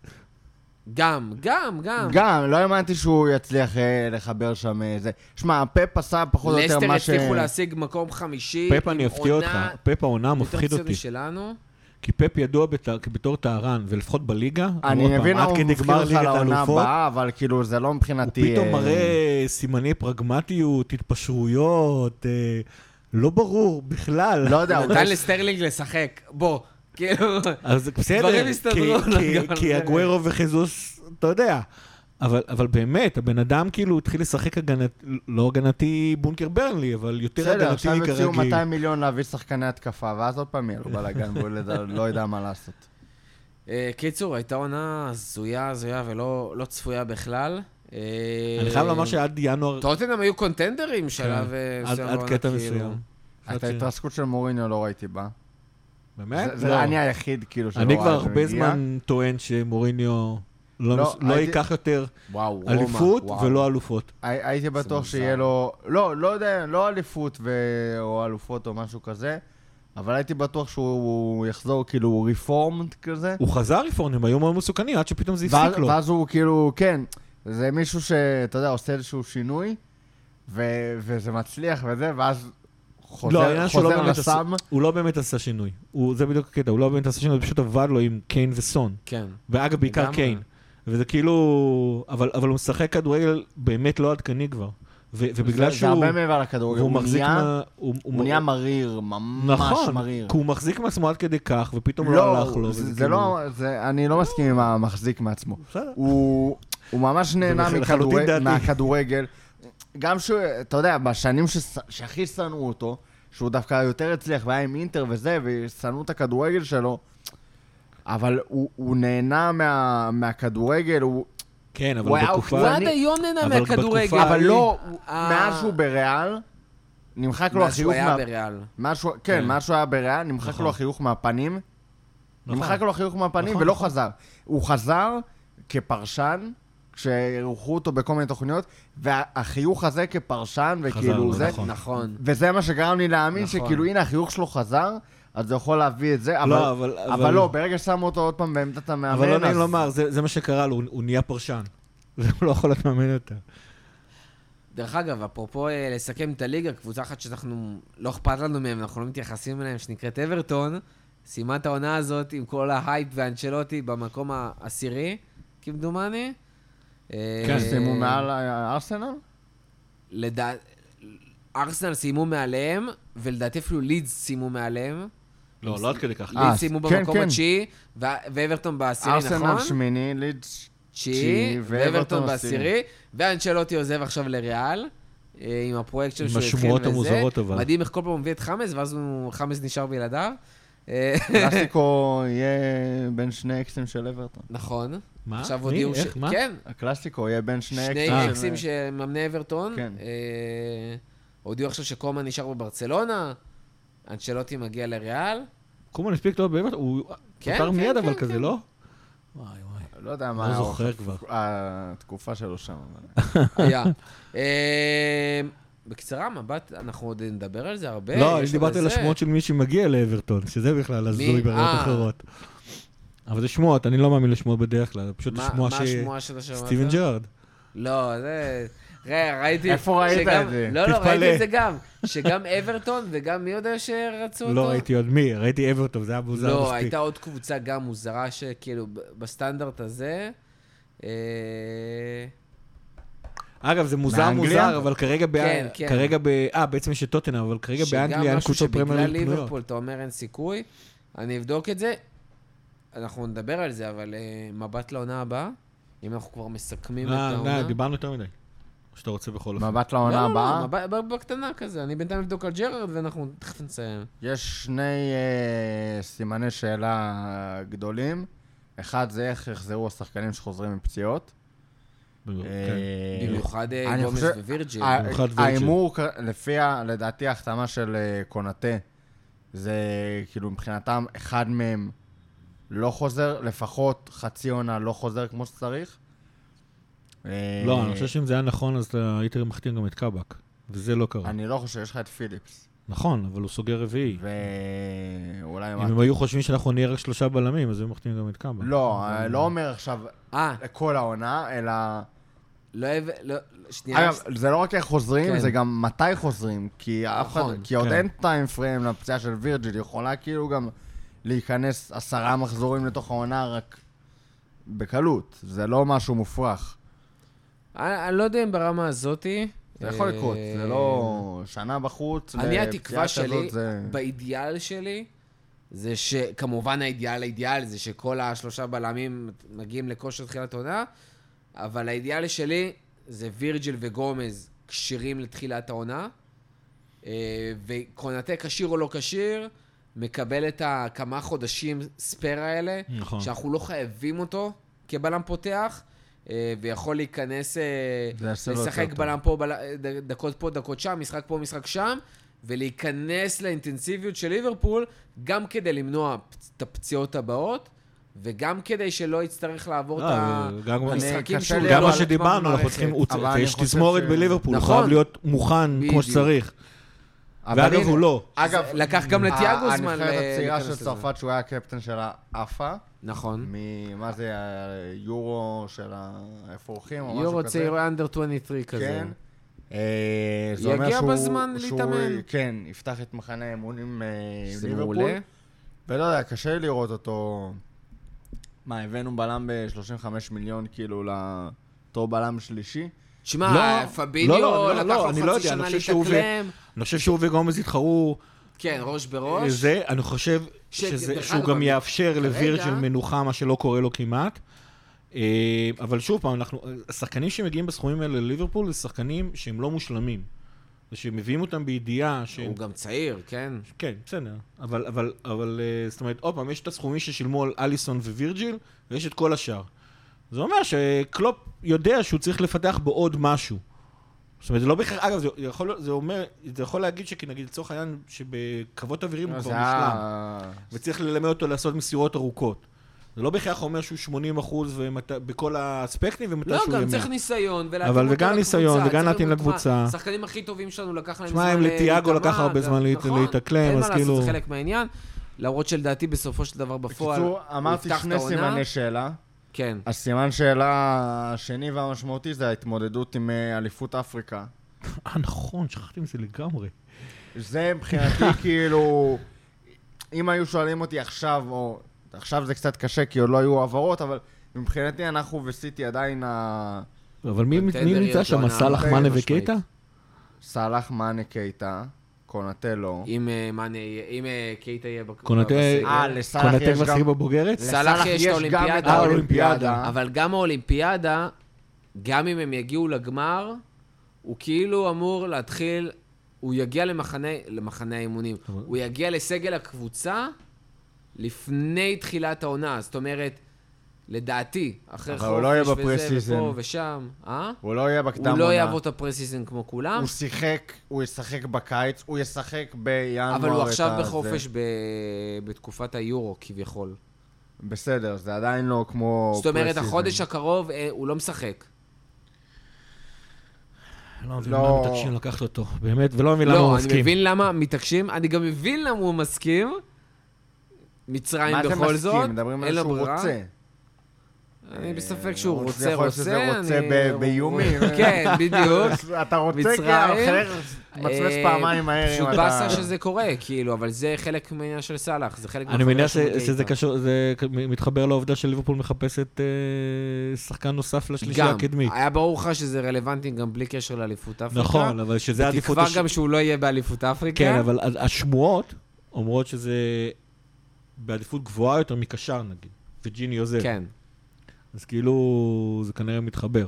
גם, גם, גם. גם, לא האמנתי שהוא יצליח אה, לחבר שם אה, זה. שמע, פפ עשה פחות או יותר לסטר מה ש... הצליחו להשיג מקום חמישי. פפ, עם אני אפתיע אותך, עונה פפ העונה יותר מפחיד אותי. משלנו. כי פפ ידוע בת- בתור טהרן, ולפחות בליגה, עוד אני פעם, מבין עד הוא כדי מפחיד גמר אותך ליגת לעונה האלופות, הבאה, אבל כאילו זה לא הוא מבחינתי... פתאום אה, מראה סימני פרגמטיות, התפשרויות, אה, לא ברור בכלל. לא יודע, הוא נתן לסטרלינג לשחק. בוא, כאילו... אז בסדר, דברים הסתדרו כי- כי- כי. הגוורו וחיזוס, אתה יודע. אבל, אבל באמת, הבן אדם כאילו התחיל לשחק הגנת, לא הגנתי בונקר ברנלי, אבל יותר בסדר, הגנתי עכשיו יוציאו כרגיל. 200 מיליון להביא שחקני התקפה, ואז עוד פעם יהיה לו בלאגן, והוא לא יודע מה לעשות. אה, קיצור, הייתה עונה הזויה, הזויה ולא לא צפויה בכלל. אה, אני חייב לומר שעד ינואר, טוטנאם היו קונטנדרים שלב כן, אה, עד- מסוים קטע כאילו. מסוים. את ההתרסקות של מוריניו לא ראיתי בה. באמת? זה- זה לא. אני היחיד כאילו שלא אני ראה כבר את זה הרבה מגיע. זמן טוען שמוריניו לא, לא, לא הייתי- ייקח יותר וואו. אליפות וואו. ולא אלופות. הי- הייתי בטוח. שיהיה לו... לא, לא יודע, לא אליפות ו- או אלופות או משהו כזה, אבל הייתי בטוח שהוא יחזור כאילו רפורמד כזה. הוא חזר רפורמים, היו מאוד מסוכנים, עד שפתאום זה הפסיק לו. ואז הוא כאילו, כן, זה מישהו שאתה יודע, עושה איזשהו שינוי, ו- וזה מצליח וזה, ואז חוזר, לא, העניין שהוא לא חוזר באמת עשה- לסם. הוא לא באמת עשה שינוי. הוא- זה בדיוק הקטע, הוא לא באמת עשה שינוי, זה פשוט עבד לו עם קיין וסון. כן. ואגב, בעיקר לגמרי. קיין. וזה כאילו... אבל, אבל הוא משחק כדורגל באמת לא עדכני כבר. ו, ובגלל זה, שהוא... זה הרבה מעבר לכדורגל, הוא מחזיק נהיה, מה... הוא, הוא נהיה מריר, ממש נכון, מריר. כי הוא מחזיק מעצמו עד כדי כך, ופתאום לא, לא, הלך לו. זה, זה כאילו- לא, זה, אני לא מסכים עם המחזיק מעצמו. בסדר. הוא, הוא ממש נהנה דעתי. מהכדורגל. גם שהוא, אתה יודע, בשנים שהכי שנאו אותו, שהוא דווקא יותר הצליח והיה עם אינטר וזה, ושנאו את הכדורגל שלו, אבל הוא, הוא נהנה מה, מהכדורגל, הוא, כן, אבל הוא היה בתקופה... הוא אני- עד היום נהנה אבל מהכדורגל. אבל לא, הוא- אה. מאז שהוא בריאל, נמחק לו החיוך היה מה... בריאל. מאז שהוא- כן. כן, מאז שהוא היה בריאל, נמחק נכון. לו החיוך מהפנים. נכון. נמחק לו החיוך מהפנים נכון, ולא נכון. חזר. הוא חזר כפרשן, כשאירחו אותו בכל מיני תוכניות, והחיוך הזה כפרשן, חזר וכאילו לו, זה, נכון. נכון. וזה מה שגרם לי להאמין נכון. שכאילו הנה החיוך שלו חזר, אז זה יכול להביא את זה, אבל, לא, אבל... אבל לא, ברגע ששמו אותו עוד פעם בעמדת המאמן, אבל לא נעים אז- לומר, זה זה מה שקרה לו, הוא- הוא נהיה פרשן. והוא לא יכול להיות מאמן יותר. דרך אגב, אפרופו אה, לסכם את הליגה, קבוצה אחת שאנחנו, לא אכפת לנו מהם, אנחנו לא מתייחסים אליהם, שנקראת אברטון, סיימה את העונה הזאת עם כל ההייפ והאנצ'לוטי במקום העשירי, כמדומני. אה, כן, סיימו מעל הארסנל? לדע... ארסנל סיימו מעליהם, ולדעתי אפילו לידס סיימו מעליהם. לא, לא עד כדי כך. אה, לידס סיימו כן, במקום כן. התשיעי, ואברטון בעשירי, נכון? ארסנל שמיני, לידס... תשיעי, ואברטון בעשירי, ואנצ'לוטי עוזב עכשיו לריאל, אה, עם הפרויקט שלו עם שהוא התחיל וזה. השמועות המוזרות, אבל. מדהים איך כל פעם הוא מביא את חאמס, ואז הוא- חאמס נשאר בלעדיו. אה, הקלאסיקו יהיה בין שני אקסים של אברטון. נכון. מה? עכשיו? הודיעו ש... מה? כן, הקלאסיקו יהיה בין שני שני אקסים של... אקסים של מאמני אברטון. כן. אה, הודיעו עכשיו שקומן נשאר בברצלונה, אנצ'לוטי מגיע לריאל. קומן הספיק טוב באמת, הוא כן, פוטר כן, מיד אבל כן. כזה, לא? וואי וואי. לא יודע מה לא זוכר כבר. התקופה שלו שם. היה. אה, בקצרה, מבט, אנחנו עוד נדבר על זה הרבה. לא, אני דיברתי על השמועות של מי שמגיע לאברטון, שזה בכלל הזוי ברמות אה. אחרות. אבל זה שמועות, אני לא מאמין לשמועות בדרך כלל, פשוט מה שמועה מה ש... השמועה שאתה שמעת? סטיבן ג'רארד. לא, זה... ראה, ראיתי... איפה ראית את זה? לא, לא. ראיתי את זה גם. שגם אברטון וגם מי יודע שרצו אותו? לא ראיתי עוד מי, ראיתי אברטון, זה היה מוזר לא, מספיק. הייתה עוד קבוצה גם מוזרה שכאילו בסטנדרט הזה. אגב, זה מוזר מאנגליה? מוזר, אבל כרגע ב... כן, כן. כרגע ב... אה, בעצם יש את טוטנאם, אבל כרגע באנגליה אין משהו קבוצות פרמייר שבגלל ליג פנויות. ליברפול אתה אומר אין סיכוי. אני אבדוק את זה. אנחנו נדבר על זה, אבל אה, מבט לעונה הבאה. אם אנחנו כבר מסכמים את אה, העונה. די, דיברנו יותר מדי. או שאתה רוצה בכל אופן. מבט לא, לעונה לא, הבאה, לא, מבט- ב- בקטנה כזה. אני בינתיים אבדוק על ג'רארד ואנחנו תכף נסיים. יש שני אה, סימני שאלה גדולים. אחד זה איך יחזרו השחקנים שחוזרים מפציעות. כן. אה, במיוחד אה, אני גומז ווירג'יל. ההימור, לפי, לדעתי, ההחתמה של אה, קונאטה, זה כאילו מבחינתם, אחד מהם לא חוזר, לפחות חצי עונה לא חוזר כמו שצריך. לא, אני חושב שאם זה היה נכון, אז היית מחתים גם את קאבק. וזה לא קרה. אני לא חושב, יש לך את פיליפס. נכון, אבל הוא סוגר רביעי. ואולי... אם הם היו חושבים שאנחנו נהיה רק שלושה בלמים, אז היו מחתימים גם את קאבק. לא, לא אומר עכשיו כל העונה, אלא... לא אוהב... לא, שנייה. אגב, זה לא רק איך חוזרים, כן. זה גם מתי חוזרים, כי אף אחד, נכון, כי עוד כן. אין טיים פריים לפציעה של וירג'יל, יכולה כאילו גם להיכנס עשרה מחזורים לתוך העונה רק בקלות, זה לא משהו מופרך. אני, אני לא יודע אם ברמה הזאתי. זה יכול אה, לקרות, זה לא שנה בחוץ, אני, התקווה שלי, זה... באידיאל שלי, זה שכמובן האידיאל האידיאל זה שכל השלושה בלמים מגיעים לכושר תחילת עונה, אבל האידיאל שלי זה וירג'יל וגומז כשירים לתחילת העונה, אה, וקונטה כשיר או לא כשיר, מקבל את הכמה חודשים ספייר האלה, נכון. שאנחנו לא חייבים אותו כבלם פותח, אה, ויכול להיכנס, אה, לשחק. בלם פה, בל... דקות פה, דקות שם, משחק פה, משחק שם, ולהיכנס לאינטנסיביות של ליברפול, גם כדי למנוע את הפציעות הבאות, וגם כדי שלא יצטרך לעבור את אה, גם- המשחקים לא גם מה שדיברנו, אנחנו. צריכים, יש תזמורת בליברפול, הוא נכון. חייב להיות מוכן כמו. שצריך. ואגב, הוא לא. אגב, לקח גם לטיאגו זמן הנבחרת ל- הצעירה של. צרפת, שהוא היה הקפטן של העפה, נכון. ממה זה, היורו של האפרוחים או משהו כזה? יורו צעיר אנדר 23 כזה. כן. אה, זה אומר יגיע שהוא- בזמן שהוא, להתאמן. אה, כן, יפתח את מחנה האימונים אה, עם ליברפול. מעולה. ולא יודע, קשה לי לראות אותו... מה, הבאנו בלם ב-35 מיליון, כאילו, לתור בלם שלישי? תשמע, לא, פביניו לא, לא, לקח לא, לו לא חצי אני שנה להתאקלם. אני חושב שהוא וגומז יתחרו כן, ראש בראש. זה, אני חושב ש- שזה- שהוא גם יאפשר לווירג'ל מנוחה, מה שלא קורה לו כמעט. אה, אבל שוב פעם, אנחנו, השחקנים שמגיעים בסכומים האלה לליברפול זה שחקנים שהם לא מושלמים. ושמביאים אותם בידיעה שהם... הוא גם צעיר, כן. כן, בסדר. אבל, אבל, אבל, אה, זאת אומרת, עוד פעם, יש את הסכומים ששילמו על אליסון ווירג'יל, ויש את כל השאר. זה אומר שקלופ יודע שהוא צריך לפתח בו עוד משהו. זאת אומרת, זה לא בהכרח, אגב, זה יכול, זה אומר, זה יכול להגיד שנגיד לצורך העניין שבקרבות אווירים הוא זה כבר מושלם. וצריך ללמד אותו לעשות מסירות ארוכות. זה לא בהכרח אומר שהוא 80 אחוז ומת... בכל האספקטים ומתי לא, שהוא יהיה גם צריך 100. ניסיון, ולהתאים אבל וגם ניסיון. וגם להתאים לקבוצה. השחקנים הכי טובים שלנו לקח להם שמע, זמן אם לטיאגו להיטמע, לקח הרבה זמן נכון, להתאקלם, אין אז מה לעשות, כאילו- זה חלק מהעניין. למרות שלדעתי בסופו של דבר בפועל... בקיצור, אמרתי יפתח את שני. סימני שאלה. כן. הסימן שאלה השני והמשמעותי זה ההתמודדות עם אה, אליפות אפריקה. אה, נכון, שכחתי מזה לגמרי. זה מבחינתי כאילו, אם היו שואלים אותי עכשיו, או עכשיו זה קצת קשה כי עוד לא היו העברות, אבל מבחינתי אנחנו וסיטי עדיין ה... אבל מי נמצא שם? סאלח, מאנה. וקייטה? סאלח, מאנה, קייטה, קונטלו. אם אה, מאנה יהיה- אם אה, קייטה יהיה בק- קונטה- בסגל. אה, לסאלח קונטה יש משחק גם... בבוגרת? סאלח יש את האולימפיאדה. גם את אה, האולימפיאדה. אבל גם האולימפיאדה, גם אם הם יגיעו לגמר, הוא כאילו אמור להתחיל, הוא יגיע למחנה, למחנה האימונים. הוא יגיע לסגל הקבוצה לפני תחילת העונה. זאת אומרת, לדעתי, אחרי לא יהיה חופש וזה, ב pre-season. ופה ושם, אה? הוא לא יהיה בקדם הוא לא עונה. יעבור את ה pre-season כמו כולם, הוא שיחק, הוא ישחק בקיץ, הוא ישחק בינואר אבל הוא עכשיו. בחופש ב... בתקופת היורו, כביכול. בסדר, זה עדיין לא כמו... זאת אומרת, pre-season. החודש הקרוב אה, הוא לא משחק. לא מבין לא. למה מתעקשים לקחת אותו, באמת, ולא מבין למה הוא לא, אני מסכים. מבין למה מתעקשים, אני גם מבין למה הוא מסכים. מצרים מה זה בכל זאת, מסכים? מדברים אין על שהוא. רוצה. אני בספק אה, שהוא או רוצה, שזה יכול להיות רוצה, שזה רוצה באיומים. כן, בדיוק. אתה רוצה, המחר מצמץ אה, פעמיים מהר אם פשוט. באסה שזה קורה, כאילו, אבל זה חלק מהעניין של סאלח, זה חלק אני מניח שזה. קשור, זה מתחבר לעובדה שליברפול מחפשת אה, שחקן נוסף לשלישייה גם, הקדמית. היה ברור לך שזה רלוונטי גם בלי קשר לאליפות אפריקה. נכון, אבל שזה עדיפות... בתקווה גם שהוא לא יהיה באליפות אפריקה. כן, אבל השמועות אומרות שזה בעדיפות גבוהה יותר מקשר נגיד, וג'יני עוזב. כן. אז כאילו זה כנראה מתחבר.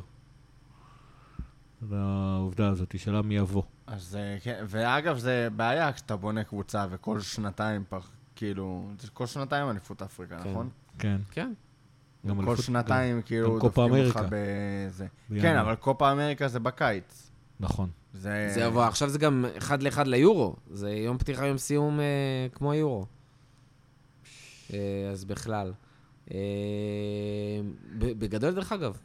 לעובדה הזאת, שאלה מי יבוא. אז אה, כן, ואגב, זה בעיה כשאתה בונה קבוצה וכל שנתיים פח, כאילו, זה כל שנתיים אליפות אפריקה, כן. נכון? כן. כן. גם כל אליפות- שנתיים, כאילו, קופה דופקים אותך. בזה. בינואר. כן, אבל קופה אמריקה זה בקיץ. נכון. זה... זה יבוא, עכשיו זה גם אחד לאחד ליורו. זה יום פתיחה, יום סיום אה, כמו היורו. אה, אז בכלל. אה, בגדול, דרך אגב,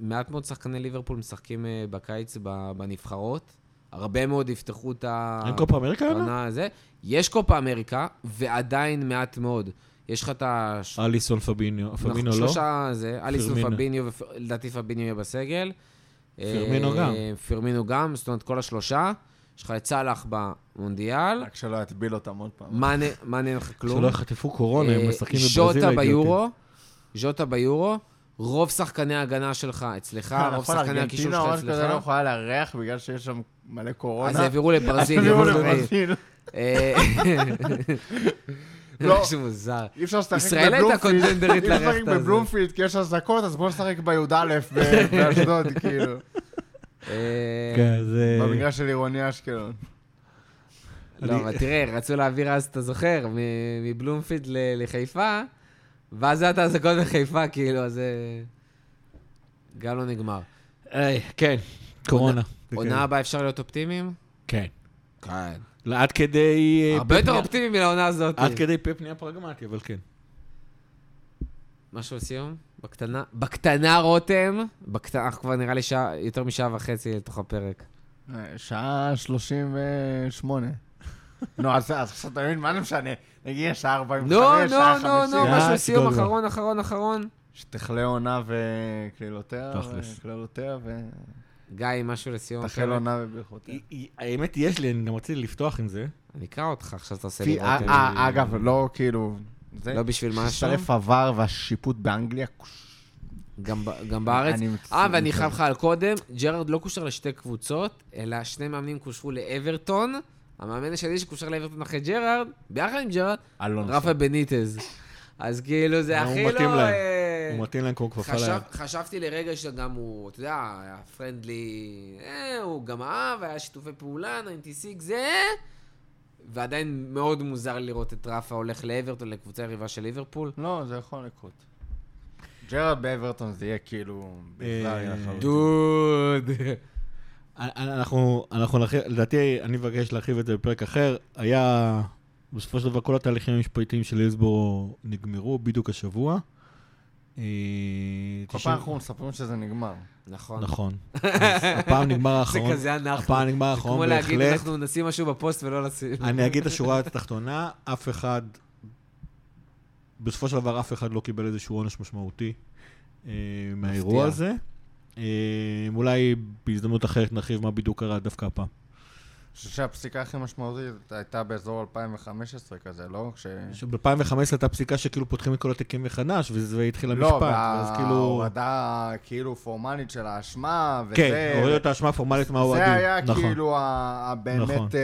מעט מאוד שחקני ליברפול משחקים אה, בקיץ בנבחרות. הרבה מאוד יפתחו את ה... אין קופה אמריקה? עונה? העונה הזה. יש קופה אמריקה, ועדיין מעט מאוד. יש לך את ה... אליסון פביניו, פבינו לא? שלושה, זה, אליסון. פביניו, ולדעתי פביניו יהיה בסגל. פרמינו גם. פרמינו גם, זאת אומרת, כל השלושה. יש לך את סאלח במונדיאל, רק שלא יטביל אותם עוד פעם. מאנה מאנה אין לך כלום. שלא יחטפו קורונה, הם אה, משחקים בברזיל. ז'וטה. ביורו, ז'וטה ביורו, רוב שחקני ההגנה שלך אצלך, רוב נכון, שחקני הקישור ארגנטינה שלך ממש כזה לא אצלך. יכולה לארח בגלל שיש שם מלא קורונה. אז העבירו לברזיל, העבירו לברזיל. אה, לא. משהו מוזר. אי אפשר לשחק ישראל הייתה בבלומפילד. קונטנדרית אי אפשר לרחת לשחק הזה. בבלומפילד כי יש אזעקות, אז בוא נשחק בי"א באשדוד, כאילו. אה, כן, זה... במגרש של עירוני אשקלון. לא, אבל תראה, רצו להעביר אז, אתה זוכר, מ- מבלומפילד ל- לחיפה, ואז היה את האזעקות בחיפה, כאילו, אז זה... גם לא נגמר. כן, קורונה. זה עונה כן. הבאה אפשר להיות אופטימיים? כן. כן. לא, עד כדי... אה, הרבה יותר אופטימיים מלעונה הזאת. עד כדי פפ נהיה פרגמטי, אבל כן. משהו לסיום? בקטנה? בקטנה, רותם. בקטנה, אנחנו כבר נראה לי שעה, יותר משעה וחצי לתוך הפרק. אה, שעה 38. נו, אז אז עכשיו אתה מבין, מה זה משנה? נגיד שעה 45, נו, נו, שעה נו, 50. נו, אה, משהו לסיום. אחרון, אחרון, אחרון. שתכלה עונה וקללותיה. וקללותיה, גיא, משהו לסיום הפרק. עונה וברכותיה. האמת, יש לי, אני גם רציתי לפתוח עם זה. אני אקרא אותך, עכשיו אתה עושה לי אגב, לא כאילו... זה- לא בשביל משהו. שרף עבר והשיפוט באנגליה. גם גם בארץ. אה, ואני חייב לך על קודם, ג'רארד לא קושר לשתי קבוצות, אלא שני מאמנים קושרו לאברטון. המאמן השני שקושר לאברטון אחרי ג'רארד, ביחד עם ג'רארד. רפה בניטז. אז כאילו, זה הוא הכי מתאים לא... להם. אה, הוא מתאים להם כמו כפפה ליד. חשבתי לרגע שגם הוא, אתה יודע, היה פרנדלי, אה, הוא גם אהב, היה שיתופי פעולה, 96 זה, ועדיין מאוד מוזר לראות את רפה הולך לאברטון, לקבוצה יריבה של ליברפול. לא, זה יכול לקרות. ג'רארד באברטון זה יהיה כאילו... אה. דוד. אנחנו, אנחנו, נרחיב- לדעתי, אני מבקש להרחיב את זה בפרק אחר. היה, בסופו של דבר, כל התהליכים המשפטיים של הילסבורו נגמרו בדיוק השבוע. אה, כל 90 פעם אנחנו מספרים שזה נגמר. נכון. נכון. הפעם נגמר זה האחרון. כזה אנחנו. הפעם נגמר זה האחרון כמו להגיד, בהחלט. אנחנו נשים משהו בפוסט ולא לשים. אני אגיד את השורה התחתונה, אף אחד בסופו של דבר אף אחד לא קיבל איזשהו עונש משמעותי אה, מהאירוע. הזה. אה, אולי בהזדמנות אחרת נרחיב מה בדיוק קרה דווקא הפעם. חושב שהפסיקה הכי משמעותית הייתה באזור 2015 כזה, לא? כש... ב-2015 הייתה פסיקה שכאילו פותחים את כל התיקים מחדש, וזה התחיל לא, המשפט, ואז כאילו... בהורדה כאילו פורמלית של האשמה, וזה... כן, הורידו את האשמה הפורמלית מהאוהדים. זה היה נכון. כאילו ה- נכון. הבאמת אה,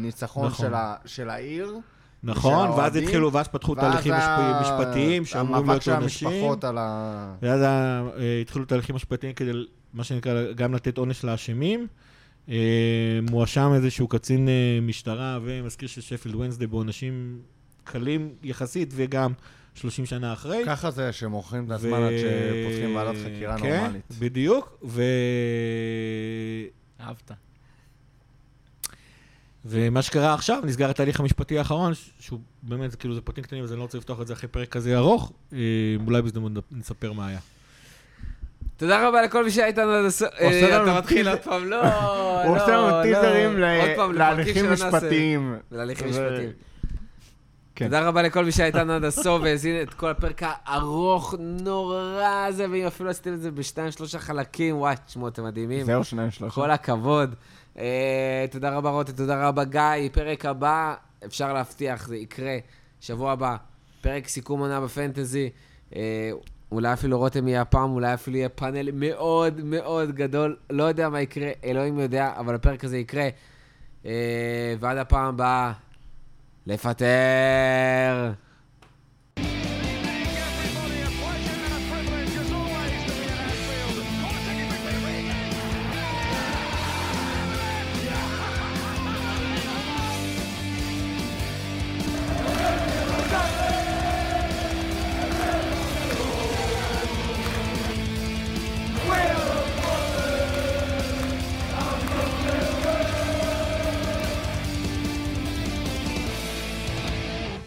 ניצחון נכון. של ה- של העיר. נכון, ואז התחילו, ואז פתחו תהליכים משפטיים שאמורים המאבק להיות של עונשים. המשפחות על ה... ואז אה, התחילו תהליכים משפטיים כדי, מה שנקרא, גם לתת עונש לאשמים. אה, מואשם איזשהו קצין אה, משטרה ומזכיר של שפילד וונסדי בעונשים קלים יחסית, וגם 30 שנה אחרי. ככה זה שמוכרים את הזמן עד שפותחים ועדת חקירה כן, נורמלית. בדיוק, ו... אהבת. ומה שקרה עכשיו, נסגר התהליך המשפטי האחרון, שהוא באמת, כאילו, זה פרטים קטנים, אז אני לא רוצה לפתוח את זה אחרי פרק כזה ארוך. אה, אולי בהזדמנות נספר מה היה. תודה רבה לכל מי שהיה איתנו עד הסוף. אה, אתה מתחיל עוד פעם, לא, לא, הוא עושה לנו לא. טיזרים להליכים. משפטיים. להליכים משפטיים. כן. תודה רבה לכל מי שהיה איתנו עד הסוף והאזין את כל הפרק הארוך נורא הזה, ואם אפילו עשיתם את זה בשתיים, שלושה חלקים, וואי, תשמעו, אתם מדהימים. זהו, שניים, שלושה. כל הכבוד. אה, תודה רבה רותי, תודה רבה גיא. פרק הבא, אפשר להבטיח, זה יקרה שבוע הבא. פרק סיכום עונה בפנטזי. אולי אפילו רותם יהיה הפעם, אולי אפילו יהיה פאנל מאוד מאוד גדול. לא יודע מה יקרה, אלוהים יודע, אבל הפרק הזה יקרה. אה, ועד הפעם הבאה, לפטר.